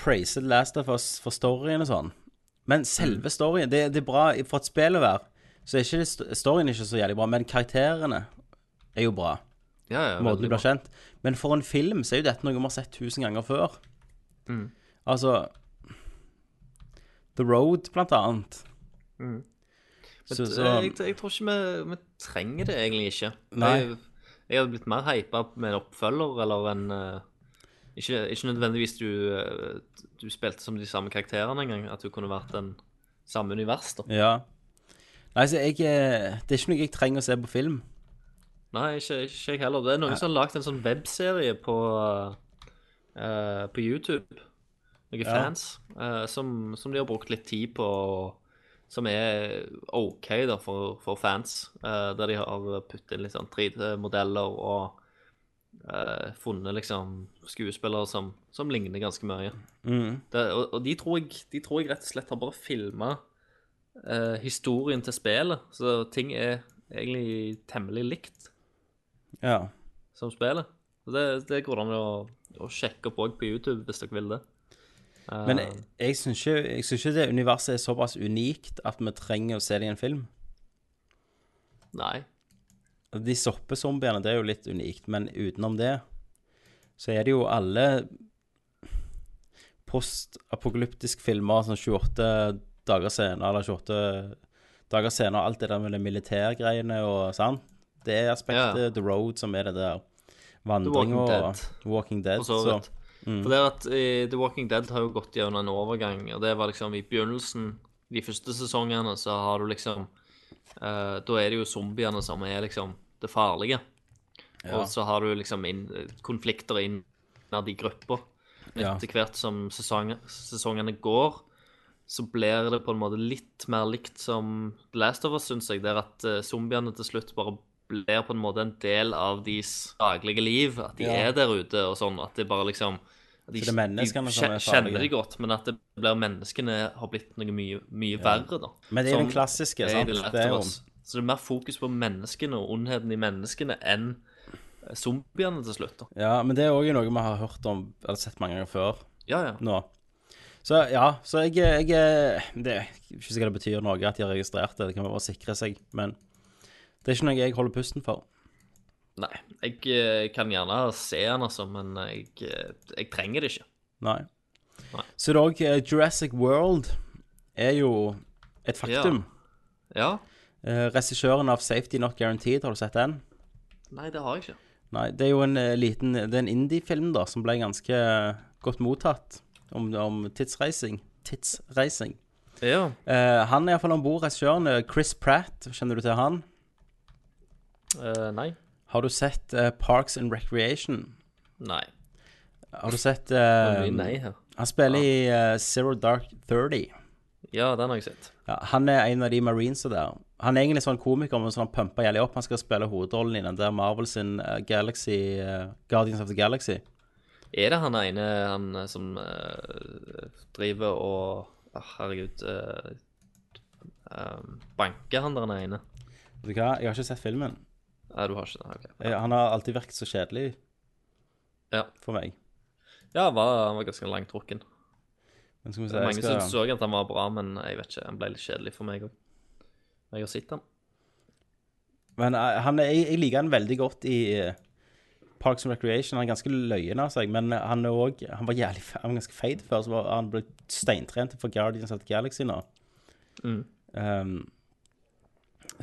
praiser Last of Us for storyen og sånn. Men selve storyen det, det er bra for et spill å være. Så er ikke storyen ikke så jævlig bra, men karakterene er jo bra. ja, ja, Måten de blir kjent. Men for en film så er jo dette noe vi har sett tusen ganger før. Mm. Altså The Road, blant annet. Men Så, så Jeg, jeg tror ikke vi, vi trenger det egentlig ikke. Nei. Jeg, jeg hadde blitt mer hypa med en oppfølger eller en eh, ikke, ikke nødvendigvis du, eh, du spilte som de samme karakterene engang. At du kunne vært den samme univers, da. Ja. Nei, så jeg eh, Det er ikke noe jeg trenger å se på film. Nei, ikke, jeg heller. Det er noen som har lagd en sånn webserie på, uh, på YouTube. Noen Ja. fans uh, som, som de har brukt litt tid på, som er OK da, for, for fans. Uh, der de har puttet inn litt sånn 3D-modeller og uh, funnet liksom skuespillere som, som ligner ganske mye. Mm. Det, og og de, tror jeg, de tror jeg rett og slett har bare filma historien til spillet. Så ting er egentlig temmelig likt Ja. som spillet. Så det, det går an å, å sjekke opp òg på YouTube hvis dere vil det. Men jeg, jeg syns ikke, jeg synes ikke det universet er såpass unikt at vi trenger å se det i en film. Nei. De soppezombiene, det er jo litt unikt, men utenom det så er det jo alle postapokalyptiske filmer sånn 28 dager senere, eller 28 dager senere, alt det der med de militærgreiene og sånn. Det er aspektet Ja. The Road som er det der vandring Walking og Dead. Walking Dead. Og så Vidt. For det er at uh, The Walking Dead har jo gått gjennom en overgang, og det var liksom i begynnelsen, de første sesongene, så har du liksom uh, Da er det jo zombiene som er liksom det farlige. Og så har du liksom inn, konflikter innad i grupper. Ja. Etter hvert som sesong, sesongene går, så blir det på en måte litt mer likt som Last of Us, syns jeg. Der at uh, zombiene til slutt bare blir på en måte en del av deres daglige liv. At de Ja. er der ute og sånn. At det bare liksom de, det de er Kjenner de godt, men at det blir menneskene har blitt noe mye, mye verre, da. men det er jo den klassiske, sant? Det er Us. Så det er mer fokus på menneskene og ondheten i menneskene enn eh, zombiene til slutt. da. Ja, men det er òg noe vi har hørt om, eller sett mange ganger før Ja, ja. nå. Så ja, så jeg, jeg Det er ikke sikkert det betyr noe at de har registrert det, det kan bare sikre seg, men det er ikke noe jeg holder pusten for. Nei, jeg eh, kan gjerne se den, altså, men jeg, eh, jeg trenger det ikke. Nei. Nei. Så det er òg Jurassic World er jo et faktum. Ja? ja. Regissøren av Safety Not Guaranteed, har du sett den? Nei, det har jeg ikke. Nei, det er jo en eh, liten Det er en indie-film da som ble ganske eh, godt mottatt om, om tidsreising. Tidsreising. Ja. Eh, han er iallfall om bord, regissøren. eh, Chris Pratt, kjenner du til han? Uh, nei. Har du sett eh, Parks and Recreation? Nei. Har du sett eh, mye nei her. Han spiller i eh, Zero Dark 30. Ja, den har jeg sett. Ja, han er en av de marinesa der. Han er egentlig sånn komiker, men sånn han pumper jævlig opp. Han skal spille hovedrollen i den der Marvel sin eh, Galaxy eh, Guardians of the Galaxy. Er det han ene han eh, som eh, driver og ah, Herregud eh, eh, Banker han der ene? Vet du hva, jeg har ikke sett filmen. Nei, du har ikke det? ok. Ja. han har alltid virket så kjedelig Ja. for meg. Ja, han var, han var ganske langtrukken. Men skal vi se, Mange skal... syntes òg at han var bra, men jeg vet ikke, han ble litt kjedelig for meg òg. Jeg har sett han. Men eh, han jeg, jeg liker han veldig godt i eh, Parks and Recreation. Han er ganske løyen av seg, men han er også, Han var jævlig han var ganske feit før, så var, han ble steintrent for Guardians of the Galaxy nå. Mm. Um,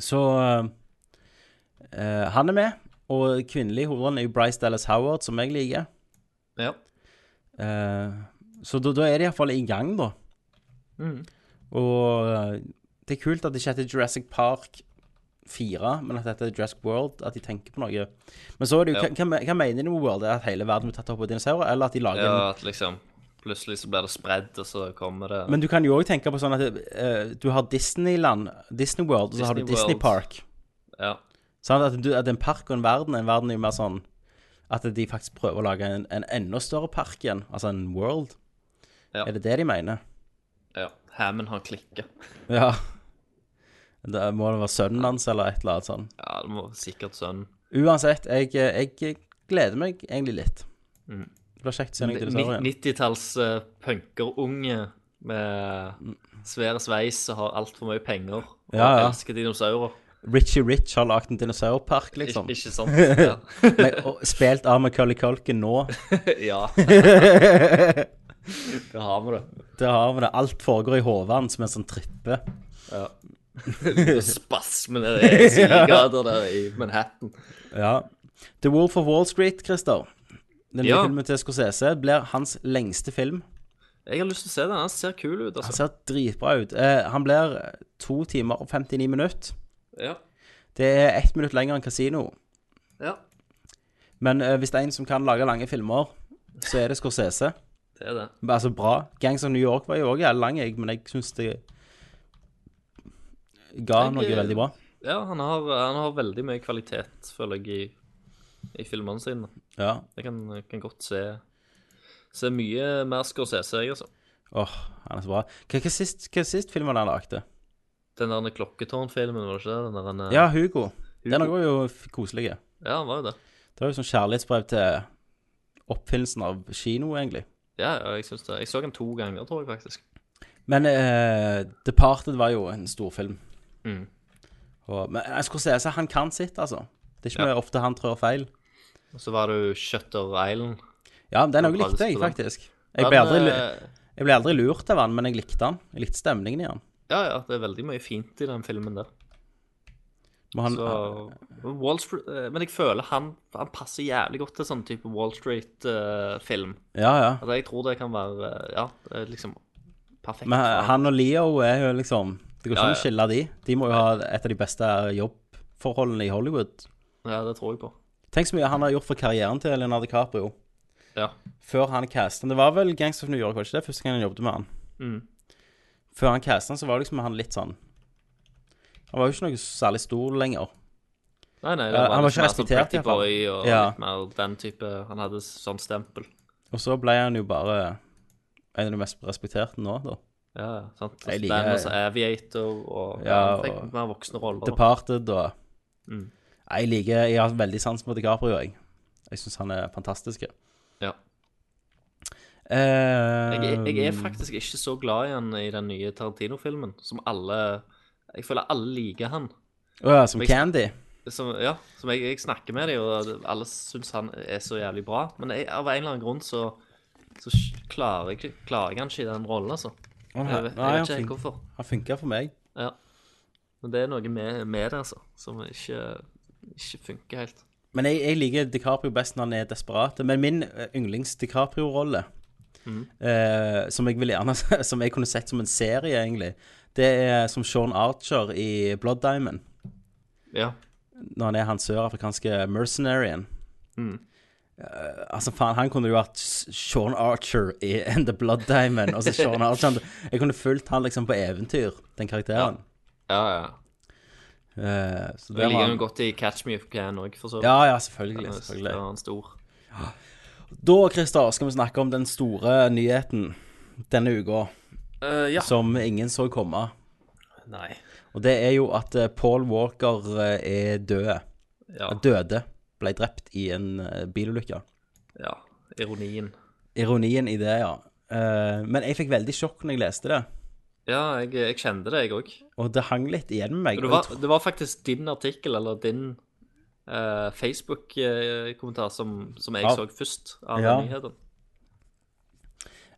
så eh, Han er med, og kvinnelig hovedrollen er jo Bryce Dallas Howard, som jeg liker. Ja. Uh, så da, da er de iallfall i gang, da. Mm. Og uh, det er kult at det ikke heter Jurassic Park 4, men at dette er Jurassic World, at de tenker på noe. Men så er det jo, Ja. hva, hva, mener de med World? Er at hele verden blir tatt opp av dinosaurer, eller at de lager ja, at liksom Plutselig så blir det spredd, og så kommer det Men du kan jo òg tenke på sånn at uh, du har Disneyland, Disney World, og så har du Disney Disney World. Park. Ja. Sånn at, du, at en park og en verden En verden er jo mer sånn at de faktisk prøver å lage en, en enda større park igjen. Altså en world. Ja. Er det det de mener? ja. Hammond har klikka. Ja. Det må det være sønnen hans eller et eller annet sånt. Ja, det må sikkert sønnen. Uansett, jeg, jeg gleder meg egentlig litt. Mm. Det blir kjekt å se noen dinosaurer igjen. 90-talls uh, punkerunge med svær sveis og har altfor mye penger og Ja, ja. elsker dinosaurer. Richie Rich har lagd en dinosaurpark, liksom. Ik ikke sant? Ja. Men, og spilt av Macaulay Culkin nå. ja. Det har vi det. Det har vi det. Alt foregår i hodet hans mens han tripper. Ja. nede i sidegater der i Manhattan. Ja. The Wolf of Wall Street, Christer. Den nye filmen til Scorsese blir hans lengste film. Jeg har lyst til å se den. Han ser kul ut, Han altså. ser dritbra ut. Eh, han blir to timer og 59 minutter. Ja. Det er ett minutt lenger enn Casino. ja, Men eh, hvis det er en som kan lage lange filmer, så er det Scorsese. det er det. Altså bra. Gangs of New York var jo òg jævlig lang, jeg, men jeg syns det ga Jeg, noe eh, veldig bra. Ja, han har, han har veldig mye kvalitet, føler jeg, i, i filmene sine. Ja. Jeg kan, jeg kan godt se Se mye mer Scorsese, jeg, altså. Åh, han er så bra. Hva, hva, sist, hva sist filmen han lagde? Den der klokketårnfilmen, var det ikke det? Den der, den, Ja, Hugo. Den var jo f- koselig. ja, han var jo det. Det var jo sånn kjærlighetsbrev til oppfinnelsen av kino, egentlig. Ja, ja, jeg synes det. Jeg så den to ganger, tror jeg faktisk. Men eh, Departed var jo en storfilm. Mm. Og, men jeg skulle si han kan sitt, altså. Det er ikke mye ofte han trør feil. Og så var det jo Shutter Island. Ja, den òg likte jeg, faktisk. Jeg ble, aldri, eh, jeg ble aldri lurt av han, men jeg likte han. Jeg likte stemningen i han. Ja, ja, det er veldig mye fint i den filmen der. Men han Så Wall Street eh, Men jeg føler han, han passer jævlig godt til sånn type Wall Street-film. Ja, ja. altså, jeg tror det kan være eh, Ja, liksom perfekt. Men han. han og Leo er jo liksom Det går ikke an å skille de. De må jo ha et av de beste jobbforholdene i Hollywood. Ja, det tror jeg på. Tenk så mye han har gjort for karrieren til Leonardo DiCaprio. Ja. Før han castet Det var vel Gangs of New York, var det ikke det? Første gang han jobbet med han. Mm. Før han castet han, så var liksom han litt sånn Han var jo ikke noe særlig stor lenger. Nei, nei, det Ja, var, han var litt ikke mer sånn. Boy og Ja. litt mer den type Han hadde sånn stempel. Og så ble han jo bare en av de mest respekterte nå, da. Ja, sant. Jeg liker- også Aviator og Ja, ja, han fikk mer voksne roller. Departed og Mm. Jeg liker Jeg har veldig sans for DiCaprio, jeg. Jeg syns han er fantastisk. Ja. Eh, Jeg, jeg er faktisk ikke så glad i han i den nye Tarantino-filmen, som alle Jeg føler alle liker han. Uh, som jeg- Candy. Som, ja, som jeg, jeg snakker med dem, og alle syns han er så jævlig bra. Men av en eller annen grunn så, så klarer, jeg, klarer jeg han ikke i den rollen, altså. Jeg, vet- nei, vet ikke helt hvorfor. Han funker for meg. Ja. Men det er noe med, med det, altså, som ikke, ikke funker helt. Men jeg, jeg liker DiCaprio best når han er desperat. Men min eh, yndlings-DiCaprio-rolle, Eh, som jeg vil gjerne Som jeg kunne sett som en serie, egentlig, det er som Sean Archer i Blood Diamond. Ja. Når han er han sørafrikanske mercenaryen. Mm. Uh, altså, faen, han kunne jo vært Sean Archer i The Blood Diamond. Altså Sean Archer Jeg kunne fulgt han liksom på eventyr, den karakteren. Ja, ja. Eh, så det ligger jo godt i Catch Me If You Can òg, for så vidt. Ja, ja, selvfølgelig. Ja, selvfølgelig. Da er stor. Da, Christer, skal vi snakke om den store nyheten denne uka, Uh, ja. som ingen så komme. Nei. Og det er jo at eh, Paul Walker eh, er død. Ja. Døde. Ble drept i en bilulykke. ja. Ironien. Ironien i det, ja. Men jeg fikk veldig sjokk når jeg leste det. Ja, jeg, jeg kjente det, jeg òg. Og det hang litt igjen med meg. Det, var- det var faktisk din artikkel, eller din eh, Facebook-kommentar, som, som jeg Ja. så først av Ja. nyheten.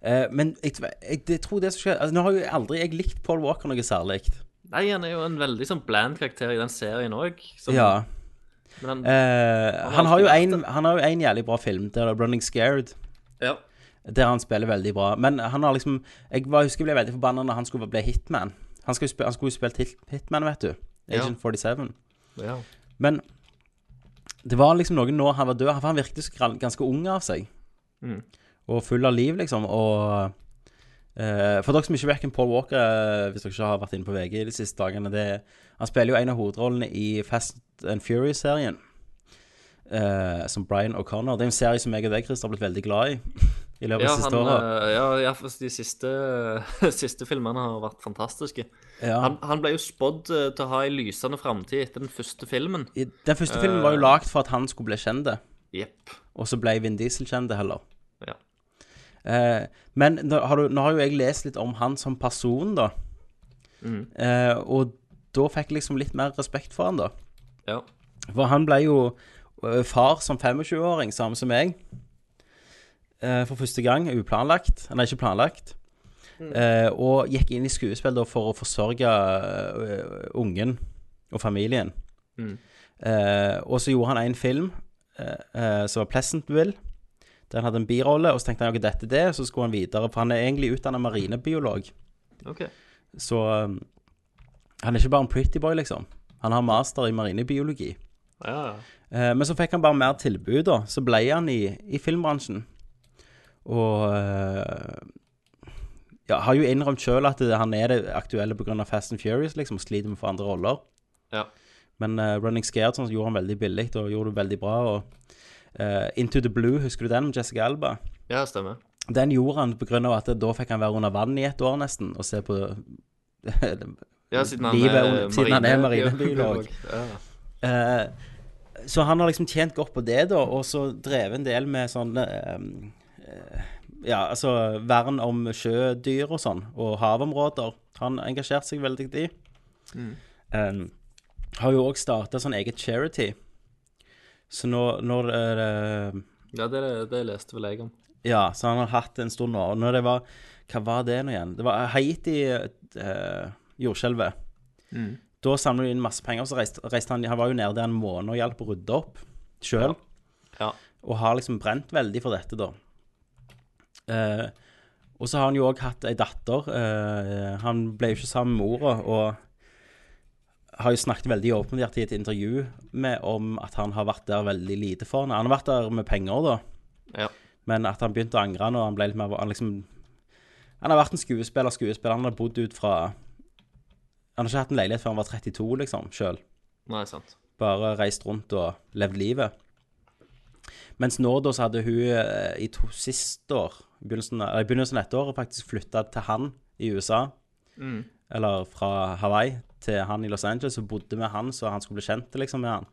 Uh, Men jeg, jeg, jeg tror det som skjer altså, Nå har jo aldri jeg likt Paul Walker noe særlig. Nei, han er jo en veldig sånn bland karakter i den serien òg. Ja. Men han, Eh, har han, har en, han har jo en jævlig bra film, det er 'Running Scared'. ja. Der han spiller veldig bra. Men han har liksom Jeg var, husker jeg ble veldig forbanna når han skulle bli hitman. Han, skulle jo han skulle spilt hit, hitman, vet du. Agent 47. ja. Men det var liksom noe når han var død. For han virket ganske ung av seg. Mm. Og full av liv, liksom. Og eh, For dere som ikke vet hvem Paul Walker er, hvis dere ikke har vært inne på VG de siste dagene det, Han spiller jo en av hovedrollene i Fast and Furious-serien. eh, som Brian O'Connor. Det er en serie som jeg og deg, Chris, har blitt veldig glad i. I løpet av ja, siste han, åra. eh, ja, ja, de siste, siste filmene har vært fantastiske. Ja. Han, han ble jo spådd eh, til å ha ei lysende framtid etter den første filmen. I- Den første filmen var jo lagd for at han skulle bli kjent, Yep. og så ble Vin Diesel kjent heller. Ja. Uh, men nå har, du, nå har jo jeg lest litt om han som person, da. Mm. Uh, og da fikk jeg liksom litt mer respekt for han, da. ja. For han ble jo eh, far som 25-åring, samme som meg. Eh, for første gang, uplanlagt. Nei, ikke planlagt. Eh, og gikk inn i skuespill for å forsørge eh, ungen og familien. Mm. Eh, og så gjorde han en film som var Pleasantville. Der han hadde en birolle, og så tenkte han ok, dette er det, og så skulle han videre. For han er egentlig utdannet marinebiolog. Okay. Så um, han er ikke bare en pretty boy, liksom. Han har master i marinebiologi. Ja. Eh, men så fikk han bare mer tilbud, da. Så ble han i, i filmbransjen. Og eh, ja, har jo innrømt sjøl at han er det aktuelle pga. Fast and Furious, liksom. Sliter med å få andre roller. Ja. Men uh, Running Scared sånn, gjorde han veldig billig, og gjorde det veldig bra. Og uh, Into the Blue, husker du den med Jessica Alba? ja stemmer. Den gjorde han pga. at da fikk han være under vann i et år nesten, og se på Ja, siden han Livet er, siden han er marinebiolog. Ja. Så han har liksom tjent godt på det, da, og så drevet en del med sånn eh, Ja, altså vern om sjødyr og sånn, og havområder. Han engasjerte seg veldig i. Eh, har jo òg starta sånn eget charity. Så nå når uh, ja, det, det leste vel jeg om. Ja, så han har hatt det en stund nå. Og når det var Hva var det nå igjen? Det var Haiti eh, jordskjelvet. Da samlet de inn masse penger, og så reiste, reiste han Han var jo nede der en måned og hjalp å rydde opp sjøl. Ja. Og har liksom brent veldig for dette, da. Eh, og så har han jo òg hatt ei datter. Eh, han ble jo ikke sammen med mora, og har jo snakket veldig åpenhjertig i et intervju med om at han har vært der veldig lite for henne. Han har vært der med penger, da. Ja. Men at han begynte å angre når han ble litt mer Han liksom Han har vært en skuespiller, skuespiller. Han har bodd ut fra Han har ikke hatt en leilighet før han var 32, liksom, sjøl. Bare reist rundt og levd livet. Mens nå da så hadde hun eh, i to siste år, i begynnelsen eller i begynnelsen av dette året, faktisk flytta til han i USA. Mm. Eller fra Hawaii til han i Los Angeles, og bodde med han så han skulle bli kjent liksom med han.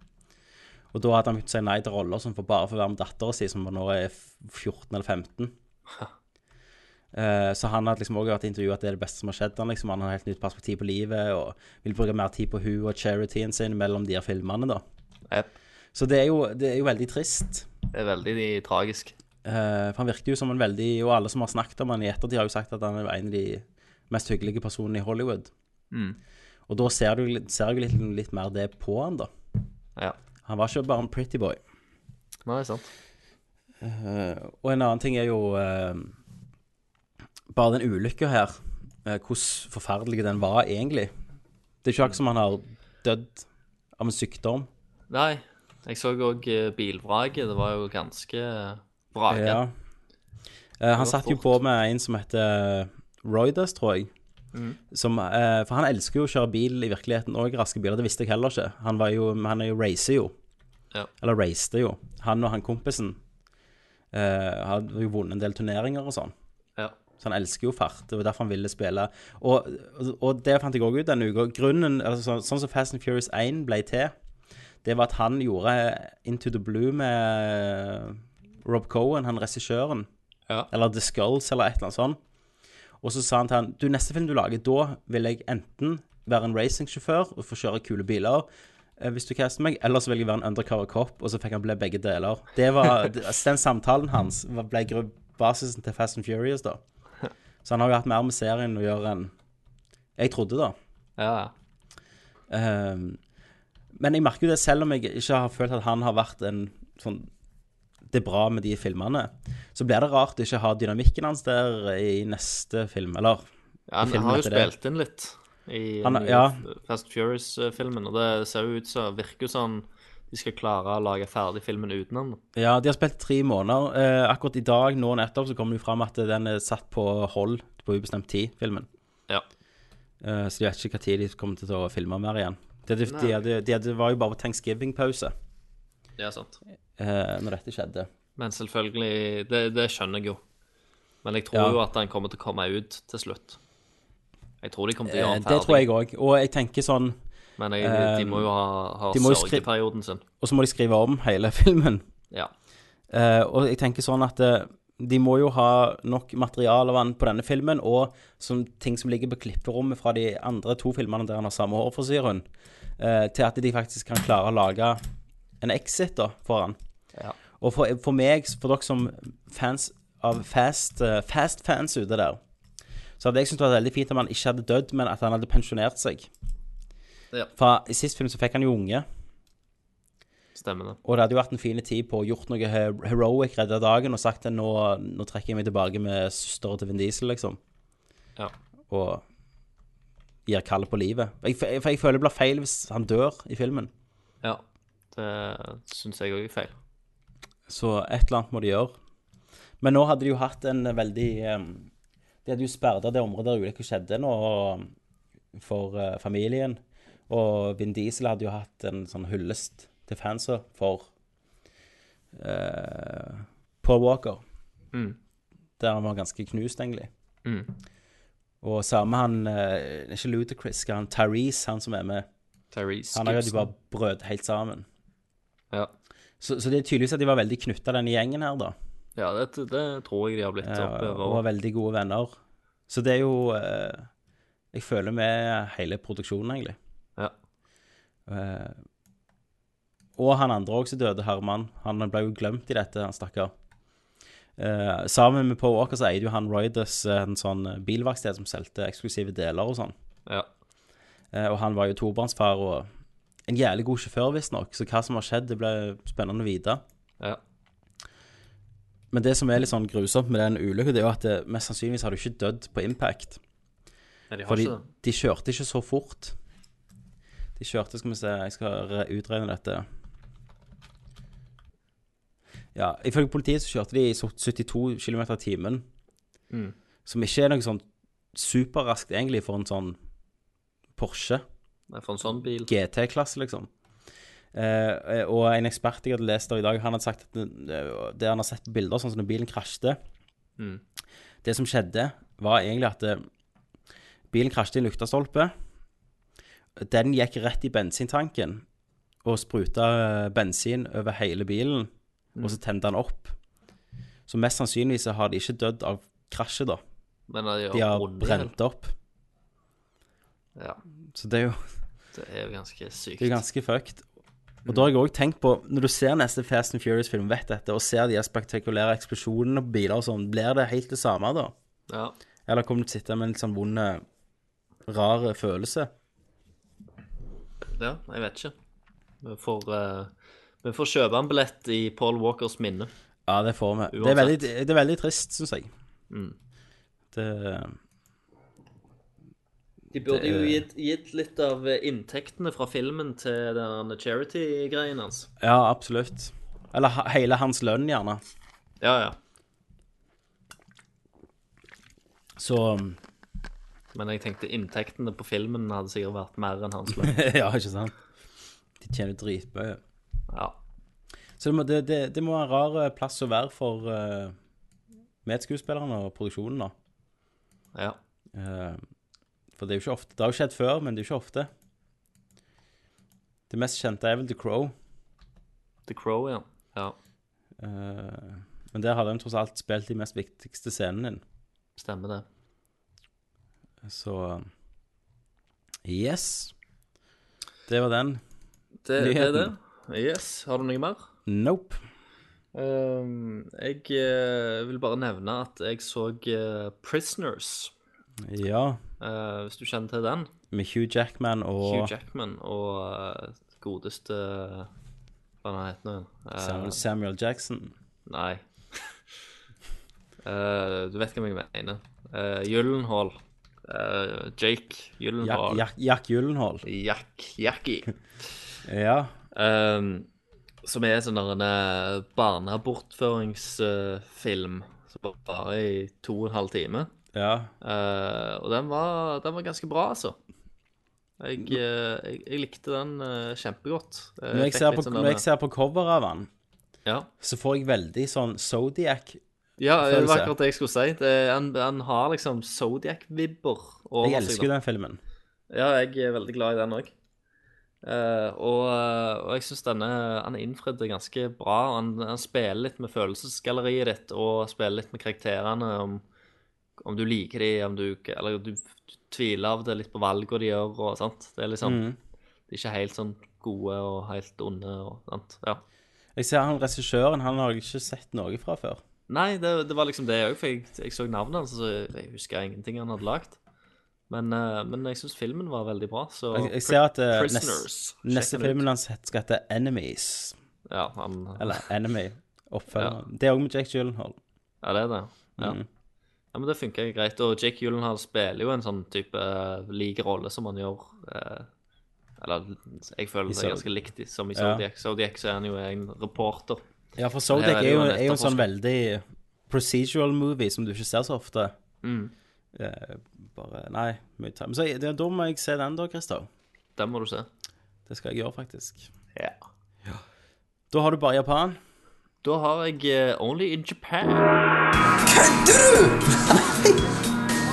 Og da hadde han begynt å si nei til roller som for bare får være med dattera si, som nå er 14 eller 15. Uh, så han hadde liksom også vært intervjuet at det er det beste som har skjedd han liksom. Han har helt nytt perspektiv på livet og vil bruke mer tid på hun og charityen sin mellom de her filmene, da. Jep. Så det er jo, det er jo veldig trist. Det er veldig tragisk. Eh, for han virker jo som en veldig Og alle som har snakket om han i ettertid, har jo sagt at han er en av de mest hyggelige personene i Hollywood. Mm. Og da ser du ser jeg litt, litt mer det på han, da. Ja. Han var ikke bare en pretty boy. Nei, sant. Eh, og en annen ting er jo eh, bare den ulykka her. eh, hvordan forferdelig den var egentlig. Det er ikke akkurat som han har dødd av en sykdom. Nei, jeg så òg bilvraket. Det var jo ganske vraket. Ja. Eh, han satt jo på med en som heter Roydus, tror jeg. Som, eh, for han elsker jo å kjøre bil i virkeligheten òg, raske biler. Det visste jeg heller ikke. Han, var jo, han er jo racer jo. Ja. Eller racete jo. Han og han kompisen eh, hadde jo vunnet en del turneringer og sånn. Ja. Så han elsker jo fart. Det var derfor han ville spille. Og, og, det fant jeg òg ut denne uka. Grunnen, altså, sånn som Fast and Furious 1 ble til, det var at han gjorde Into the Blue med Rob Cohen, han regissøren. Ja. Eller The Skulls, eller et eller annet sånt. Og så sa han til han Du, neste film du lager, da vil jeg enten være en racingsjåfør og få kjøre kule biler, eh, hvis du caster meg, eller så vil jeg være en undercover cop, og så fikk han bli begge deler. Det var, Den samtalen hans ble basisen til Fast and Furious, da. Så han har jo hatt mer med serien å gjøre enn jeg trodde, da. Ja, ja. Men jeg merker jo det, selv om jeg ikke har følt at han har vært en sånn Det er bra med de filmene, så blir det rart å ikke ha dynamikken hans der i neste film, eller Ja, han har jo spilt det. inn litt i Han- ja. Fast Furious-filmen, og det ser jo ut som Virker jo sånn de skal klare å lage ferdig filmen uten han. Ja, de har spilt tre måneder. Eh, akkurat i dag, nå nettopp, så kommer det jo fram at den er satt på hold på ubestemt tid, filmen. Ja. Eh, så de vet ikke når de kommer til å filme mer igjen. De, de, de, hadde- de, hadde- var jo bare på thanksgiving-pause Det er sant. eh, når dette skjedde. Men selvfølgelig Det, det skjønner jeg jo. Men jeg tror Ja. jo at den kommer til å komme ut til slutt. Jeg tror de kommer til å gjøre den ferdig. det ferdig. tror jeg òg. Og jeg tenker sånn Men jeg, de må jo ha, ha de må jo skri- sørgeperioden sin. Og så må de skrive om hele filmen. Ja. Eh, og jeg tenker sånn at eh, de må jo ha nok materiale av han på denne filmen, og som ting som ligger på klipperommet fra de andre to filmene der han har samme hårfrisyre, eh, til at de faktisk kan klare å lage en exit da, for han. Ja. Og for, for meg, for dere som fans av fast, eh, fast fans ute der, så hadde jeg syntes det var veldig fint om han ikke hadde dødd, men at han hadde pensjonert seg. Ja. For i sist film så fikk han jo unge. Stemmer det. Og det hadde jo vært en fin tid på å gjort noe he- heroic, redda dagen, og sagt at nå, nå trekker jeg meg tilbake med søstera til Vin Diesel, liksom. Ja. Og gir kallet på livet. Jeg, for jeg føler det blir feil hvis han dør i filmen. Ja. Det syns jeg òg er feil. Så et eller annet må de gjøre. Men nå hadde de jo hatt en veldig De hadde jo sperra det området der ulykker skjedde nå for eh, familien. Og Vin Diesel hadde jo hatt en sånn hyllest til fansa for uh, Paul Walker. Mm. Der han var ganske knust, egentlig. Mm. Og samme han uh, Ikke Ludacris, han Tyrese, han som er med. Tyrese Han jo de bare brød helt sammen. Ja. Så, så det er tydeligvis at de var veldig knytta, denne gjengen her, da. ja, det, det tror jeg de har blitt Ja, oppover. og var veldig gode venner. Så det er jo eh, Jeg føler med hele produksjonen, egentlig. Ja. Eh, og han andre også døde, Herman. Han ble jo glemt i dette, han stakkar. Eh, sammen med Paul Walker så eide jo han Roydus eh, en sånn bilverksted som solgte eksklusive deler og sånn. Ja. Eh, og han var jo tobarnsfar og en jævlig god sjåfør, visstnok. Så hva som har skjedd, det ble spennende å vite. ja. Men det som er litt sånn grusomt med den ulykken, det er jo at det, mest sannsynligvis har du ikke dødd på impact. Nei, de har Fordi ikke det. de kjørte ikke så fort. De kjørte, skal vi se, jeg skal utregne dette. Ja, ifølge politiet så kjørte de i 72 km i timen. Mm. Som ikke er noe sånn superraskt egentlig for en sånn Porsche Nei, For en sånn bil. GT-klasse, liksom. Eh, og en ekspert jeg hadde lest av i dag, han hadde sagt at det, det han har sett på bilder, sånn som når bilen krasjte Mm. Det som skjedde, var egentlig at det, Bilen krasjte i en lyktestolpe. Den gikk rett i bensintanken og spruta eh, bensin over hele bilen, og så tente han opp. Så mest sannsynlig så har de ikke dødd av krasjet, da. Men de, De har brent opp. Ja, Så det er jo det er jo ganske sykt. det er ganske fucked. Og da har jeg òg tenkt på, når du ser neste Fast and Furious-film, vet dette, og ser de spektakulære eksplosjonene på biler og sånn, blir det helt det samme da? Ja. Eller kommer du til å sitte med en litt sånn vond, rar følelse? ja, jeg vet ikke. Vi får, eh, vi får kjøpe en billett i Paul Walkers minne. Ja, det får vi. Det er veldig, det er veldig trist, syns jeg. Det De burde Det- jo gitt, gitt litt av inntektene fra filmen til den charity-greien hans. Ja, absolutt. Eller hele hans lønn, gjerne. Ja, ja. Så Men jeg tenkte inntektene på filmen hadde sikkert vært mer enn hans lønn. Ja, ikke sant? De tjener dritmye. Ja. Så det må, det, det, det må være en rar eh, plass å være for uh, medskuespillerne og produksjonen, da. ja. Uh, for det er jo ikke ofte Det har jo skjedd før, men det er jo ikke ofte. Det mest kjente er vel The Crow. The Crow, ja. Ja, Uh, men der hadde han tross alt spilt de mest viktigste scenene din. stemmer det. Så Yes. Det var den. Det, det er det. Yes. Har du noe mer? Nope. Um, jeg eh, vil bare nevne at jeg så eh, Prisoners, Ja. eh, hvis du kjenner til den. Med Hugh Jackman og Hugh Jackman og eh, godeste Hva han heter nå? Eh, Samuel, Samuel Jackson. Nei. Eh, du vet hvem jeg mener. Uh, Gyllenhaal. Eh, Jake Jack, Gyllenhaal. Jack, Jack Gyllenhaal. Jack Jackie. Ja. Ehm, som er sånn en eh, barnebortføringsfilm som var bare i to og en halv time. ja. Uh, og den var, den var ganske bra, altså. Jeg, eh, jeg, jeg likte den uh, kjempegodt. Jeg Når jeg, ser på, sånn når jeg ser på cover av den, ja. så får jeg veldig sånn Zodiac. ja, det var akkurat det jeg skulle si. Det, han, han har liksom Zodiac-vibber Jeg elsker den filmen. Ja, jeg er veldig glad i den òg. Og, eh, og jeg syns denne Han innfridde ganske bra. Han, han spiller litt med følelsesgalleriet ditt og spiller litt med karakterene. Om, om du liker de, om du Eller du, du tviler av det litt på valgene de gjør og sånt. Det er liksom Mm. De er ikke helt sånn gode og helt onde og sant. Ja. Jeg ser han regissøren, han har jeg ikke sett noe fra før. Nei, det, det var liksom det òg, for jeg, jeg så navnet hans, så jeg husker ingenting han hadde lagd. Men, eh, men jeg syns filmen var veldig bra, så Jeg, jeg ser at uh, Prisoners. nest, neste filmen hans skal hete Enemies. Ja, han, Eller Enemy. Oppfølger. Det er òg med Jake Gyllenhaal. ja, det er det. Ja. Mm. ja, men det funker greit. Og Jake Gyllenhaal spiller jo en sånn type uh, lik rolle som han gjør uh, Eller jeg føler det er ganske likt som i Ja. Zodiac. Zodiac så er han jo en reporter. Ja, for Zodiac er jo er jo en sånn veldig procedural movie som du ikke ser så ofte. Mm. Eh, bare Nei. mye Men så, det, da må jeg se den, da, Christer. Den må du se. Det skal jeg gjøre, faktisk. Ja. Da har du bare Japan. Da har jeg uh, Only in Japan.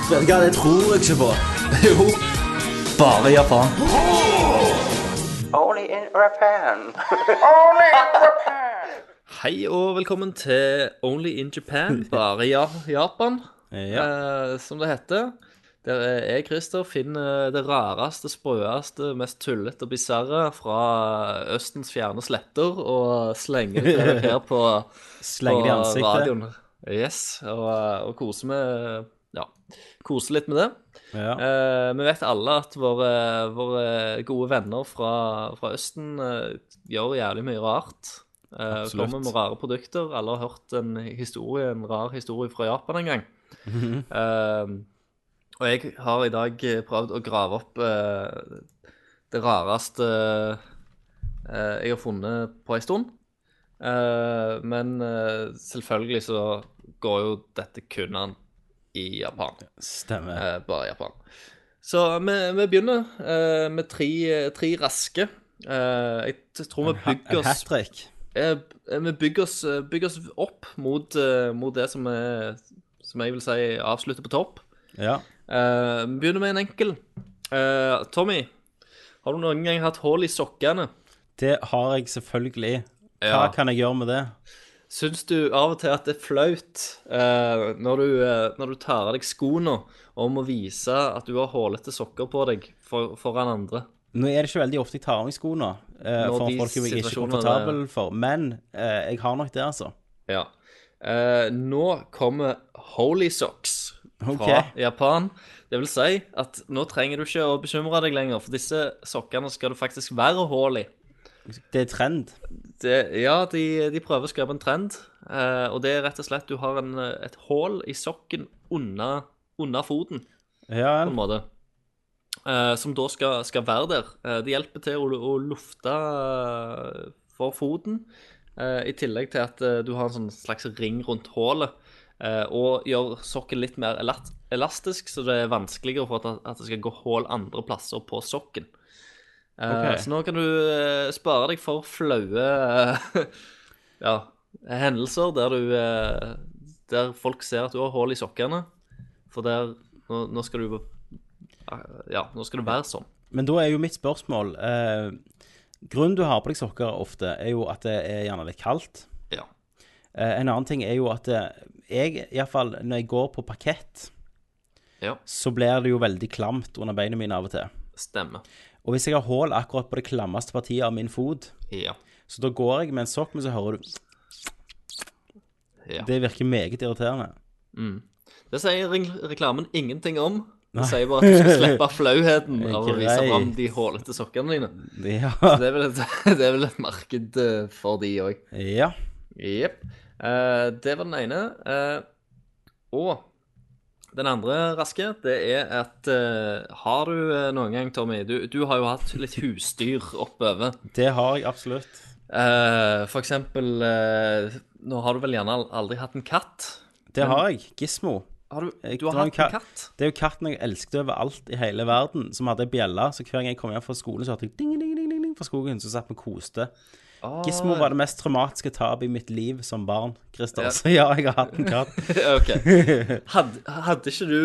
Vet du hva, det tror jeg ikke på. jo. Bare Japan. Only in Japan. Hei og velkommen til Only in Japan, bare ja, Japan, Ja. eh, som det heter. Der er jeg, Christer, finner det rareste, sprøeste, mest tullete og bisarre fra Østens fjerne sletter og slenger det her på, Slenger på de radioen. Yes, og, og koser med Ja, koser litt med det. Ja. Eh, vi vet alle at våre, våre gode venner fra, fra Østen eh, gjør jævlig mye rart. Absolutt. kommer med rare produkter. Alle har hørt en historie, en rar historie fra Japan en gang. Eh, og jeg har i dag eh, prøvd å grave opp uh, det rareste jeg har funnet på en stund. Men selvfølgelig så går jo dette kun an i Japan. Stemmer. Bare Japan. Så vi, vi begynner med tre, tre raske. Uh, jeg tror vi bygger oss, hat trick. Eh, vi bygger oss, eh, bygger oss opp mot, eh, mot det som, er, som jeg vil si avslutter på topp. Ja. Eh, Vi begynner med en enkel. Uh, Tommy, har du noen gang hatt hull i sokkene? Det har jeg selvfølgelig. Hva Ja. kan jeg gjøre med det? Syns du av og til at det er flaut uh, når, du, eh, når du tar av deg skoene og må vise at du har hullete sokker på deg for, foran andre? Nå er det ikke veldig ofte jeg tar av meg skoene, eh, Når for de folk er jeg ikke situasjonene- komfortabel for. Men eh, jeg har nok det, altså. Ja. Eh, nå kommer Holy Socks fra Ok. Japan. Det vil si at nå trenger du ikke å bekymre deg lenger, for disse sokkene skal du faktisk være hull i. Det er trend. Det, ja, de, de prøver å skape en trend, eh, og det er rett og slett du har en, eh, et hull i sokken under, under foten, Ja, på en måte. Eh, som da skal, skal være der. Uh, det hjelper til å, å lufte uh, for foten, i tillegg til at du har en sånn slags ring rundt hullet. og gjør sokken litt mer elastisk, så det er vanskeligere for at, at det skal gå hull andre plasser på sokken. Eh, Ok. Så nå kan du spare deg for flaue ja, hendelser der du Der folk ser at du har hull i sokkene. For der Nå, nå skal du Ja, nå skal det være sånn. Men da er jo mitt spørsmål eh, Grunnen du har på deg sokker ofte, er jo at det er gjerne litt kaldt. Ja. Eh, en annen ting er jo at eh, jeg, iallfall når jeg går på parkett, Ja. så blir det jo veldig klamt under beina mine av og til. Stemmer. Og hvis jeg har hull akkurat på det klammeste partiet av min fot, Ja. så da går jeg med en sokk, men så hører du ja. Det virker meget irriterende. Det sier reklamen ingenting om. Det sier bare at du skal slippe flauheten av å vise fram de hålete sokkene dine. Ja. Så det er vel et, det er vel et marked eh, for de òg. ja. Jepp. Uh, det var den ene. Uh, og den andre raske, det er at uh, Har du eh, noen gang, Tommy du, du har jo hatt litt husdyr oppover. Det har jeg absolutt. Eh, for eksempel eh, Nå har du vel gjerne aldri hatt en katt? Det har jeg. Gismo. Har du, du har hatt en katt? Det er jo katten jeg elsket overalt i hele verden, som hadde ei bjelle. Så hver gang jeg kom hjem fra skolen, så hørte jeg ding, ding, ding, ding, ding fra skogen. Så satt vi og koste. Oh. Gismo var det mest traumatiske tapet i mitt liv som barn, Christer. Så ja, jeg har hatt en katt. OK. Hadde, hadde ikke du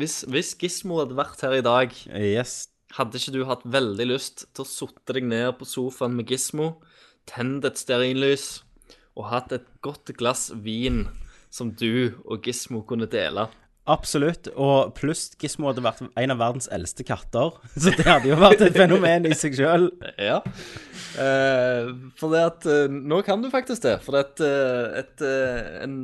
hvis, hvis Gismo hadde vært her i dag, Yes. hadde ikke du hatt veldig lyst til å sitte deg ned på sofaen med Gismo, tent et stearinlys og hatt et godt glass vin som du og Gismo kunne dele? Absolutt. Og pluss Gismo hadde vært en av verdens eldste katter. Så det hadde jo vært et fenomen i seg sjøl. Ja. Eh, for det at eh, Nå kan du faktisk det. For det at et, et, eh, en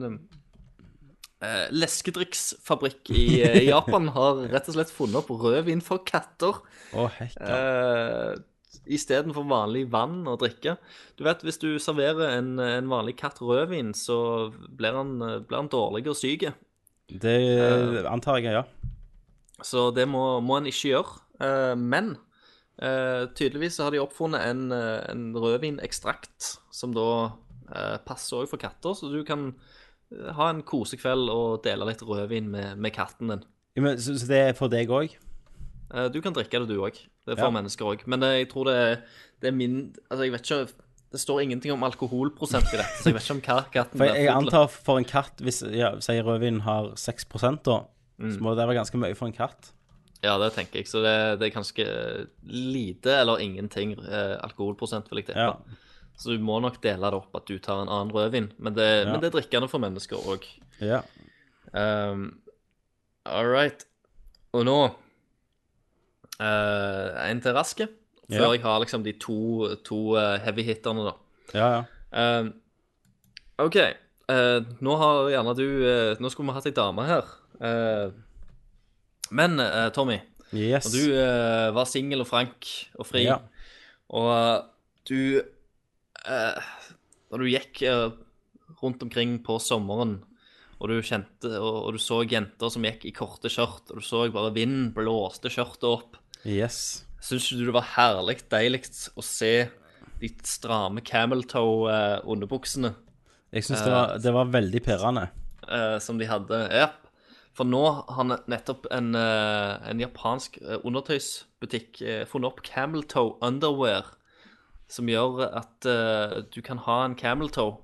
eh, leskedrikksfabrikk i, eh, Japan har rett og slett funnet opp rødvin for katter. Å, hekka. Uh, Istedenfor vanlig vann å drikke. Du vet, Hvis du serverer en, en vanlig katt rødvin, så blir han, blir han dårlig og syk. Det antar jeg, ja. Så det må, må en ikke gjøre. Uh, men uh, tydeligvis så har de oppfunnet en, en rødvinekstrakt som da passer òg for katter, så du kan ha en kosekveld og dele litt rødvin med, med katten din. Ja, men, så, så det er for deg òg? Du kan drikke det, du òg. Det er for Ja. mennesker òg. Men det, jeg tror det, er- det er min Altså, jeg vet ikke Det står ingenting om alkoholprosent i dette, så jeg vet ikke om hva katten For jeg, jeg antar for en katt, hvis ja, sier rødvin har 6 da, Mm. så må det være ganske mye for en katt. Ja, det tenker jeg. Så det, det er ganske lite eller ingenting eh, alkoholprosent, vil jeg tippe. Ja. Så du må nok dele det opp at du tar en annen rødvin. Men det, Ja. men det er drikkende for mennesker òg. Ja. Um, all right. Og nå En til raske. Før Ja. jeg har liksom de to, to eh, heavy hitterne, da. Ja, ja. Um, OK. eh, nå har gjerne du eh, Nå skulle vi hatt ei dame her. Eh, men eh, Tommy, Yes. du eh, var singel og frank og fri, Ja. og eh, du eh, Når du gikk eh, rundt omkring på sommeren, og du kjente og, og du så jenter som gikk i korte skjørt, og du så bare vind blåste skjørtet opp, Yes. syns ikke du det var herlig deilig å se de stramme camel toe-underbuksene? Jeg syns det, var- det var veldig pirrende. eh, som de hadde. Ja. For nå har ne- nettopp en, eh, en japansk eh, undertøysbutikk eh, funnet opp camel toe underwear, som gjør at eh, du kan ha en camel toe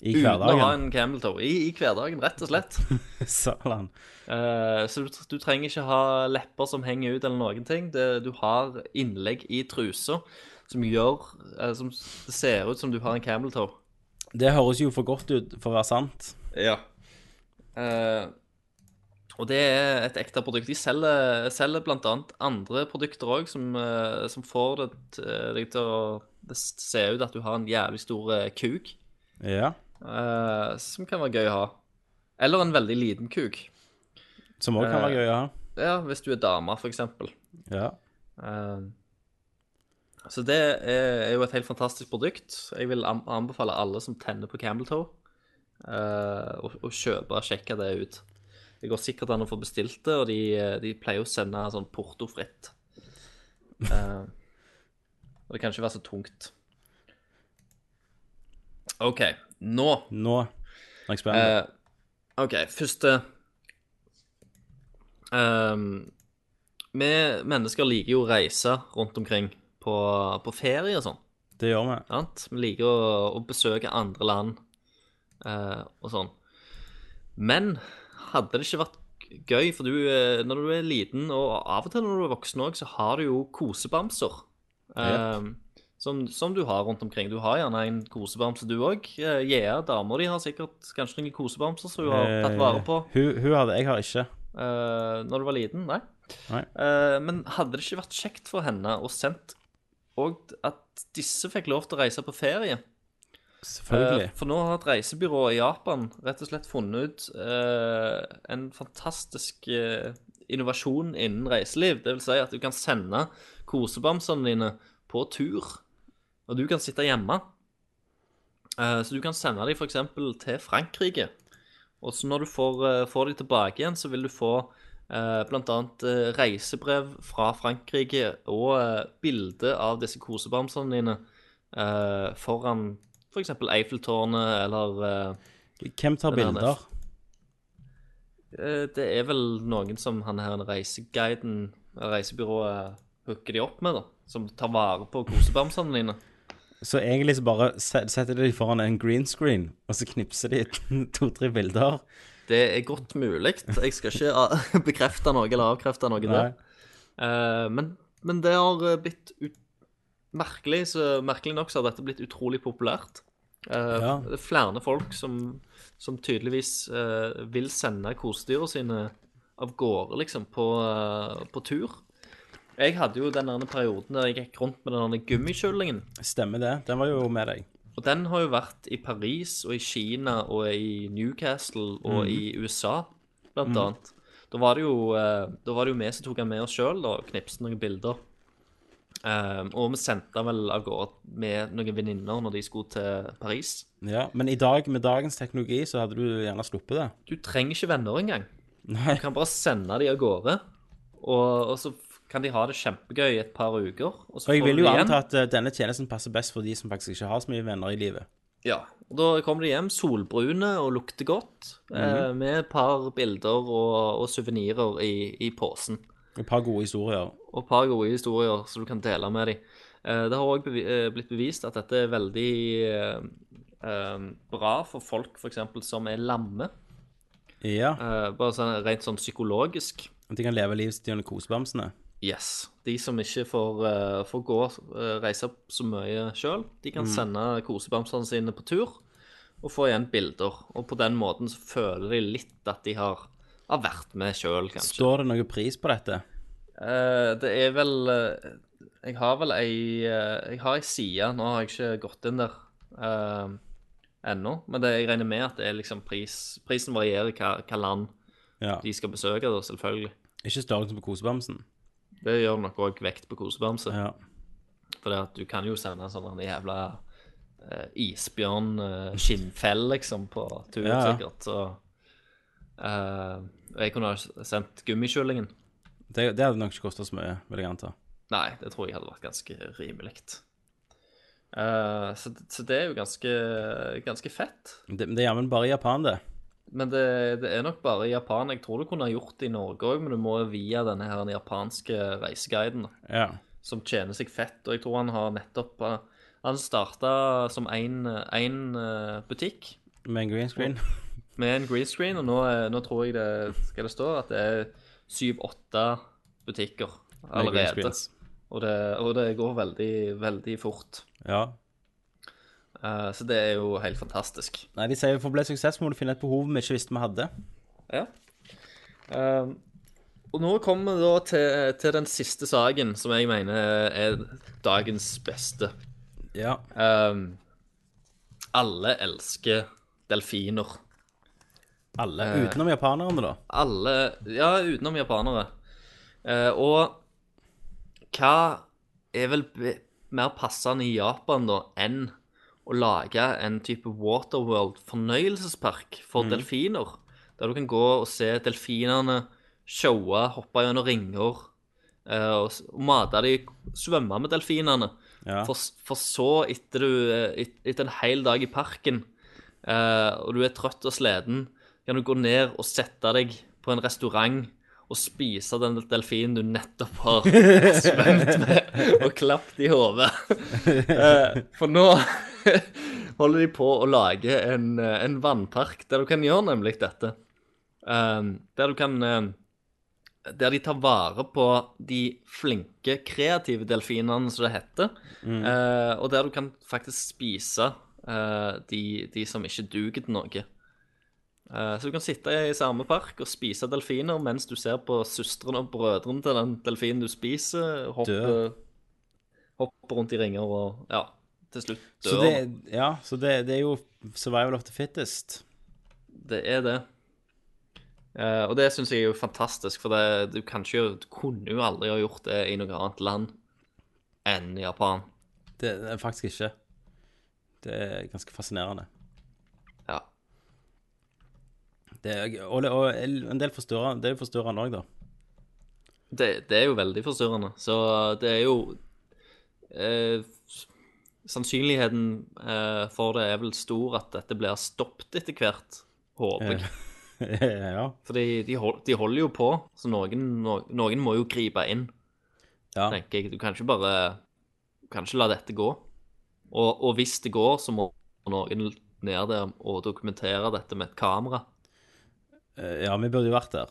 I hverdagen. Uten å ha en camel toe. I, I hverdagen, rett og slett. Salan. Eh, så du, du trenger ikke ha lepper som henger ut, eller noen ting. Det, du har innlegg i trusa som gjør uh, som Det ser ut som du har en camel toe. Det høres jo for godt ut for å være sant. Ja. Uh, og det er et ekte produkt. De selger, selger annet andre produkter òg, som, som får deg til å se ut at du har en jævlig stor kuk, Ja. Eh, som kan være gøy å ha. Eller en veldig liten kuk. Som òg kan være gøy å ha. Ja, hvis du er dame, for eksempel. Ja. Eh, så det er, er jo et helt fantastisk produkt. Jeg vil an- anbefale alle som tenner på Campbelltoe, Toe, eh, å, å kjøpe og sjekke det ut. Det går sikkert an å få bestilt det, og de, de pleier å sende sånn portofritt. Eh, og det kan ikke være så tungt. OK, nå Nå er jeg spent. Eh, OK, første Ehm, Vi mennesker liker jo å reise rundt omkring på, på ferie og sånn. det gjør vi. Sant? Vi liker å, å besøke andre land uh, og sånn. Men hadde det ikke vært gøy, for du, eh, når du er liten, og av og til når du er voksen òg, så har du jo kosebamser. Eh, som, som du har rundt omkring. Du har gjerne en kosebamse, du òg. Uh, yeah, dama di, har sikkert kanskje noen kosebamser som hun har tatt vare på Uh, Hun, hun hadde, jeg har ikke. Uh, når du var liten. Nei. Nei. Uh, men hadde det ikke vært kjekt for henne å sendt og at disse fikk lov til å reise på ferie? Selvfølgelig. Eh, For nå har et reisebyrå i Japan rett og slett funnet ut eh, en fantastisk eh, innovasjon innen reiseliv. Det vil si at du kan sende kosebamsene dine på tur, og du kan sitte hjemme. Eh, så du kan sende dem f.eks. til Frankrike. Og så når du får, eh, får de tilbake igjen, så vil du få eh, annet eh, reisebrev fra Frankrike og eh, bilde av disse kosebamsene dine eh, foran f.eks. Eiffeltårnet eller Hvem tar er bilder? Det er vel noen som han her reiseguiden, reisebyrået, hooker de opp med, da. Som tar vare på kosebamsene dine. Så egentlig så bare setter de foran en green screen, og så knipser de to-tre bilder. Det er godt mulig. Jeg skal ikke ah, bekrefte noe eller avkrefte noe der. Uh, men, men det har eh, blitt ut... merkelig, så merkelig nok så har dette blitt utrolig populært. Uh, Ja. Det er flere folk som, som tydeligvis uh, vil sende kosedyra sine av gårde, liksom, på, eh, på tur. Jeg hadde jo den perioden der jeg gikk rundt med den gummikjølingen. Stemmer det. Den var jo med deg. Og den har jo vært i Paris og i Kina og i Newcastle og i USA, blant annet. Da var det jo, eh, da var det jo vi som tok den med oss sjøl og knipset noen bilder. Um, og vi sendte den vel av gårde med noen venninner når de skulle til Paris. Ja, Men i dag, med dagens teknologi, så hadde du gjerne sluppet det. Du trenger ikke venner engang. Nei. Du kan bare sende de av gårde, og, og så kan de ha det kjempegøy i et par uker. Og så Og jeg vil jo anta at eh, denne tjenesten passer best for de som faktisk ikke har så mye venner i livet. Ja, og da kommer de hjem solbrune og lukter godt, eh, med et par bilder og, og suvenirer i, i posen. Et par gode historier. Og et par gode historier som du kan dele med dem. Eh, det har òg bevi blitt bevist at dette er veldig eh, bra for folk eksempel som er lamme. Ja. Bare sånn, rent sånn psykologisk. At de kan leve livet sitt gjennom kosebamsene. Yes. De som ikke får, uh, får gå uh, reise opp så mye sjøl, de kan sende kosebamsene sine på tur og få igjen bilder. Og på den måten så føler de litt at de har, har vært med sjøl, kanskje. Står det noe pris på dette? Uh, det er vel Jeg har vel ei Jeg har ei side, nå har jeg ikke gått inn der ennå. Men det, jeg regner med at det er liksom pris Prisen varierer hva, hva land Ja. de skal besøke, da, selvfølgelig. Ikke størrelsen på kosebamsen. Det gjør nok òg vekt på kosebamse. Ja. For du kan jo sende en sånn jævla uh, isbjørn eh, skinnfell, liksom, på tur, Ja, ja. sikkert. Så uh, Jeg kunne ha sendt gummikyllingen. Det, det hadde nok ikke kosta så mye, vil jeg anta. Nei, det tror jeg hadde vært ganske rimelig. Uh, så, så det er jo ganske, ganske fett. Det, det er jammen bare i Japan, det. Men det, det er nok bare i Japan. Jeg tror du kunne ha gjort det i Norge òg, men du må via denne her japanske reiseguiden. Ja. som tjener seg fett. Og jeg tror han har nettopp eh, Han starta som én butikk, Med en green screen. med en green screen, og nå, er- nå tror jeg det skal det stå at det er syv-åtte butikker allerede. Og det, og det går veldig, veldig fort. Ja. Eh, så det er jo helt fantastisk. Nei, de sier for å bli suksess må du finne et behov vi ikke visste vi hadde. Ja. Uh, og nå kommer vi da til, til den siste saken, som jeg mener er dagens beste. Ja. Uh, alle elsker delfiner. Alle. Eh. Utenom japanerne, da. Alle Ja, utenom japanere. Og hva er vel mer passende i Japan, da, enn å lage en type Waterworld-fornøyelsespark for delfiner? Der du kan gå og se delfinene showe, hoppe gjennom ringer, eh, og, mate de, svømme med delfinene. Ja. For, for så, etter, du, eh, et, etter en hel dag i parken, eh, og du er trøtt og sliten, kan du gå ned og sette deg på en restaurant og spise den delfinen du nettopp har svømt med, og klappet i hodet. Eh, for nå holder de på å lage en, eh, en vannpark der du kan gjøre nemlig dette. Eh, der du kan Der de tar vare på de flinke, kreative delfinene, som det heter. Mm. og der du kan faktisk spise de, de som ikke duger til noe. Eh, så du kan sitte i samme park og spise delfiner mens du ser på søstrene og brødrene til den delfinen du spiser, hoppe, hoppe rundt i ringer og ja, til slutt Så dør. det, ja, så det, det er jo survival of the fittest. Det er det. Eh, og det syns jeg er jo fantastisk, for det, du, kanskje ikke, du kunne jo aldri ha gjort det i noe annet land enn Japan. Det er faktisk ikke. Det er ganske fascinerende. Det er, og, og en del forstyrrende, det er jo forstyrrende òg, da. Det, det er jo veldig forstyrrende. Så det er jo eh, Sannsynligheten eh, for det er vel stor at dette blir stoppet etter hvert, håper jeg. ja. Fordi de, hold, de holder jo på, så noen, no, noen må jo gripe inn, ja. tenker jeg. Du kan ikke bare Du kan ikke la dette gå. Og, og hvis det går, så må noen ned der og dokumentere dette med et kamera. Eh, Ja, vi burde jo vært der.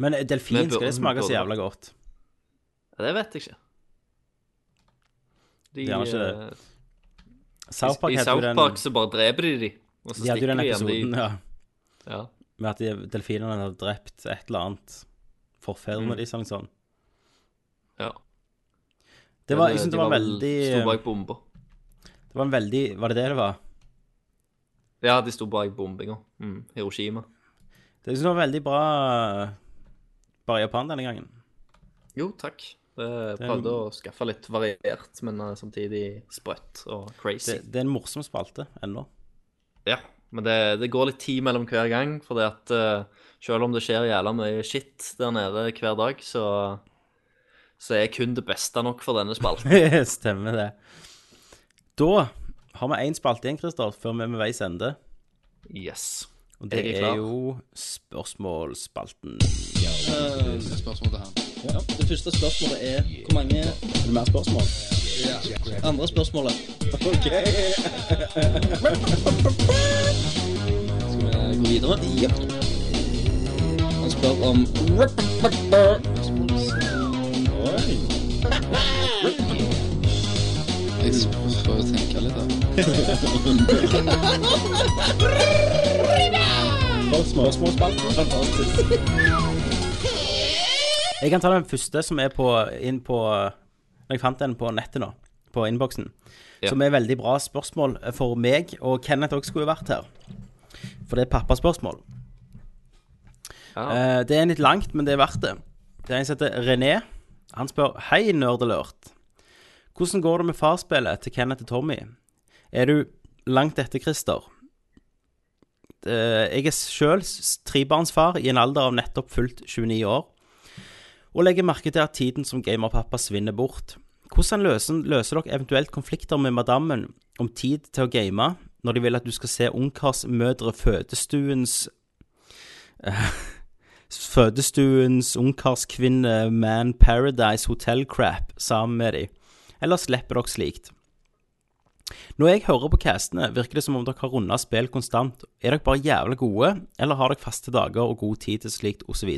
Men eh, delfin, skal det smake så jævla godt? Ja, Det vet jeg ikke. De, Det er ikke det. eh, South Park I i South den Park så bare dreper de de, og så De hadde jo stikker den de igjen. episoden De, ja, ja. med at de, delfinene hadde drept et eller annet forfedrene Mm. de sang sånn. ja. Det var, De- jeg synes det var var veldig Sto bak bomba. Det var en veldig Var det det det var? Ja, de sto bak bombinga. Mm. Hiroshima. Det synes jeg var veldig bra bare Japan denne gangen. Jo, takk. Jeg Det prøvde å skaffe litt variert, men eh, samtidig sprøtt og crazy. Det, det er en morsom spalte ennå. Ja, men det, det går litt tid mellom hver gang, fordi at uh, selv om det skjer jævla mye shit der nede hver dag, så, så er kun det beste nok for denne spalten. Stemmer det. Da har vi én spalte igjen, Christer, før vi er ved veis ende. Yes. Og det er er, jo spørsmålsspalten. spørsmål til han. Ja, det første spørsmålet er hvor mange Er det mer spørsmål? andre spørsmålet? Skal vi gå videre? Ja. Han spør om Jeg får jo tenke litt, da. Spørsmålsspalten. Fantastisk. Jeg kan ta den første som er på, inn på jeg fant den på nettet nå, på innboksen. Ja. Som er veldig bra spørsmål for meg, og Kenneth også skulle vært her. For det er pappaspørsmål. Ah. Eh, det er litt langt, men det er verdt det. Det er en som heter René. Han spør Hei, nerdelurt. Hvordan går det med farsspillet til Kenneth og Tommy? Er du langt etter Christer? Eh, Jeg er sjøl trebarnsfar i en alder av nettopp fullt 29 år, og legger merke til at tiden som gamerpappa svinner bort. Hvordan løser, løser dere eventuelt konflikter med madammen om tid til å game, når de vil at du skal se ungkarsmødre fødestuens Fødestuens ungkarskvinne Man Paradise Hotel Crap sammen med de, eller slipper dere slikt? Når jeg hører på castene, virker det som om dere har runda spill konstant. Er dere bare jævlig gode, eller har dere faste dager og god tid til slikt, osv.?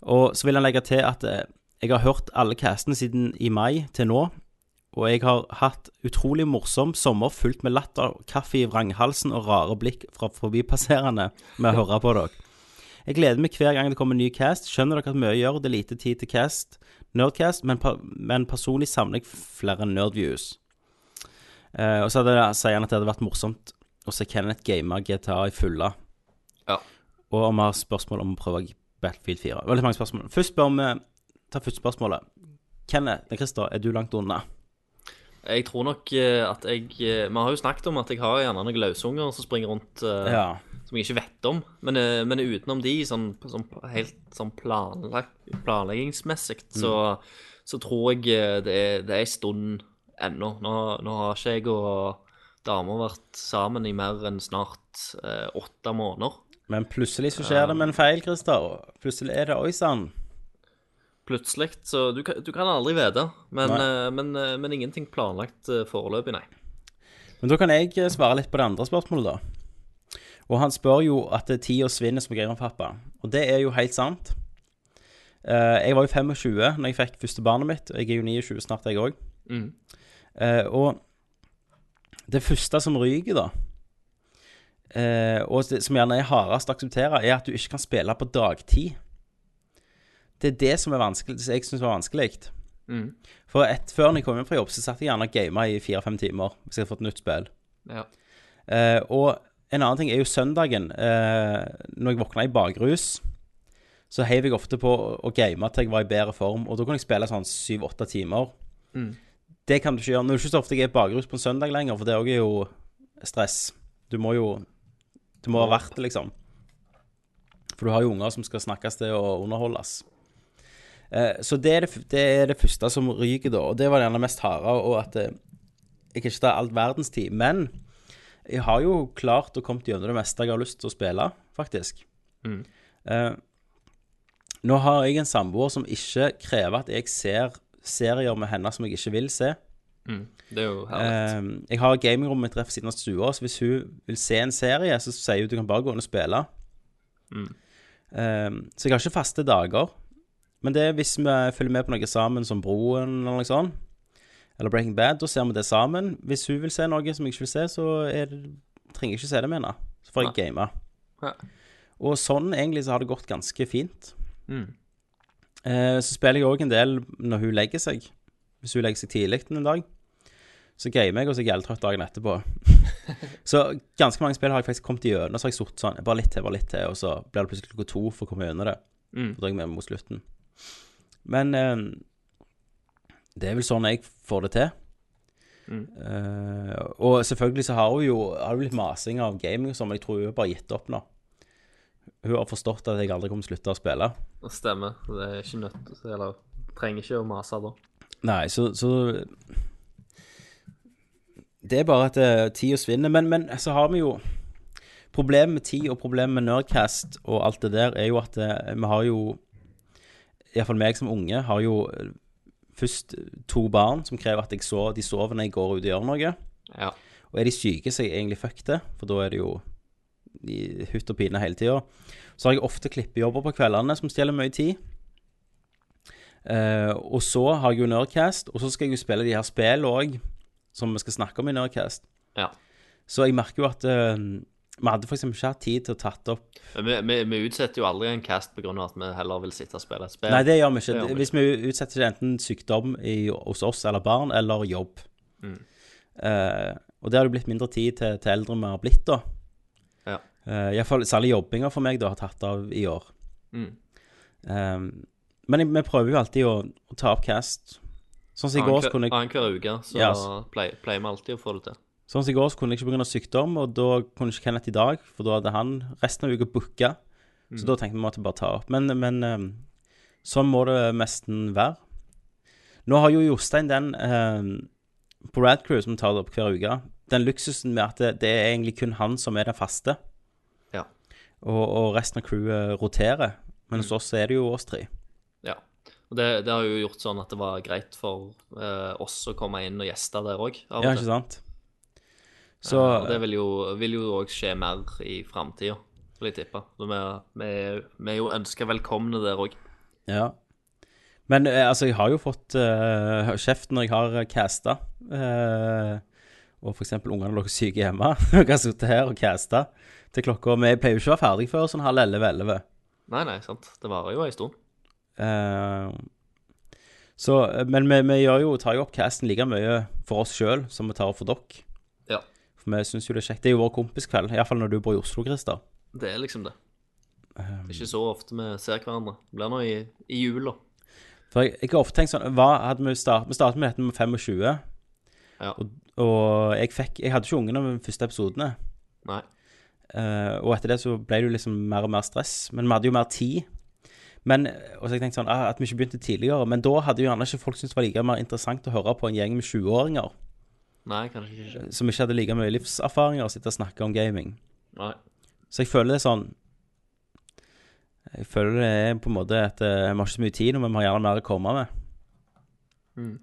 Og så vil jeg legge til at eh, jeg har hørt alle castene siden i mai til nå, og jeg har hatt utrolig morsom sommer fullt med latter, kaffe i vranghalsen og rare blikk fra forbipasserende med å høre på dere. Jeg gleder meg hver gang det kommer en ny cast. Skjønner dere at mye gjør, det lite tid til cast, nerdcast, men, men personlig savner jeg flere nerdviews. Eh, og så hadde, sier han at det hadde vært morsomt å se Kenneth game GTA i fulla. Ja. Og om vi har spørsmål om å prøve Battlefield 4. Veldig mange spørsmål. Først spør vi Ta første spørsmålet. Kenneth, Christer, er du langt unna? Jeg tror nok eh, at jeg eh, Vi har jo snakket om at jeg har gjerne noen løsunger som springer rundt eh, Ja. som jeg ikke vet om. Men, men utenom de, sånn, sånn helt sånn planlegg, planleggingsmessig, så, så tror jeg det er, det er en stund ennå. Nå, nå har ikke jeg og dama vært sammen i mer enn snart eh, åtte måneder. Men plutselig så skjer det med en feil, Christer. Plutselig er det oi sann. Plutselig. Så du, kan- du kan aldri vite. Men, Nei. eh, men, eh, men ingenting planlagt eh, foreløpig, nei. Men da kan jeg eh, svare litt på det andre spørsmålet, da. Og han spør jo at eh, tida svinner som greier om pappa. Og det er jo helt sant. Eh, jeg var jo 25 når jeg fikk første barnet mitt, og jeg er jo 29 snart, jeg òg. Mm. og det første som ryker, da, eh, og det, som gjerne er hardest å akseptere, er at du ikke kan spille på dagtid. Det er det som er vanskelig, det jeg syns var vanskelig. Mm. For et, før jeg kom hjem fra jobb, så satt jeg gjerne og gama i fire-fem timer hvis jeg hadde fått nytt spill. Ja. Eh, og en annen ting er jo søndagen. Eh, når jeg våkna i bakrus, så heiv jeg ofte på å game til jeg var i bedre form. Og da kunne jeg spille sånn syv-åtte timer. Mm. Det kan du ikke gjøre. Nå er det ikke så ofte jeg er i bakrus på en søndag lenger, for det òg er jo stress. Du må jo Du må ha vært det, liksom. For du har jo unger som skal snakkes til og underholdes. Eh, så det er det, det er det første som ryker, da. Og det var gjerne mest harde. Og at eh, jeg kan ikke ta all verdens tid. Men jeg har jo klart å komme gjennom det meste jeg har lyst til å spille, faktisk. Mm. Eh, nå har jeg en samboer som ikke krever at jeg ser serier med henne som jeg ikke vil se. Mm. Det er jo herlig. Eh, jeg har gamingrommet mitt rett ved siden av stua, så hvis hun vil se en serie, så sier hun du kan bare gå inn og spille. Mm. Eh, så jeg har ikke faste dager. Men det er hvis vi følger med på noe sammen, som Broen eller noe sånt, eller Breaking Bad, da ser vi det sammen. Hvis hun vil se noe som jeg ikke vil se, så er det, trenger jeg ikke se det med henne. Så får jeg game. Ja. Og sånn egentlig så har det gått ganske fint. Mm. Eh, så spiller jeg òg en del når hun legger seg. Hvis hun legger seg tidlig en dag. Så gamer jeg, og så er jeg gjeldtrøtt dagen etterpå. så ganske mange spill har jeg faktisk kommet gjennom. Så har jeg sittet sånn bare litt til, bare litt til, og så blir det plutselig klokka to for å komme gjennom det. Mm. For da er jeg med mot slutten. Men eh, det er vel sånn jeg får det til. Mm. Eh, og selvfølgelig så har hun jo har det blitt masing av gaming og sånn, men jeg tror hun har bare gitt opp nå. Hun har forstått at jeg aldri kommer til å slutte å spille. Det stemmer. Det er ikke nødt Eller trenger ikke å mase da. Nei, så, så Det er bare at uh, tida svinner. Men, men så har vi jo Problemet med tid og problemet med Nerdcast og alt det der er jo at eh, vi har jo Iallfall meg som unge har jo eh, først to barn som krever at jeg så, de sover når jeg går ut og gjør noe. Ja. Og er de syke, så er jeg egentlig fuck det, for da er det jo i hutt og pine hele tida. Så har jeg ofte klippejobber på kveldene som stjeler mye tid. Uh, og så har jeg jo Nerdcast, og så skal jeg jo spille de her spillene òg, som vi skal snakke om i Nerdcast. Ja. Så jeg merker jo at eh, vi hadde f.eks. ikke hatt tid til å tatt opp vi, vi, vi utsetter jo aldri en cast pga. at vi heller vil sitte og spille et spill. Nei, det gjør vi ikke. Gjør vi Hvis vi utsetter det enten sykdom i, hos oss eller barn, eller jobb. Mm. Uh, og det har det blitt mindre tid til, til eldre vi har blitt, da. Ja. Uh, Iallfall særlig jobbinga for meg da har tatt av i år. Mm. Um, men jeg- vi prøver jo alltid å, å ta opp cast. Sånn som i går så kunne jeg Annenhver uke så yes. pleier vi alltid å få det til. Sånn som i går så kunne jeg ikke pga. sykdom, og da kunne ikke Kenneth i dag, for da hadde han resten av uka booka. Så da tenkte vi måtte bare ta opp. Men, men um, sånn må det nesten være. Nå har jo Jostein den eh, på Radcrew, som tar det opp hver uke, den luksusen med at det, det er egentlig kun han som er den faste. Ja. Og, og resten av crewet roterer. Men hos oss er det jo oss tre. Ja. Og det, det har jo gjort sånn at det var greit for eh, oss å komme inn og gjeste der òg. Ja, ikke sant? Så og det vil jo, også skje mer i framtida, vil jeg tippe. Vi, vi, er jo ønska velkomne der òg. Ja. Men eh, altså, jeg har jo fått uh, kjeft når jeg har casta. Uh, og eksempel ungene lå syke hjemme. Jeg har sittet her og casta til klokka Vi pleier jo ikke å være ferdig før sånn halv elleve-elleve. Nei, nei, sant. Det varer jo ei stund. Uh, så, men vi, vi jo, tar jo opp casten like mye for oss sjøl som vi tar opp for dere. For vi syns jo det er kjekt. Det er jo vår kompiskveld, iallfall når du bor i Oslo, Christer. Det er liksom det. Det Um, er ikke så ofte vi ser hverandre. Det blir nå i, i jula. For jeg, jeg har ofte tenkt sånn hva hadde Vi start, vi startet med dette med 25, Ja. og, og jeg fikk Jeg hadde ikke ungene med de første episodene. Nei. Uh, og etter det så ble det jo liksom mer og mer stress. Men vi hadde jo mer tid. Men, og så jeg tenkte sånn ah, At vi ikke begynte tidligere. Men da hadde jo gjerne ikke folk syntes det var like mer interessant å høre på en gjeng med 20-åringer Nei, kanskje ikke. som ikke hadde like mye livserfaringer å sitte og snakke om gaming. Nei. Så jeg føler det er sånn Jeg føler det er på en måte at eh, vi har ikke så mye tid men vi har gjerne mer å komme med. Mm.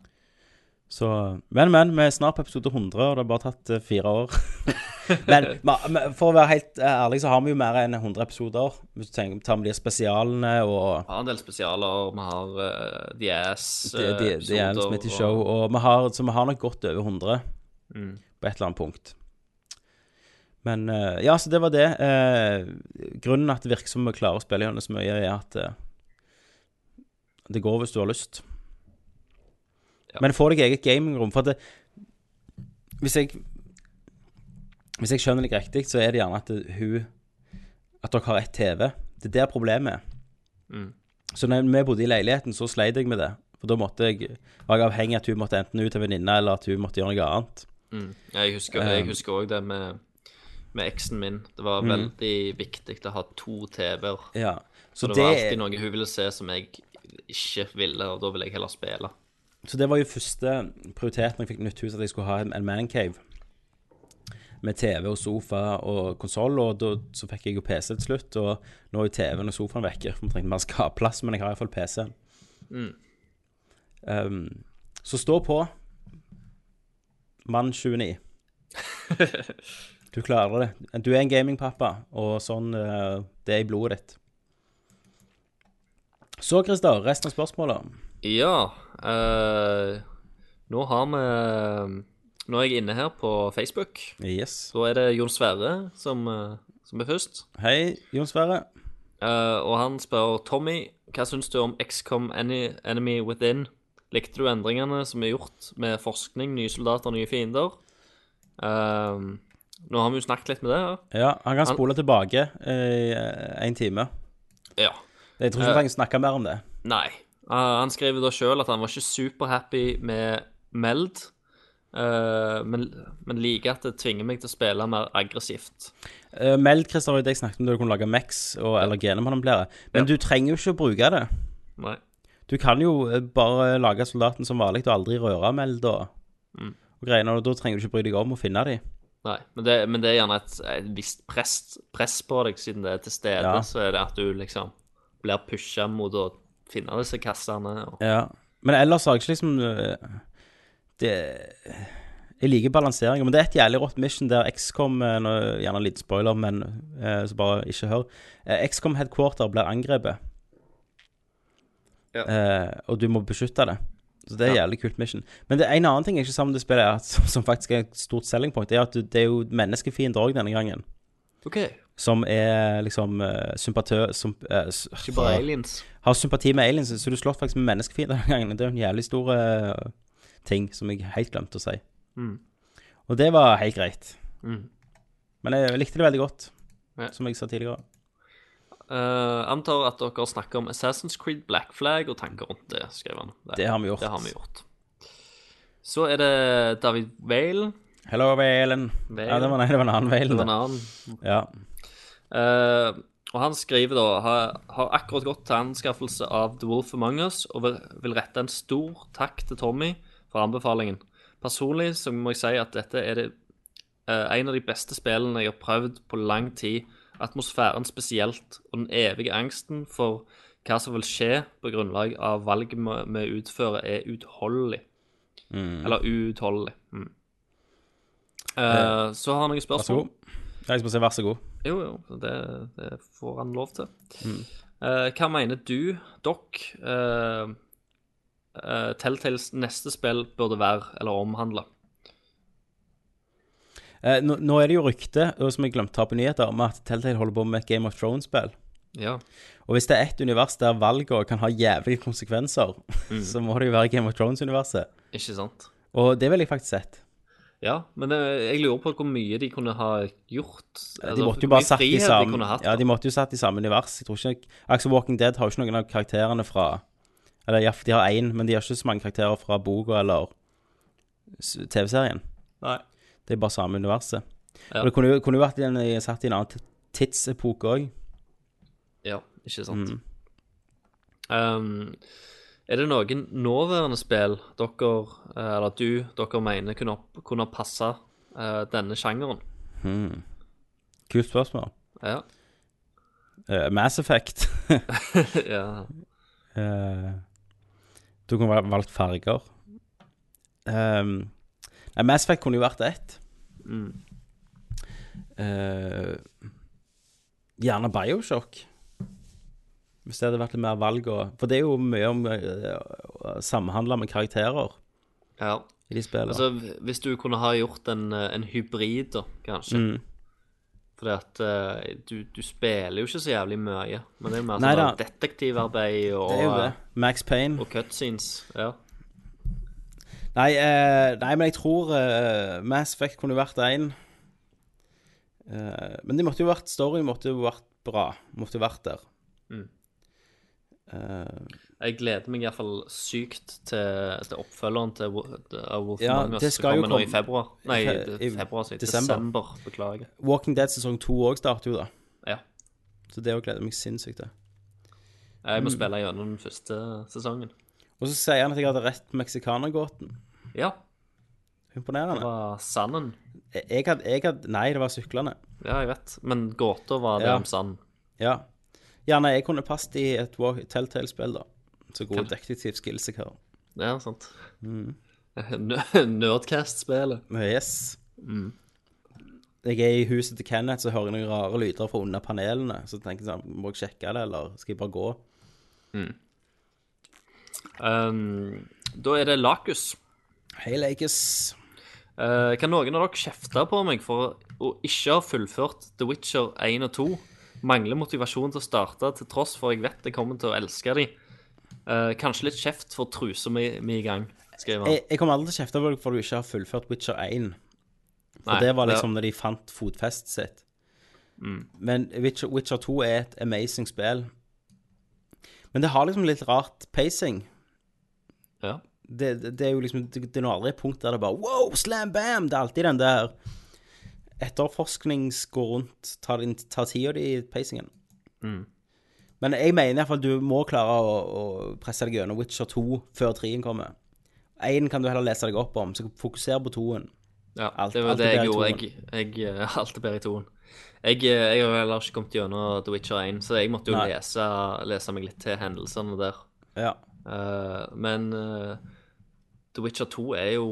Så Men, men, vi er snart på episode 100, og det har bare tatt eh, fire år. men for å være helt eh, ærlig, så har vi jo mer enn 100 episoder. Hvis du tenker, tar med de spesialene og Vi har en del spesialer. Vi har uh, The Ass The, the, eh, Show, og vi har, så vi har nok godt over 100 Mm. på et eller annet punkt. Men eh, ja, så det var det. Eh, grunnen at det virker som vi klarer å spille gjennom så mye, er at eh, det går hvis du har lyst. Ja. Men få deg eget gamingrom. For det, hvis jeg Hvis jeg skjønner deg riktig, så er det gjerne at det, hun At dere har ett TV. Det er der problemet er. Mm. Så når vi bodde i leiligheten, så sleit jeg med det. For da måtte jeg var jeg avhengig av at hun måtte enten ut til en venninne, eller at hun måtte gjøre noe annet. Mm. Jeg husker jeg Um, òg det med, med eksen min. Det var Mm. veldig viktig å ha to TV-er. Ja. Så Så det, var alltid noe hun ville se som jeg ikke ville, og da ville jeg heller spille. så det var jo første prioritet når jeg fikk nytt hus, at jeg skulle ha en, en mancave. Med TV og sofa og konsoll, og da, så fikk jeg jo PC til slutt. Og nå er jo TV-en og sofaen vekke, vi trengte mer skapplass, men jeg har iallfall PC-en. Mm. Um, så stå på. Mann 29. Du klarer det. Du er en gamingpappa, og sånn eh, Det er i blodet ditt. Så, Christer, resten av spørsmålet. Ja eh, Nå har vi Nå er jeg inne her på Facebook. Yes. Så er det Jon Sverre som, eh, som er først. Hei, Jon Sverre. Uh, og han spør Tommy, hva syns du om XCOM Enemy Within? Likte du endringene som er gjort med forskning, nye soldater, nye fiender? Um, nå har vi jo snakket litt med det her. Ja, han kan Han- spole tilbake i én time. Ja. Jeg tror ikke vi trenger snakke mer om det. Nei. Uh, han skriver da sjøl at han var ikke superhappy med Meld, uh, men, men liker at det tvinger meg til å spille mer aggressivt. Uh, Meld, Christer, jeg snakket om, du kunne lage Mex og, eller genmanipulere, Men Ja. du trenger jo ikke å bruke det. Nei. Du kan jo eh, bare lage soldaten som vanlig og aldri røre Meld og, Mm. og greiene, og da trenger du ikke bry deg om å finne dem. Nei, men det, men det er gjerne et, et visst press, press på deg, siden det er til stede. Ja. Så er det at du liksom blir pusha mot å finne disse kassene. Og, Ja. Men ellers har jeg ikke liksom øh, Det Jeg liker balansering, men det er et jævlig rått mission der XCOM nå, Gjerne litt spoiler, men så bare ikke hør. Eh, XCOM headquarter blir angrepet, Ja. Eh, og du må beskytte det. Så det er Ja. jævlig kult mission. Men det er en annen ting jeg ikke sammen med det spillet, er at, som faktisk er et stort selling point, det er at du, det er jo menneskefiender òg denne gangen. Okay. Som er liksom uh, sympatør... Som, uh, Ikke bare aliens. har sympati med aliens, så du slåss faktisk med menneskefiender denne gangen. Det er jo en jævlig stor uh, ting som jeg helt glemte å si. Mm. Og det var helt greit. Mm. Men jeg likte det veldig godt, Ja. som jeg sa tidligere. Eh, antar at dere snakker om Assassin's Creed Black Flag og tanker rundt det, skrev han. Det har vi gjort. Det har vi gjort. Så er det David Vale. Hello, Valen. Valen. Ja, det var, nei, det var en annen Det Valen. var en annen. Ja. Uh, og han skriver da har, har akkurat gått til anskaffelse av The Wolf Among Us og vil, vil rette en stor takk til Tommy for anbefalingen. Personlig så må jeg si at dette er det, uh, en av de beste spillene jeg har prøvd på lang tid. Atmosfæren spesielt, og den evige angsten for hva som vil skje på grunnlag av valget vi utfører, er utholdelig. Eller uutholdelig. Mm. Uh, så har han noen spørsmål. Vær så god. Jeg skal si vær så god. Jo, jo, det, det får han lov til. Eh, hva mener du, Doc, uh, Telltales neste spill burde være eller omhandle? Eh, nå, nå er det jo rykte, som jeg glemte å ta på nyheter, om at Telltale holder på med et Game of Thrones-spill. Ja. Og hvis det er ett univers der valgene kan ha jævlige konsekvenser, så må det jo være Game of Thrones-universet. Ikke sant? Og det ville jeg faktisk sett. Ja, men jeg lurer på hvor mye de kunne ha gjort. De Altså, måtte jo bare satt i de samme hatt, Ja, de måtte jo satt i samme univers. Jeg tror ikke Axel Walking Dead har jo ikke noen av karakterene fra Eller ja, de har én, men de har ikke så mange karakterer fra boka eller TV-serien. Nei. Det er bare samme universet. Ja. Og det kunne kunne jo vært i en, satt i en annen tidsepoke òg. Ja, ikke sant. Mm. Um, er det noen nåværende spill dere, eh, eller du, dere mener kunne, opp- kunne passe uh, denne sjangeren? Hmm. Kult spørsmål. Ja. Uh, Mass Effect. ja. Uh, du kunne valgt farger. Um, Mass Effect kunne jo vært ett. Mm. Uh, gjerne Bioshock. Hvis det hadde vært litt mer valg og For det er jo mye om uh, å samhandle med karakterer ja. i de spillene. Altså, hvis du kunne ha gjort en, eh, en hybrid, da, kanskje. Mm. Fordi at uh, du, du spiller jo ikke så jævlig mye. Men det er jo mer sånn detektivarbeid og, det det. Max Payne. og cutscenes. Ja. Nei, eh, nei, men jeg tror eh, Mass Effect kunne vært én. Eh, men det måtte jo vært story måtte jo vært bra. Måtte jo vært der. Mm. Eh, Jeg gleder meg iallfall sykt til, til oppfølgeren til, Wo- Wolf Ja, Among Us. det skal jo komme nå i februar. Nei, i februar, så, desember. Desember. Beklager. Walking Dead sesong to òg starter jo da. Ja. Så det òg gleder jeg meg sinnssykt til. Jeg Mm. må spille gjennom den første sesongen. Og så sier han at jeg hadde rett meksikanergåten. Ja, Imponerende. det var sanden. Jeg, hadde, jeg hadde Nei, det var syklene. Ja, jeg vet. Men gåta var det Ja. om sand. Ja. Nei, jeg kunne passet i et Wa- Telltale-spill, da. Så gode detektivskills jeg har. Ja, sant. Mm. Nø- Nerdcast-spillet. Yes. Mm. Jeg er i huset til Kenneth, så hører jeg noen rare lyder fra under panelene. Så tenker jeg sånn, må jeg sjekke det, eller skal jeg bare gå? Um, da er det Lakus. Hei, Lakers. Uh, kan noen av dere kjefte på meg for å ikke ha fullført The Witcher 1 og 2? Mangler motivasjon til å starte, til tross for jeg vet jeg kommer til å elske de. Uh, kanskje litt kjeft for trusa mi, i gang, skriver han. Jeg, jeg kommer aldri til å kjefte på deg for du ikke har fullført Witcher 1. For Nei, det var liksom når de fant fotfestet sitt. Men Witcher, Witcher 2 er et amazing spill. Men det har liksom litt rart pacing. Ja. Det, det, er jo liksom Det, det er nå aldri et punkt der det bare Wow, slam bam! Det er alltid den der etterforsknings går rundt, tar, tar tida di i pacingen. Men jeg mener iallfall du må klare å, å presse deg gjennom Witcher 2 før 3 kommer. 1 kan du heller lese deg opp om, så fokuser på 2-en. Ja, Alt- det var det jeg gjorde. Jeg, jeg eh, Alt er bedre i toen. Jeg, eh, jeg har heller ikke kommet gjennom The Witcher 1, så jeg måtte jo lese, lese meg litt til hendelsene der. Ja. Uh, men eh, The Witcher 2 er jo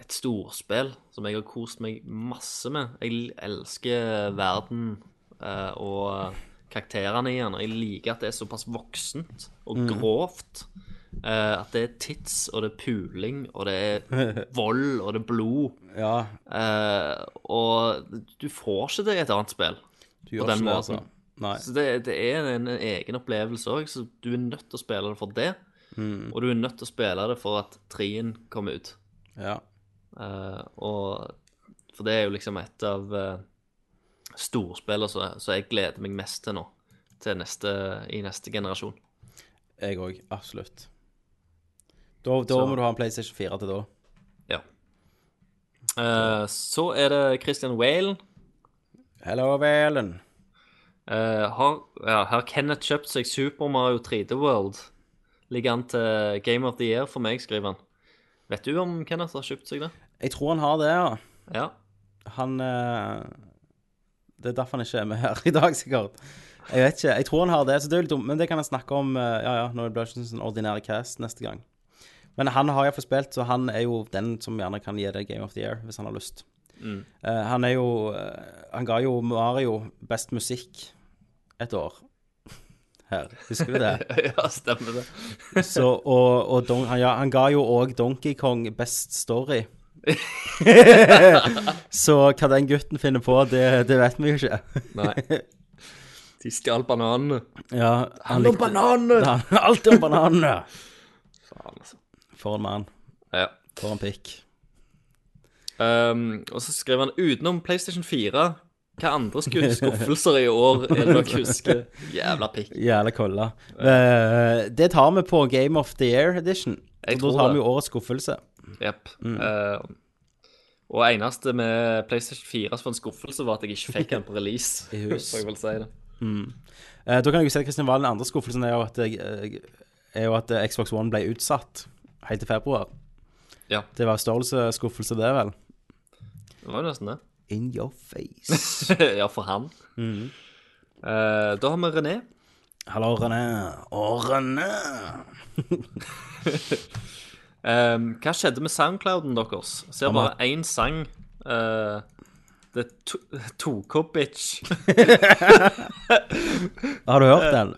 et storspill som jeg har kost meg masse med. Jeg elsker verden eh, og karakterene i den. og Jeg liker at det er såpass voksent og grovt. Eh, at det er tits, og det er puling, og det er vold, og det er blod. ja Eh, og du får ikke det i et annet spill. på den ikke det, altså. Så det, det er en egen opplevelse òg, så du er nødt til å spille det for det. Mm. Og du er nødt til å spille det for at trien kommer ut. Ja. Uh, og For det er jo liksom et av uh, storspillene som jeg gleder meg mest til nå. Til neste, i neste generasjon. Jeg òg. Absolutt. Da, da Så- må du ha en PlayStation 4 til da. Ja. Uh, så er det Christian Whalen. Hello, Whalen. Uh, har, ja, har Kenneth kjøpt seg Super Mario 3D World? Ligger an til Game of the Year for meg, skriver han. Vet du om Kenneth har kjøpt seg det? Jeg tror han har det, ja. Ja. Han eh, Det er derfor han ikke er med her i dag, sikkert. Jeg vet ikke. Jeg tror han har det, så det er litt dumt. Men det kan jeg snakke om eh, ja, ja, når det blir ikke sånn ordinære cast neste gang. Men han har iallfall spilt, så han er jo den som gjerne kan gi det Game of the Year, hvis han har lyst. Mm. Uh, han er jo eh, Han ga jo Mario best musikk et år. Her, husker du det? ja, stemmer det. Så, og og don, han, ja, han ga jo òg Donkey Kong best story. så hva den gutten finner på, det, det vet vi jo ikke. Nei. De stjal bananene. Ja, han likte om bananene! Ja, Alt om bananene! Faen, altså. For en mann. Ja. For en pikk. Um, og så skrev han utenom PlayStation 4 Hva andre skuffelser i år er det dere husker? Jævla pikk. Jævla kolla. Uh, det tar vi på Game of the Year edition. Jeg Og da tar det. vi jo årets skuffelse. Jepp. Uh, og eneste med PlayStation 4 som var en skuffelse, var at jeg ikke fikk den på release. I hus. Jeg vel si det. Eh, da kan jeg jo si at Kristian Valen, den andre skuffelsen er jo at, jeg, eh, er jo at eh, Xbox One ble utsatt helt til februar. Ja. Det var størrelsesskuffelse, det, vel? Det var jo nesten det. In your face. ja, for han. Eh, da har vi René. Hallo, René. Å, René. Um, hva skjedde med soundclouden deres? Ser bare én sang. Uh, det er to- 2K-bitch. Har du hørt den?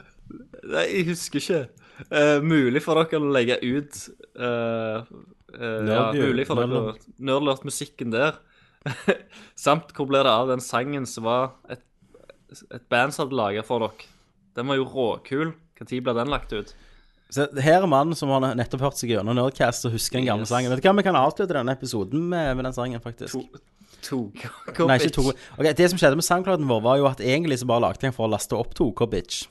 Nei, jeg husker ikke. Eh, mulig for dere å legge ut eh, eh, Ja, Nerd- mulig for dere å musikken der. Samt hvor ble det av den sangen som var et, et band som hadde laga for dere? Den var jo råkul. Når ble den lagt ut? Så her er mannen som har nettopp hørt seg gjennom Nerdcast og husker den gamle Yes. sangen. Vet du hva, Vi kan avslutte denne episoden med, med den sangen, faktisk. To, 2K-bitch. Nei, ikke to. Okay, Det som skjedde med soundclouden vår, var jo at egentlig så bare lagde jeg den for å laste opp 2K-bitch.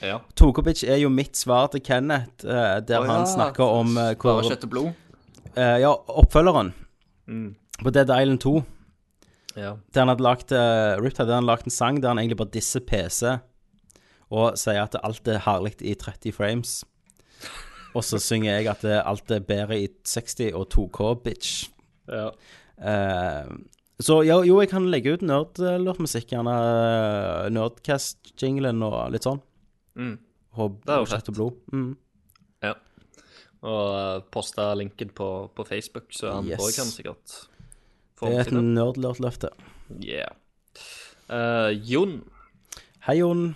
Ja. 2K-bitch er jo mitt svar til Kenneth, eh, der ja. han snakker om uh, hvor Bare kjøtt og blod? Uh, Ja, oppfølgeren Mm. På Dead Island 2. Ja. Der han hadde lagt uh, Ripped hadde han lagt en sang der han egentlig bare disser PC og sier at alt er herlig i 30 frames. Og så synger jeg at alt er bedre i 60 og 2K, bitch. ja. Uh, så jo, jo, jeg kan legge ut nerdlåtmusikk, gjerne uh, Nerdcast-jinglen og litt sånn. Mm. Og, Det er jo fett. og blod. Mm. ja. Og posta linken på, på Facebook, så han Yes. kan sikkert Det er et nerdlurt-løfte. Yeah. Uh, Jon. Hei, Jon.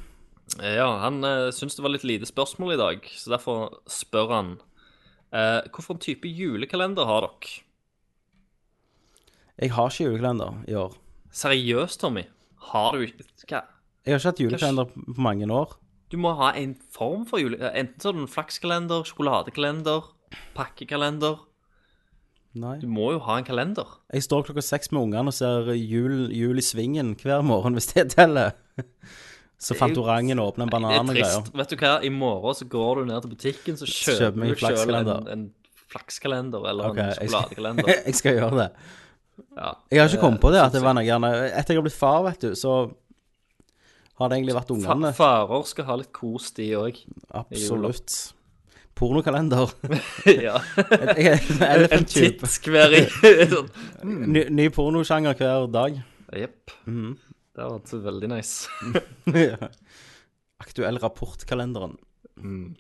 Ja, han uh, syns det var litt lite spørsmål i dag, så derfor spør han uh, Hvilken type julekalender har dere? Jeg har ikke julekalender i år. Seriøst, Tommy? Har du ikke Hva? Jeg har ikke hatt julekalender på mange år. Du må ha en form for jule... Enten så har du en flakskalender, sjokoladekalender, pakkekalender. Nei. Du må jo ha en kalender. Jeg står klokka seks med ungene og ser jul, jul i svingen hver morgen, hvis det teller. Så er Fantorangen åpner en Det banan er og greier. trist. Vet du hva, i morgen så går du ned til butikken, så Kjøper du selv en, en flakskalender eller okay, en jeg sjokoladekalender. jeg skal gjøre det. Ja. Jeg har ikke kommet på det, Eh, at det var noe gjerne Etter jeg har blitt far, vet du, så har det egentlig vært ungene. farer skal ha litt kos, de òg. Absolutt. Pornokalender. ja. En titt hver. Ny, ny pornosjanger hver dag. Jepp. Mm. Det har vært veldig nice. Aktuell rapport-kalenderen. Mm.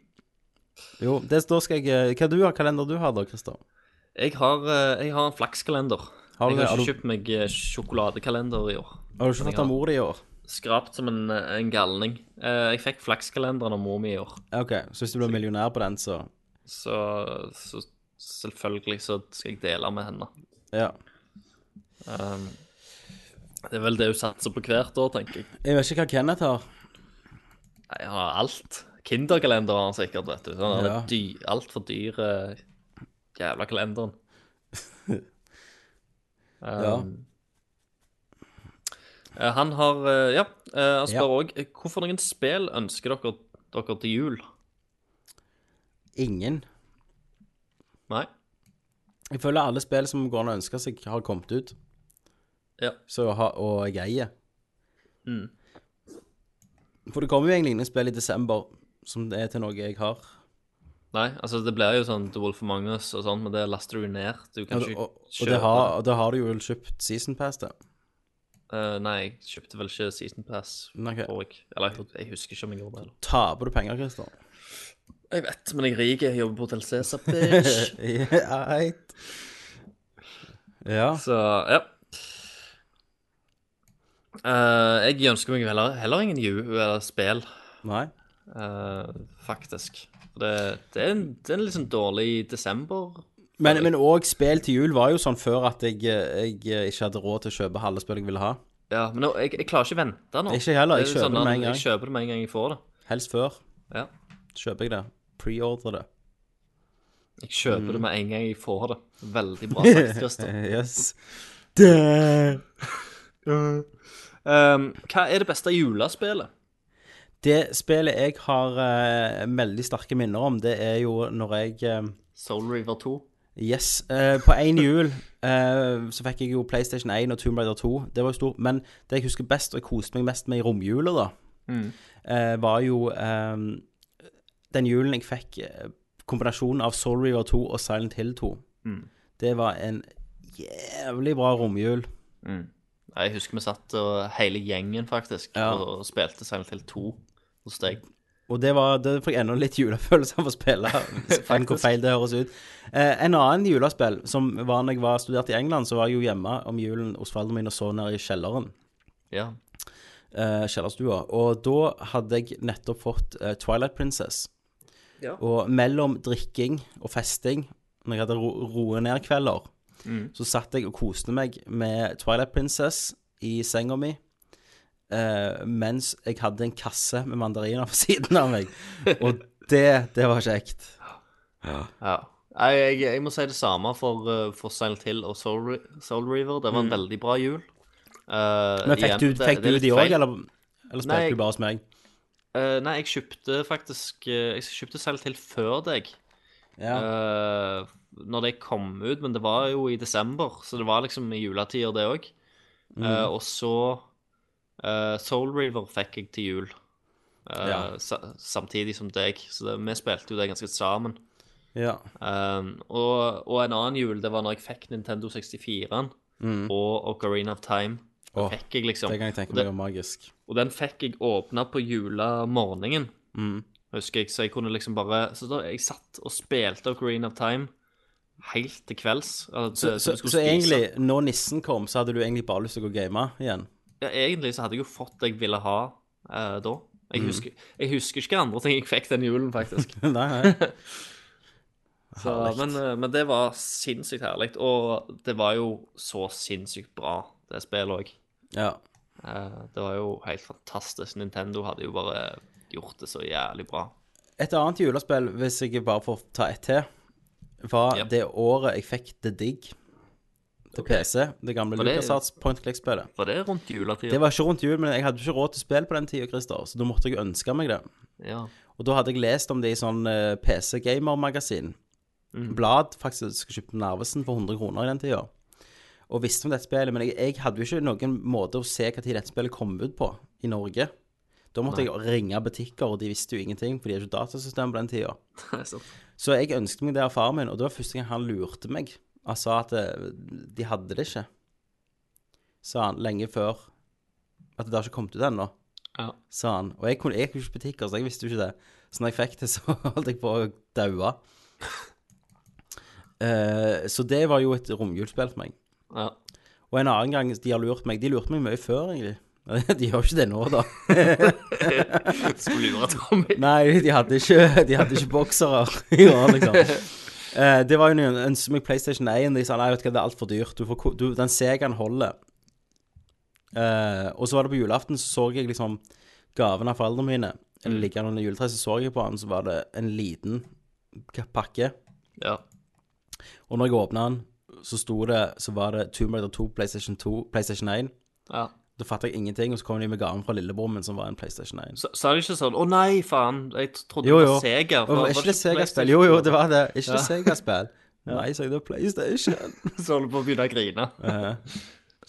Jo, det, da skal jeg Hva du har kalender du har da, Christer? Jeg har, eh, jeg har en flakskalender. Har jeg har ikke kjøpt meg eh, sjokoladekalender i år. Har du ikke fått av mor i år? Skrapt som en, en galning. Eh, Jeg fikk flakskalenderen av mor mi i år. Ok, så hvis du blir millionær på den, så Så, så selvfølgelig så skal jeg dele med henne. Ja. Um, det er vel det hun satser på hvert år, tenker jeg. Jeg vet ikke hva Kenneth har. Han har alt. Kinderkalender har han sikkert, vet du. Han har Ja. ja. dy, altfor dyre jævla kalenderen. Ja. Um, eh, Han har eh, Ja, eh, han spør òg hvorfor noen spill ønsker dere, dere til jul? Ingen. Nei? Jeg føler alle spill som går an å ønske seg, har kommet ut. Ja. Så, og jeg eier. Mm. For det kommer jo egentlig ingen spill i desember som det er til noe jeg har. Nei, altså det blir jo sånn The Wolf og Magnus og sånn, men det laster du ned. Du Ja, kan og, ikke og, det har, det har du jo kjøpt Season Pass til. Eh, nei, jeg kjøpte vel ikke Season Pass, Okay. jeg. Eller jeg, jeg husker ikke om jeg gjorde det. Taper du penger, Christer? Jeg vet, men jeg er rik. Jeg jobber på Hotell Cæsar, bitch. yeah. Ja. Så, ja. Uh, jeg ønsker meg heller, heller ingen ju, eller spill, Nei. Uh, faktisk. Det, det, er en, det er en litt sånn dårlig desember. Men, men òg spill til jul var jo sånn før at jeg, jeg ikke hadde råd til å kjøpe halve spillet jeg ville ha. Ja, men nå, jeg, jeg klarer ikke vente nå. Ikke heller, jeg Det er kjøper det med en gang. Jeg kjøper det med en gang jeg får det. Helst før. Ja. Kjøper jeg det. Preordre det. Jeg kjøper Mm. det med en gang jeg får det. Veldig bra sagt, Christer. yes. Um, hva er det beste julespillet? Det spillet jeg har uh, veldig sterke minner om, det er jo når jeg uh, Soul River 2. Yes. Uh, på én jul uh, så fikk jeg jo PlayStation 1 og Tomb Raider 2. Det var jo stort. Men det jeg husker best, og jeg koste meg mest med i romjula, da, eh, var jo um, den julen jeg fikk kombinasjonen av Soul River 2 og Silent Hill 2. Det var en jævlig bra romjul. Jeg husker vi satt og hele gjengen faktisk Ja. og spilte Silent Hill 2 hos deg. Og det var Det fikk enda litt julefølelse av å spille. Enn hvor feil det høres ut. Eh, en annen julespill som var når jeg var studert i England, så var jeg jo hjemme om julen hos foreldrene mine og så ned i kjelleren. Ja. eh, kjellerstua. Og da hadde jeg nettopp fått eh, Twilight Princess. Ja. Og mellom drikking og festing, når jeg hadde ro roe ned-kvelder, så satt jeg og koste meg med Twilight Princess i senga mi. Eh, mens jeg hadde en kasse med mandariner på siden av meg. Og det, det var kjekt. ja. ja. Jeg, jeg må si det samme for, uh, for Silent Hill og Soul, Soul River. Det var en veldig bra jul. Uh, Men fikk igjen, du, fikk det du de òg, eller, eller spilte du bare hos meg? Uh, nei, jeg kjøpte faktisk uh, Jeg kjøpte Silent Hill før deg. Ja. Uh, når det kom ut, men det var jo i desember, så det var liksom i juletider, det òg. Mm. og så uh, Soul River fikk jeg til jul. Uh, Ja. sa samtidig som deg, så det, vi spilte jo det ganske sammen. ja. Um, og, og en annen jul, det var når jeg fikk Nintendo 64-en og Ocarina of Time. Mm. Fikk jeg liksom Det kan jeg tenke meg var magisk. og den fikk jeg åpna på julemorgenen, Mm. husker jeg. Så jeg kunne liksom bare Så da jeg satt og spilte Ocarina of Time helt til kvelds. altså, Så, så, så egentlig, når nissen kom, så hadde du egentlig bare lyst til å gå og game igjen? Ja, egentlig så hadde jeg jo fått det jeg ville ha eh, da. Mm. Jeg, husker, jeg husker ikke andre ting jeg fikk den julen, faktisk. nei, nei. Så, men, eh, men det var sinnssykt herlig. Og det var jo så sinnssykt bra, det spillet òg. Ja. Det var jo helt fantastisk. Nintendo hadde jo bare gjort det så jævlig bra. Et annet julespill, hvis jeg bare får ta ett til, var yep. det året jeg fikk The Dig til PC. Det gamle LucasArts point click-spillet. Var det rundt juletida? Det var ikke rundt jul, men jeg hadde ikke råd til spill på den tida, Christer, så da måtte jeg ønske meg det. Ja. Og da hadde jeg lest om det i sånn eh, PC Gamer-magasin. Mm. Blad, faktisk. Jeg kjøpte Narvesen for 100 kroner i den tida. Og visste om dette spillet, men jeg, jeg hadde jo ikke noen måte å se når dette spillet kom ut på i Norge. Da måtte jeg ringe butikker, og de visste jo ingenting, for de har ikke datasystem på den tida. Så- Så jeg ønsket meg det av faren min, og det var første gang han lurte meg. Han sa at eh, de hadde det ikke, sa han, lenge før. At det har ikke kommet ut ennå, ja. sa han. Og jeg, kunne, jeg gikk ikke butikker, så jeg visste jo ikke det. Så når jeg fikk det, så holdt jeg på å daue. uh, så det var jo et romjulsspill for meg. ja. Og en annen gang de har lurt meg De lurte meg mye før, egentlig. De gjør ikke det nå, da. Skulle lure Tommy. Nei, de hadde ikke, de hadde ikke boksere i år, liksom. Eh, det var jo en, en meg PlayStation 1. De sa nei, vet du hva, det er altfor dyrt. Du får, du, den Segaen holder. Eh, og så var det på julaften, så så jeg liksom gaven av foreldrene mine. Eller liggende under juletreet, så så jeg på den, så var det en liten pakke. Ja. Og når jeg åpna den, så sto det Så var det Tomb Raider 2, PlayStation 2, PlayStation 1. ja. Da fattet jeg ingenting, og så kom de med gaven fra lillebror min, som var en PlayStation 1. Så, sa de ikke sånn 'Å nei, faen, jeg trodde Jo, det var Sega'. Jo er ikke det Sega-spill? Jo, jo, det var det. Ikke det Sega-spill? Nei, sa jeg, det er PlayStation. Så holdt på å begynne å grine.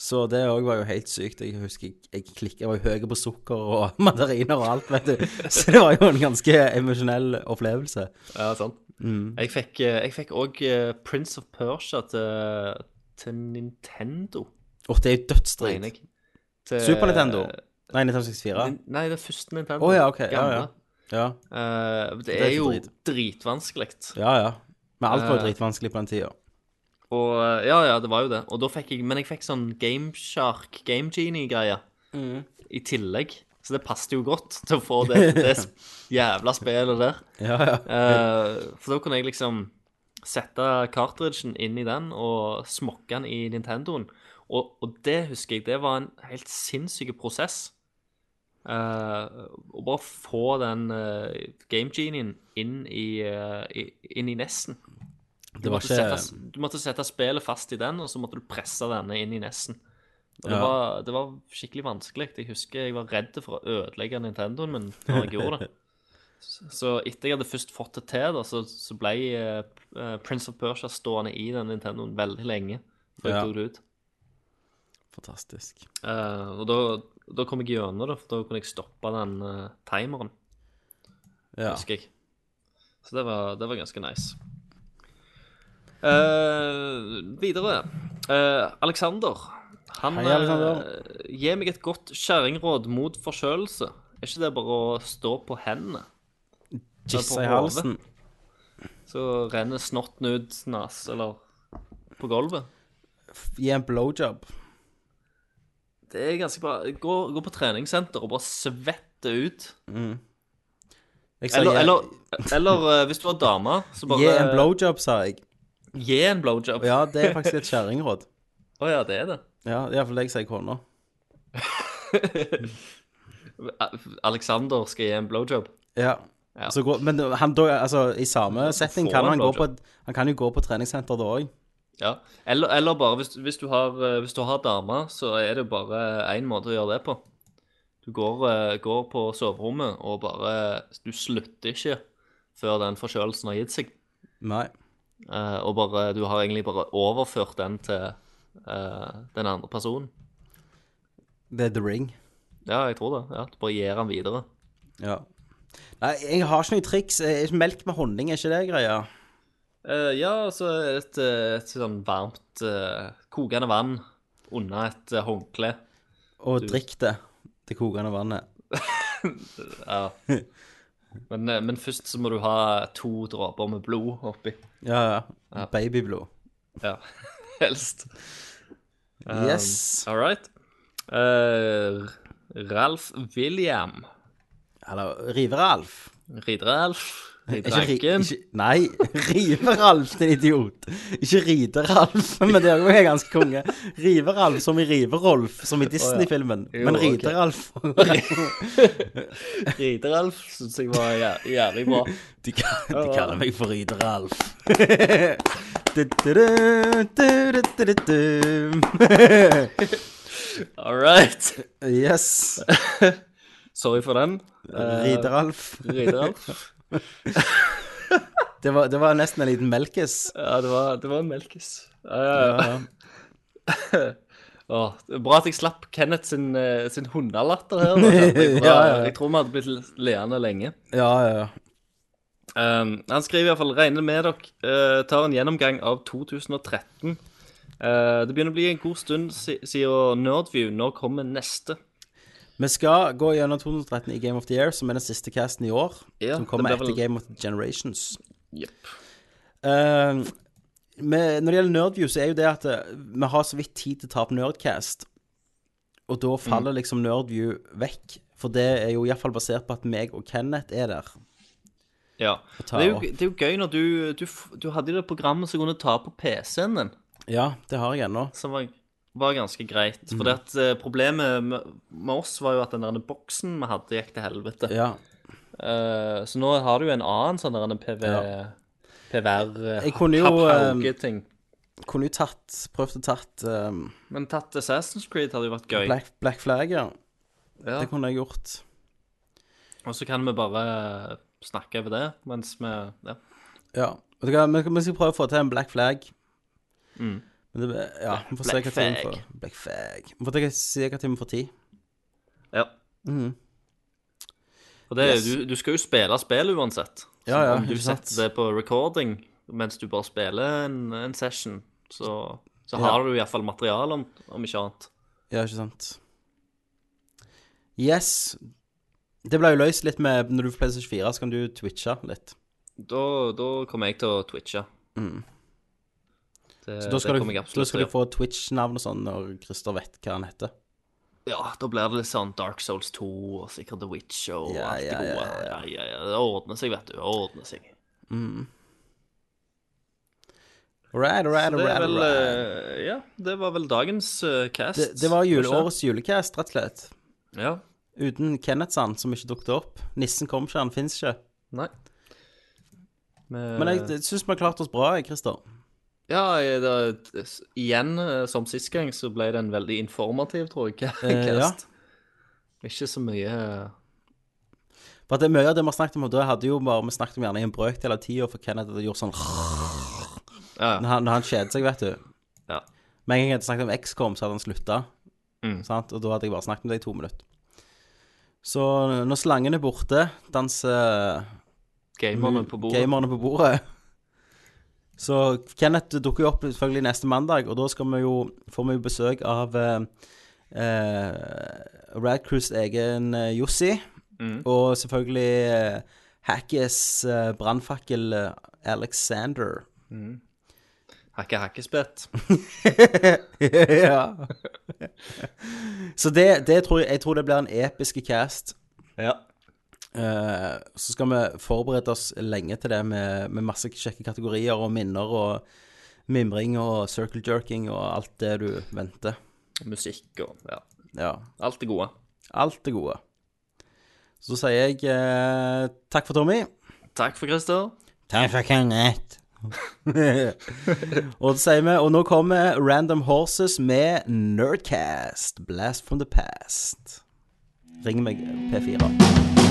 Så det òg var jo helt sykt. Jeg husker jeg, jeg klikka, jeg var jo høy på sukker og mandariner og alt, vet du. Så det var jo en ganske emosjonell opplevelse. Ja, sant. Jeg fikk eh, Jeg fikk òg Prince of Persia til, til Nintendo, Og det er jo dødsdrit. Til Super Nintendo? Nei, 1964? Nei, det er første Nintendo. Å ja, ok. Ja, ja. Ja, Uh, det, Det er er jo drit. dritvanskelig. ja. ja. Men alt var jo Eh. dritvanskelig på den tida. Og eh, ja, ja, det var jo det. Og da fikk jeg Men jeg fikk sånn Gameshark, Game Genie-greie i tillegg. Så det passet jo godt til å få det, det jævla spillet der. Ja, ja. Uh, for da kunne jeg liksom sette cartridgen inn i den og smokke den i Nintendoen. Og, og det husker jeg, det var en helt sinnssyk prosess. Uh, å bare få den uh, Game Genien inn i, uh, i, inn i nesten. Du, Det var måtte ikke sette, du måtte sette spillet fast i den, og så måtte du presse denne inn i nesten. Og det, Ja. var, det var skikkelig vanskelig. Jeg husker jeg var redd for å ødelegge Nintendoen min når jeg gjorde det. Så- etter jeg hadde først fått det til, da, så, så ble eh, eh, Prince of Persia stående i den Nintendoen veldig lenge før jeg Ja. tok det ut. Fantastisk. Eh, og da, da kom jeg gjennom da, for da kunne jeg stoppe den eh, timeren, Ja. husker jeg. Så det var, det var ganske nice. Eh, videre. Eh, Alexander. Han Hei, Alexander. eh, gir meg et godt kjerringråd mot forkjølelse. Er ikke det bare å stå på hendene? Gissa i halsen. Så renner snotten ut nas, eller på gulvet. Gi en blowjob. Det er ganske bra. Gå, gå på treningssenter og bare svette ut. Jeg sa Eller, eller, eller eh, hvis du har dame, så bare Gi en blowjob, sa jeg. Gi en blowjob. Ja, det er faktisk et kjerringråd. Å ja, det er det. Ja, iallfall det jeg sier kona. Alexander skal gi en blowjob. Ja. Ja. Så gå, men han altså, i samme setting kan han gå på. Han kan jo gå på treningssenter da òg. Ja. Eller, eller bare hvis, hvis, du har, eh, hvis du har dame, så er det bare én måte å gjøre det på. Du går, eh, går på soverommet og bare Du slutter ikke før den forkjølelsen har gitt seg. Nei. Eh, og bare, du har egentlig bare overført den til eh, den andre personen. Det er The Ring. Ja, jeg tror det. Ja, Du bare gir den videre. Ja. Nei, jeg har ikke noe triks. Eh, Melk med honning, er ikke det greia? Eh, ja, altså et, et, et sånn varmt, uh, kokende vann under et uh, håndkle. Og drikk det. Det kokende vannet. Ja. Men, eh, men først så må du ha to dråper med blod oppi. Ja, ja. Babyblod. Ja, helst. Um, Yes. All right. Eh, Ralf William. Eller Rive-Ralf. Rider-Ralf. Ikke ikke- Nei, Rive-Ralf, din idiot. Ikke Ride-Ralf, men det er jo ganske konge. Rive-Ralf som i Rive-Rolf, som i Disney-filmen. Men. Ride-Ralf Ride-Ralf syns jeg var jæ jævlig bra. de, de kaller meg for Ride-Ralf. All right. Yes. Sorry for den. Eh, Ride-Ralf. Det var, det var nesten en liten melkes. Ja, det var, det var en melkes. Ja, ja, ja. Åh, bra at jeg slapp Kenneth sin, eh, sin hundelatter her. Jeg. Ja, ja. jeg tror vi hadde blitt leende lenge. Ja, ja, ja. Um, han skriver i hvert fall regner med dere uh, tar en gjennomgang av 2013. Uh, det begynner å bli en god stund si siden Nerdview. Når kommer neste? Vi skal gå gjennom 2013 i Game of the Year, som er den siste casten i år. Ja, som kommer det etter vel- Game of the Generations. Yep. Uh, med, når det gjelder Nerdview, så er jo det at eh, vi har så vidt tid til å ta opp Nerdcast. Og da Mm. faller liksom Nerdview vekk. For det er jo iallfall basert på at meg og Kenneth er der. Ja. Det er, jo, det er jo gøy når du, du, du hadde jo det programmet som kunne ta på PC-en din. Ja, det har jeg ennå. som var, var ganske greit. For mm. at eh, problemet med, med oss var jo at den der boksen vi hadde, gikk til helvete. Ja. Eh, så nå har du jo en annen sånn der PV, Ja. PVR eh, Jeg kunne jo, Hauge-ting. Kunne jo tatt Prøvd å tatt um, Men tatt Assassin's Creed hadde jo vært gøy. Black, Black Flag, ja. Ja. Det kunne jeg gjort. Og så kan vi bare snakke over det mens vi Ja. Ja. Vi skal prøve å få til en Black Flag. Mm. Men det, ja, vi får se hva timen får. Black Flag. Vi får se hva timen får tid. ja. Mhm. Og det, Yes. du, du skal jo spille spill uansett. Så Ja, ja, om du setter det på recording mens du bare spiller en, en session, så, så Ja. har du iallfall materiale, om, om ikke annet. Ja, ikke sant. Yes. Det ble jo løst litt med Når du får PlayStation 4, så kan du twitche litt. Da, da kommer jeg til å twitche. Mm. Det, Så da skal, du, da skal du få Twitch-navn og sånn når Christer vet hva han heter. Ja, da blir det litt sånn Dark Souls 2 og sikkert The Witch og Ja, alt det ja, gode. ja, Ja, ja. Det ordner seg, vet du. Det ordner seg. Mm. Right, er alright. vel alright. eh, Ja, det var vel dagens uh, cast. Det, det var jule, årets julecast, rett og slett. Ja. Uten Kenneth-sand, som ikke dukket opp. Nissen kom ikke, han fins ikke. Nei. Men, Men jeg, jeg syns vi har klart oss bra, Christer. Ja, det, igjen, eh, som sist gang, så ble det en veldig informativ, tror jeg. Eh, ja. Ikke så mye eh, For at det mye av det vi har snakket om, og da hadde jo bare vi snakket om gjerne i en brøkdel av tida, for Kenneth hadde gjort sånn Ja, Når han, han kjeder seg, vet du. Ja. Med en gang jeg hadde snakket om XCOM, så hadde han slutta. Mm. Og da hadde jeg bare snakket med deg i to minutter. Så når slangen er borte, danser gamerne på bordet. gamerne på bordet. Så Kenneth dukker jo opp selvfølgelig neste mandag, og da skal vi jo, får vi jo besøk av eh, eh, Radcruise egen eh, Jossi. Mm. Og selvfølgelig eh, Hackes eh, brannfakkel Alexander. Alexander. Hakke hakkespett. ja. Så det, det tror jeg, jeg tror det blir en episk cast. Ja. Eh, så skal vi forberede oss lenge til det med, med masse kjekke kategorier og minner og mimring og circle jerking og alt det du venter. Musikk og ja. Ja. Alt det gode. Alt det gode. Så sier jeg eh, takk for Tommy. Takk for Christer. Takk for Kenneth. og så sier vi Og nå kommer Random Horses med Nerdcast. Blast from the past. Ring meg P4.